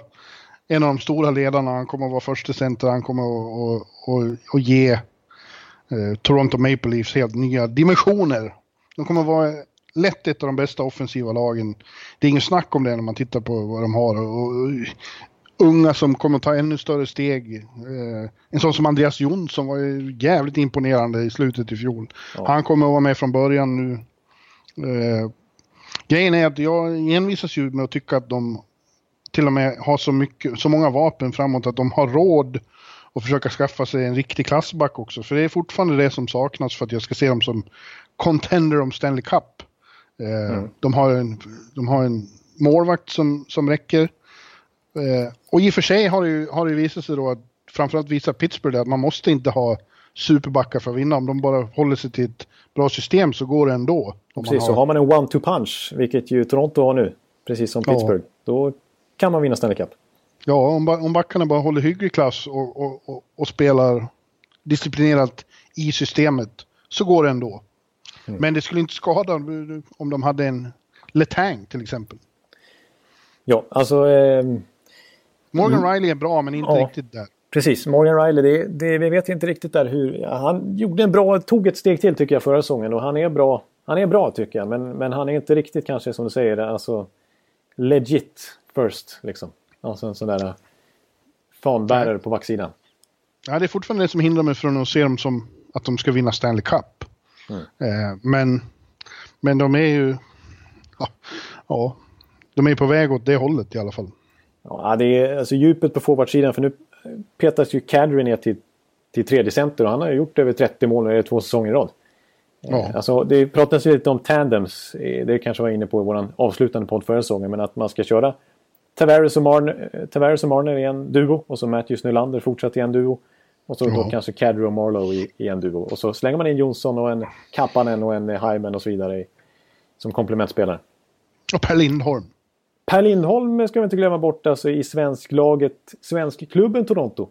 en av de stora ledarna. Han kommer att vara första center. Han kommer att, att, att, att ge eh, Toronto Maple Leafs helt nya dimensioner. De kommer att vara lätt ett av de bästa offensiva lagen. Det är ingen snack om det när man tittar på vad de har. Och, och, unga som kommer ta ännu större steg. Eh, en sån som Andreas Jonsson var ju jävligt imponerande i slutet i fjol. Ja. Han kommer att vara med från början nu. Eh, grejen är att jag envisas ju med att tycka att de till och med har så, mycket, så många vapen framåt att de har råd att försöka skaffa sig en riktig klassback också. För det är fortfarande det som saknas för att jag ska se dem som contender om Stanley Cup. Eh, mm. de, har en, de har en målvakt som, som räcker. Eh, och i och för sig har det ju har det visat sig då att framförallt visar Pittsburgh att man måste inte ha superbackar för att vinna. Om de bara håller sig till ett bra system så går det ändå. Precis, har... så har man en one-two punch, vilket ju Toronto har nu, precis som Pittsburgh, ja. då kan man vinna Stanley Cup. Ja, om, om backarna bara håller hygglig klass och, och, och, och, spelar disciplinerat i systemet så går det ändå. Mm. Men det skulle inte skada om de hade en Letang till exempel. Ja, alltså... Eh Morgan mm. Riley är bra men inte ja, riktigt där. Precis, Morgan Riley, det, det, vi vet inte riktigt där hur... Han gjorde en bra, tog ett steg till tycker jag förra säsongen och han är bra. Han är bra tycker jag men, men han är inte riktigt kanske som du säger alltså legit first liksom. Alltså en sån där äh, fanbärare på backsidan. Ja, det är fortfarande det som hindrar mig från att se dem som att de ska vinna Stanley Cup. Mm. Eh, men, men de är ju... Ja, ja, de är på väg åt det hållet i alla fall. Ja, det är alltså djupet på forwardsidan för nu petas ju Kadri ner till, till tredje center och han har gjort över 30 mål i två säsonger i rad. Ja. Eh, alltså, det pratas ju lite om tandems, eh, det kanske var inne på i vår avslutande podd förra säsongen, men att man ska köra Tavares och Marner, eh, Tavares och Marner i en duo och så Matthews Nylander fortsatt i en duo. Och så ja. då kanske Kadri och Marlowe i, i, en duo. Och så slänger man in Jonsson och en Kappanen och en Hyman och så vidare i, som komplementspelare. Och Per Lindholm. Per Lindholm ska vi inte glömma bort alltså i svensklaget, svenskklubben Toronto.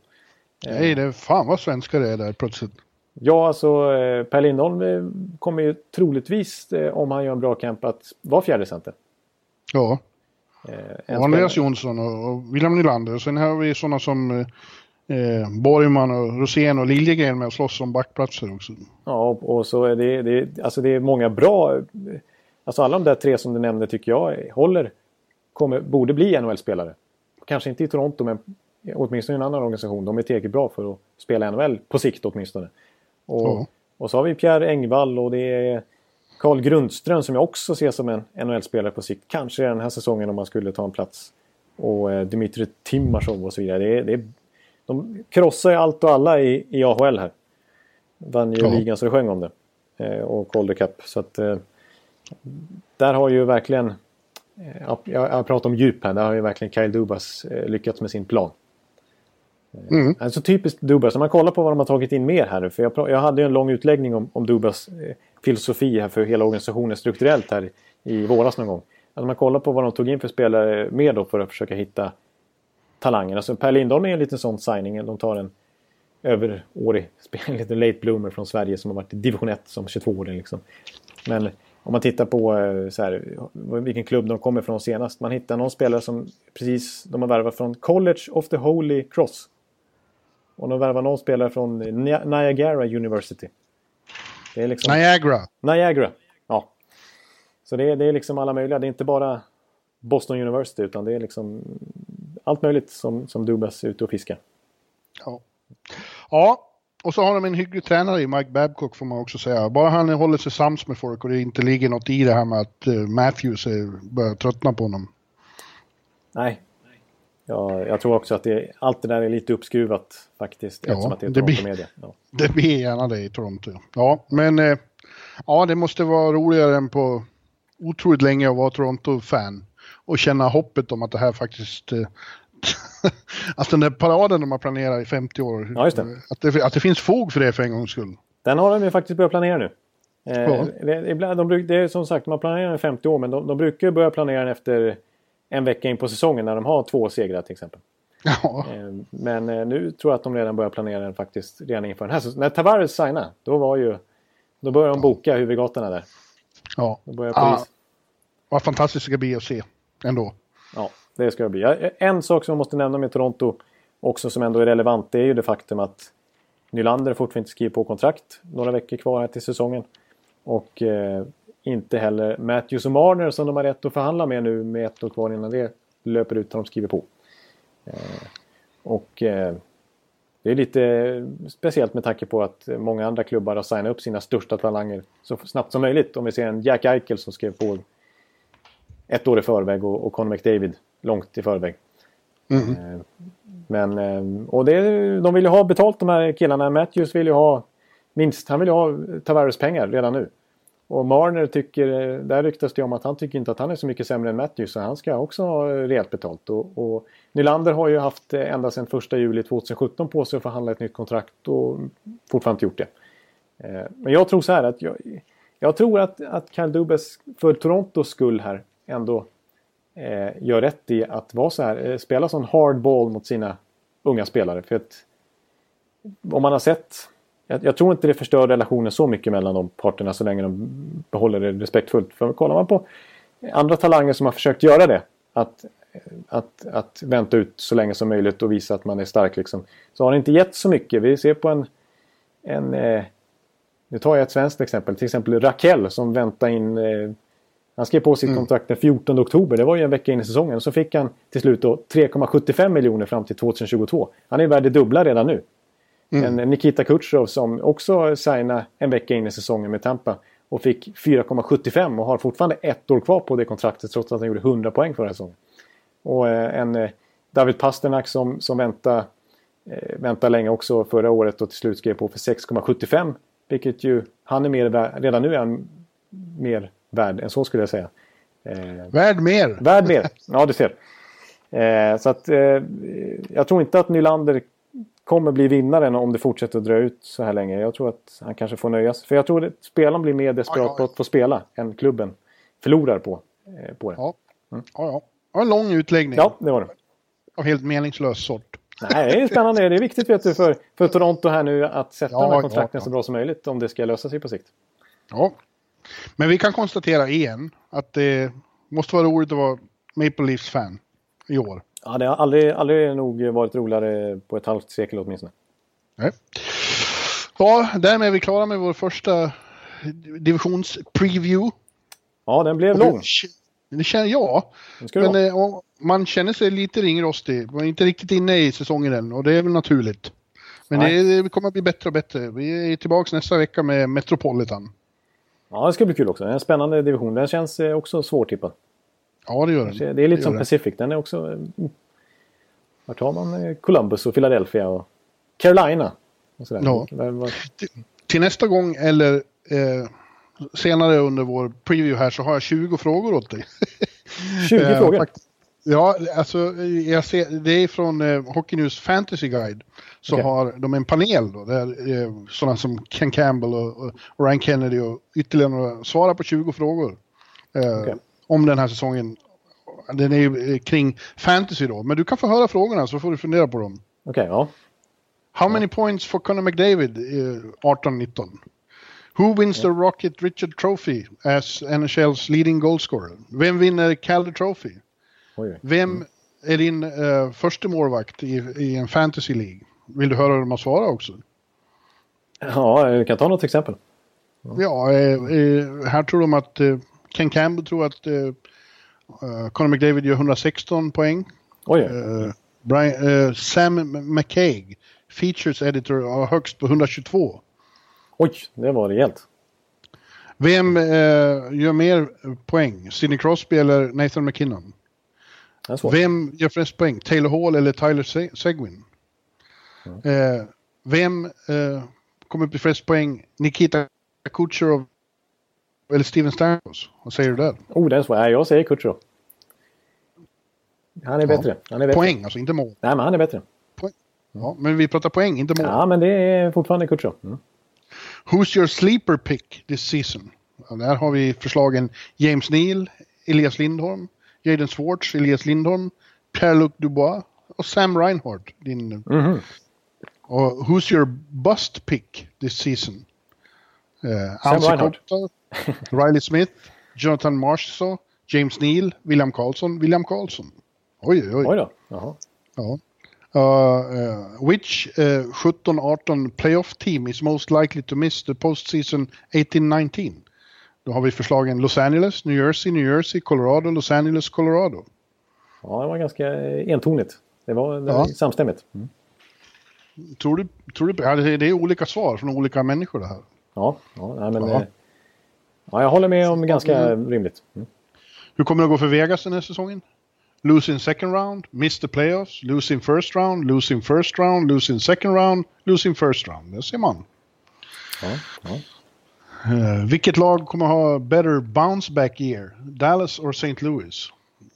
Nej, det fan vad svenskar det är där plötsligt. Ja, alltså eh, Per Lindholm eh, kommer ju troligtvis, eh, om han gör en bra camp, att vara fjärde center. Ja. Eh, och Andreas Jonsson och, och William Nylander. Sen har vi sådana som eh, Borgman och Rosén och Liljegren med att slåss om backplatser också. Ja, och, och så är det, det, alltså det är många bra... Alltså alla de där tre som du nämnde tycker jag håller, kommer, borde bli NHL-spelare. Kanske inte i Toronto, men åtminstone i en annan organisation. De är tillräckligt bra för att spela NHL på sikt åtminstone. Och, ja. och så har vi Pierre Engvall och det är Carl Grundström som jag också ser som en NHL-spelare på sikt. Kanske den här säsongen om man skulle ta en plats. Och eh, Dmitry Timashov och så vidare. Det är, det är, de krossar ju allt och alla i, i AHL här. Vann ju ja. ligan så det sjöng om det. Eh, och Calder Cup. Så att eh, där har ju verkligen... Eh, jag, jag pratar om djup här. Där har ju verkligen Kyle Dubas eh, lyckats med sin plan. Mm. Alltså typiskt Dubas. Om man kollar på vad de har tagit in mer här nu. För jag, jag hade ju en lång utläggning om, om Dubas eh, filosofi här för hela organisationen strukturellt här i våras någon gång. Alltså man kollar på vad de tog in för spelare mer då för att försöka hitta talangen. Alltså Per Lindholm är en liten sån signing. De tar en överårig en liten late bloomer från Sverige som har varit i division 1 som 22-åring. Liksom. Men om man tittar på eh, så här, vilken klubb de kommer från senast. Man hittar någon spelare som precis de har värvat från College of the Holy Cross. Och de värvar någon spelare från Niagara University. Det är liksom... Niagara. Niagara, ja. Så det är, det är liksom alla möjliga. Det är inte bara Boston University utan det är liksom allt möjligt som, som Dubas är ute och fiskar. Ja. ja, och så har de en hygglig tränare i Mike Babcock får man också säga. Bara han håller sig sams med folk och det inte ligger något i det här med att uh, Matthews börjar tröttna på honom. Nej, Ja, jag tror också att det, allt det där är lite uppskruvat faktiskt. Ja, att det, är det, blir, media. Ja. [LAUGHS] det blir gärna det i Toronto. Ja, men eh, ja, det måste vara roligare än på otroligt länge att vara Toronto-fan. Och känna hoppet om att det här faktiskt... Eh, att [LAUGHS] den där paraden de har planerat i 50 år. Ja, det. Att, det, att det finns fog för det för en gångs skull. Den har de ju faktiskt börjat planera nu. Eh, ja. det, de, det är som sagt, man planerar den i 50 år men de, de brukar börja planera den efter en vecka in på säsongen när de har två segrar till exempel. Ja. Eh, men eh, nu tror jag att de redan börjar planera den faktiskt redan inför den här säsongen. När Tavares signade, då var ju... Då började de boka huvudgatorna där. Ja. Då började ja. Vad fantastiskt det ska bli att se ändå. Ja, det ska det bli. En sak som jag måste nämna med Toronto också som ändå är relevant det är ju det faktum att Nylander fortfarande inte skriver på kontrakt. Några veckor kvar här till säsongen. Och eh, inte heller Matthews och Marner som de har rätt att förhandla med nu med ett år kvar innan det löper ut när de skriver på. Eh, och eh, det är lite speciellt med tanke på att många andra klubbar har signat upp sina största talanger så snabbt som möjligt. Om vi ser en Jack Eichel som skrev på ett år i förväg och, och Conor McDavid långt i förväg. Mm. Men, och det, de vill ju ha betalt de här killarna. Matthews vill ju ha minst, han vill ju ha Tavares pengar redan nu. Och Marner tycker, där ryktas det om att han tycker inte att han är så mycket sämre än Matthews så han ska också ha rejält betalt. Och, och Nylander har ju haft ända sedan 1 juli 2017 på sig att förhandla ett nytt kontrakt och fortfarande inte gjort det. Eh, men jag tror så här att jag, jag tror att, att Kyle Dubas för Torontos skull här ändå eh, gör rätt i att vara så här, eh, spela sån hardball mot sina unga spelare. För att om man har sett jag, jag, tror inte det förstör relationen så mycket mellan de parterna så länge de behåller det respektfullt. För kollar man på andra talanger som har försökt göra det. Att, eh, att, att vänta ut så länge som möjligt och visa att man är stark. Liksom, så har det inte gett så mycket. Vi ser på en... en eh, nu tar jag ett svenskt exempel. Till exempel Raquel som väntar in... Eh, han skrev på sitt mm. kontrakt den 14 oktober. Det var ju en vecka in i säsongen. Och så fick han till slut 3,75 miljoner fram till 2022. Han är värd det dubbla redan nu. Mm. En Nikita Kutjerov som också signade en vecka in i säsongen med Tampa. Och fick 4,75 och har fortfarande ett år kvar på det kontraktet trots att han gjorde 100 poäng förra säsongen. Och eh, en eh, David Pasternak som, som väntade, eh, väntade länge också förra året och till slut skrev på för 6,75. Vilket ju, han är mer redan nu är han mer värd än så skulle jag säga. värd mer! Värd mer, ja du ser. så att jag tror inte att Nylander kommer bli vinnaren om det fortsätter att dra ut så här länge. Jag tror att han kanske får nöja sig. För jag tror att spelaren blir mer desperat på att få spela än klubben förlorar på, eh, på det. Ja. Mm. ja, ja. En lång utläggning. Ja, det var det. Av helt meningslös sort. Nej, det är spännande. Det är viktigt vet du, för, för Toronto här nu att sätta Ja, de här kontrakten så bra som möjligt om det ska lösa sig på sikt. Ja. Men vi kan konstatera igen att det måste vara roligt att vara Maple Leafs-fan i år. Ja, det har aldrig, aldrig nog varit roligare på ett halvt sekel åtminstone. Nej. Ja, därmed är vi klara med vår första divisionspreview. Ja, den blev lång. Det känner jag. Men eh, man känner sig lite ringrostig. Man är inte riktigt inne i säsongen än och det är väl naturligt. Men Nej. det, det kommer att bli bättre och bättre. Vi är tillbaka nästa vecka med Metropolitan. Ja, det ska bli kul också. Det är en spännande division. Den känns eh, också svårtippad. Ja, det gör den. Det är lite gör som. Pacific. Den är också... eh, Vart har man eh, Columbus och Philadelphia och Carolina? Och sådär. Ja. Vad- Till nästa gång eller eh, senare under vår preview här så har jag 20 frågor åt dig. 20 [LAUGHS] Eh, frågor. Ja, alltså jag ser, det är från eh, Hockey News Fantasy Guide. Så Okej. har de en panel då, där eh, sådana som Ken Campbell och, och Ryan Kennedy och ytterligare några svarar på 20 frågor. Eh, Okej. Om den här säsongen. Den är ju eh, kring fantasy då, men du kan få höra frågorna så får du fundera på dem. Okej, ja. How many points for Conor McDavid eh, 18-19? Who wins the Rocket Richard Trophy as NHL's leading goalscorer? Vem vinner Calder Trophy? Oj. Vem är din uh, första målvakt i, i en fantasy League? Vill du höra hur de har svarat också? Ja, du kan ta något exempel. Ja, eh, eh, här tror de att eh, Ken Campbell tror att eh, eh, Conor McDavid gör 116 poäng. Oj. Eh, Brian, eh, Sam McCaig, features editor, har högst på 122. Oj, det var rejält. Vem eh, gör mer poäng? Sidney Crosby eller Nathan McKinnon? Vem gör flest poäng? Taylor Hall eller Tyler Se- Seguin? Eh, vem eh, kommer upp i flest poäng? Nikita Kucherov eller Steven Stamkos? Vad säger du där? Oh, den är svår. Jag säger Kutjerov. Han är bättre. Han är bättre. Poäng, alltså inte mål. Nej, men han är bättre. Ja, men vi pratar poäng, inte mål. Ja, men det är fortfarande Kutjerov. Mm. Who's your sleeper pick this season? Ja, där har vi förslagen James Neal, Elias Lindholm, Jaden Swartz, Elias Lindholm, Pierre-Luc Dubois och Sam Reinhardt. Din, Mhm. och who's your bust pick this season? Uh, Sam Anse Reinhardt. [LAUGHS] Riley Smith, Jonathan Marchessault, James Neal, William Karlsson, William Karlsson. Oj, oj, Oj oj. då. Jaha. Ja. Uh, uh, which uh, 17-18 playoff team is most likely to miss the postseason 18-19? Då har vi förslagen Los Angeles, New Jersey, New Jersey, Colorado, Los Angeles, Colorado. Ja, det var ganska entonigt. Det var, det var Ja. samstämmigt. Mm. Tror du, tror du, ja, det är olika svar från olika människor det här. Ja, ja, nej, men, Ja. eh, ja, jag håller med om ganska rimligt. Mm. Hur kommer det att gå för Vegas den här säsongen? Losing second round, miss the playoffs, losing first round, losing first round, losing second round, losing first round. Det ser man. Ja, ja. Eh, vilket lag kommer ha better bounce back year? Dallas or St. Louis?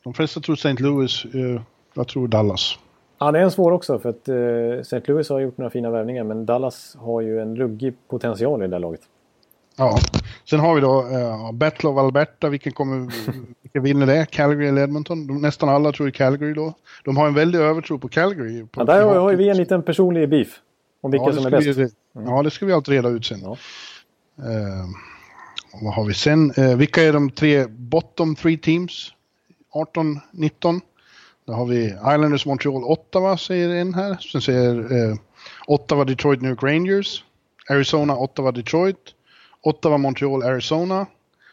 De flesta tror St. Louis. eh, jag tror Dallas. ja, det är en svår också för att eh, St. Louis har gjort några fina värvningar men Dallas har ju en ruggig potential i det laget. Ja. Sen har vi då uh, Battle of Alberta. Vilken, kommer, vilken vinner det? Calgary eller Edmonton? De, nästan alla tror Calgary då. De har en väldig övertro på Calgary. På, Ja, där har, har ju vi en liten personlig beef. Om vilka Ja, det som är bäst. vi- Ja, det ska vi alltid reda ut sen. Ja. Eh, vad har vi sen? Eh, vilka är de tre bottom three teams? 18-19. Då har vi Islanders, Montreal, Ottawa säger en här. Sen säger eh, Ottawa, Detroit, New York Rangers. Arizona, Ottawa, Detroit. Ottawa, Montreal, Arizona.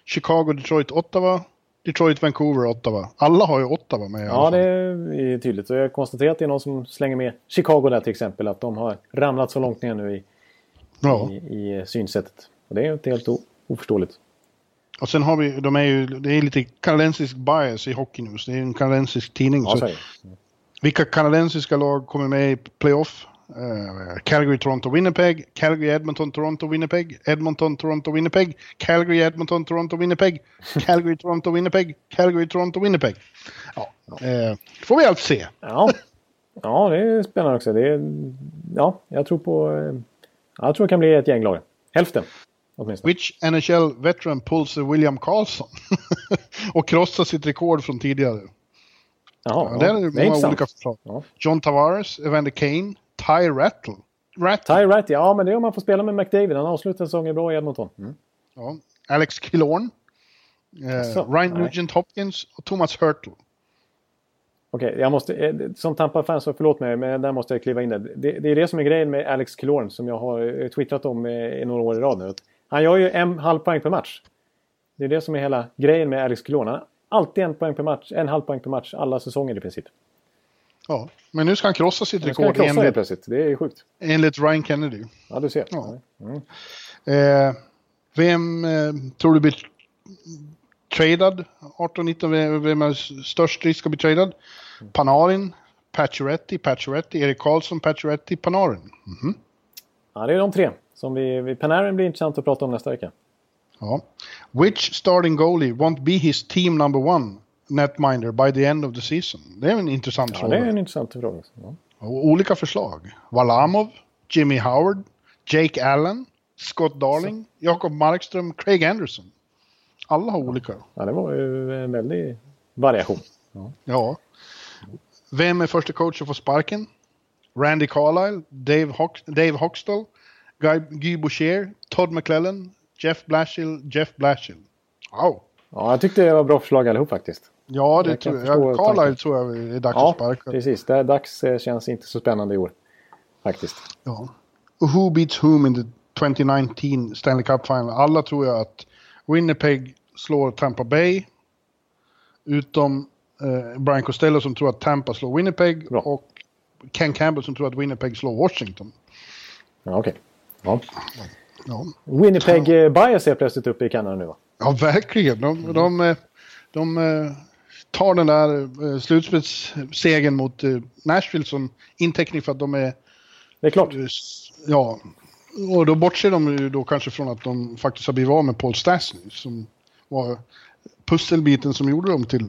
Chicago, Detroit, Ottawa. Detroit, Vancouver, Ottawa. Alla har ju Ottawa med Ja, det är tydligt. Och jag har konstaterat att det är någon som slänger med Chicago där till exempel. Att de har ramlat så långt ner nu i, Ja. i, i synsättet. Och det är inte helt oförståeligt. Och sen har vi, de är ju, det är lite kanadensisk bias i Hockey News. Det är en kanadensisk tidning. Ja, så. Vilka kanadensiska lag kommer med i playoff? Uh, Calgary, Toronto, Winnipeg. Calgary, Edmonton, Toronto, Winnipeg. Edmonton, Toronto, Winnipeg. Calgary, Edmonton, Toronto, Winnipeg. Calgary, Toronto, Winnipeg. Calgary, Toronto, Winnipeg. Ja, eh, får vi allt se. Ja. ja, det är spännande också. Det är, ja, jag tror på... eh, ja, Jag tror det kan bli ett gäng lag. Hälften åtminstone. Which NHL veteran pulls a William Karlsson? [LAUGHS] och krossar sitt rekord från tidigare. Jaha, Ja, det är många intressant. olika förslag. Ja. John Tavares, Evander Kane, Ty Rattle. Rattle. Ty Wright, ja men det är om man får spela med McDavid. Han avslutar säsongen bra i Edmonton. Mm. Ja. Alex Killorn. Eh, Så, Ryan. Nugent Hopkins och Thomas Hurtle. Okej, jag måste, eh, som Tampa-fan så förlåt mig, men där måste jag kliva in. Där. Det, det är det som är grejen med Alex Killorn som jag har eh, twittrat om eh, i några år i rad nu. Han gör ju en halv poäng per match. Det är det som är hela grejen med. Han har alltid en poäng per match, en halv poäng per match, alla säsonger i princip. Ja. Men nu ska han krossa sitt Nu ska han rekord krossa enligt, plötsligt. Det är ju sjukt. enligt Ryan Kennedy. Ja, du ser. Ja. Mm. Eh, vem eh, tror du blir tradad 18-19? Vem, är störst risk att bli tradad? Panarin, Pacioretty, Pacioretty, Erik Karlsson, Pacioretty, Panarin. Mhm. Ja, det är de tre. Som vi, vi, Panarin blir intressant att prata om nästa vecka. Ja. Which starting goalie won't be his team number one netminder by the end of the season? Det är en intressant Ja, fråga. det är en intressant fråga. Ja. Olika förslag. Valamov, Jimmy Howard, Jake Allen, Scott Darling, Jakob Markström, Craig Anderson. Alla har olika. ja, det var ju en väldig variation. Ja. Vem är första coach att få sparken? Randy Carlyle, Dave, Hox Dave Hoxtall, Guy, Guy Boucher, Todd McClellan, Jeff Blashill, Jeff Blashill. Wow. Ja, jag tyckte det var bra förslag allihop faktiskt. Ja, det Jag tror jag. Tanken. tror jag är dags Ja, att sparka. precis. Det är dags eh, känns inte så spännande i år. Faktiskt. Ja. Och who beats whom in the 2019 Stanley Cup Final? Alla tror jag att Winnipeg slår Tampa Bay. Utom eh, Brian Costello som tror att Tampa slår Winnipeg. Bra. Och Ken Campbell som tror att Winnipeg slår Washington. Ja, okej. Ja. Ja, Winnipeg eh, Bias är plötsligt uppe i Kanada nu va? ja verkligen. De, de, eh, de, eh, tar den där slutspelssegern mot Nashville som inteckning för att de är Det är klart. Ja, och då bortser de ju då kanske från att de faktiskt har blivit av med Paul Stastny som var pusselbiten som gjorde dem till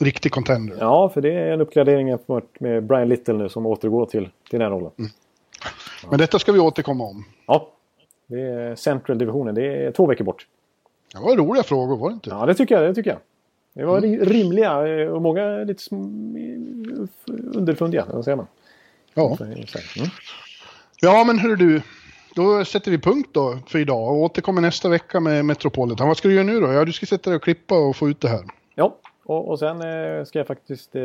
riktig contender. Ja, för det är en uppgradering jämfört med Brian Little nu som återgår till, till den rollen. Mm. Men detta ska vi återkomma om. Ja. Det är Central-divisionen. Det är två veckor bort. Det var roliga frågor, var det inte? Ja, det tycker jag. Det, tycker jag. det var ri- rimliga eh, och många lite underfundiga. Vad säger man? Ja. Mm. ja, men hörru du. Då sätter vi punkt då för idag och återkommer nästa vecka med Metropolitan. Vad ska du göra nu då? Ja, du ska sätta dig och klippa och få ut det här. Ja, och, och sen eh, ska jag faktiskt eh,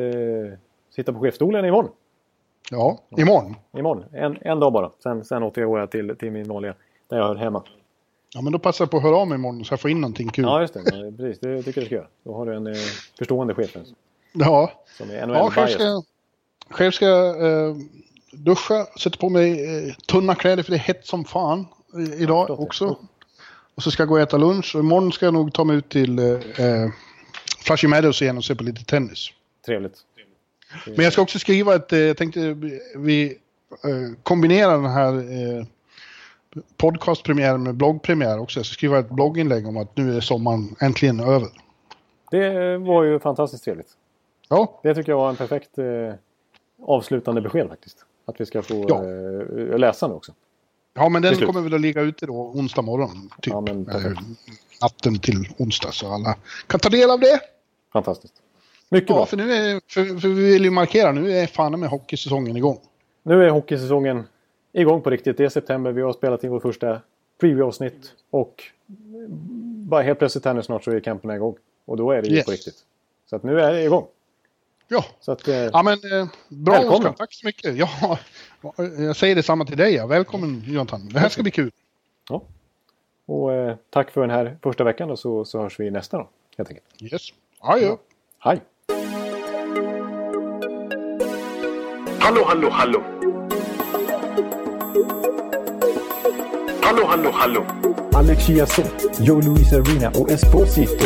sitta på chefstolen imorgon. Ja, imorgon. Imorgon. En, en dag bara. Sen, sen återgår jag till, till min vanliga, där jag hör hemma. Ja, men då passar jag på att höra av mig imorgon så jag får in någonting kul. Ja, just det. Ja, Precis, det tycker jag du ska göra. Då har du en eh, förstående chef Ja, som är Ja, själv ska jag, själv ska jag eh, duscha, sätta på mig eh, tunna kläder för det är hett som fan eh, idag det. också. Och så ska jag gå och äta lunch och imorgon ska jag nog ta mig ut till eh, eh, Flashy Meadows igen och se på lite tennis. Trevligt. Men jag ska också skriva ett, eh, jag tänkte vi- eh, kombinerar den här eh, podcastpremiären med bloggpremiär också. Jag ska skriva ett blogginlägg om att nu är sommaren äntligen över. Det var ju fantastiskt trevligt. Ja, Det tycker jag var en perfekt avslutande besked faktiskt. Att vi ska få Ja. läsa nu också. Ja, men den kommer väl att ligga ute då onsdag morgon. Typ. Ja, men natten till onsdag så alla kan ta del av det. Fantastiskt. Mycket Ja, bra. för nu är, för, för vi vill ju markera, nu är fan med hockeysäsongen igång. Nu är hockeysäsongen igång på riktigt. Det är september. Vi har spelat in vår första preview-avsnitt. Och bara helt plötsligt här nu snart så är campen igång. Och då är det ju Yes. på riktigt. Så att nu är det igång. Ja, Så att, eh, ja men eh, bra Välkommen. Oskar, tack så mycket. Ja, [LAUGHS] jag säger detsamma till dig. Ja. Välkommen Jonathan, det här ska bli kul. ja. Och eh, tack för den här första veckan och så, så hörs vi nästa då. Helt enkelt. Yes. Adjö. Hej! Hallå, hallå, hallå. Hallå, hallå, hallå. Alex Chiazot, Joe Luis Arena och Esposito.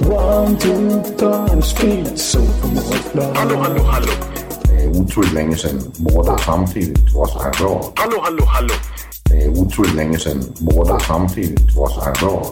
One, two, punch, speed, so Hallå, hallå, hallå. Det er utroligt længe siden mor, der samtidig trods har råd. Hallå, hallå, hallå. Det er utroligt længe siden mor, der samtidig trods har råd.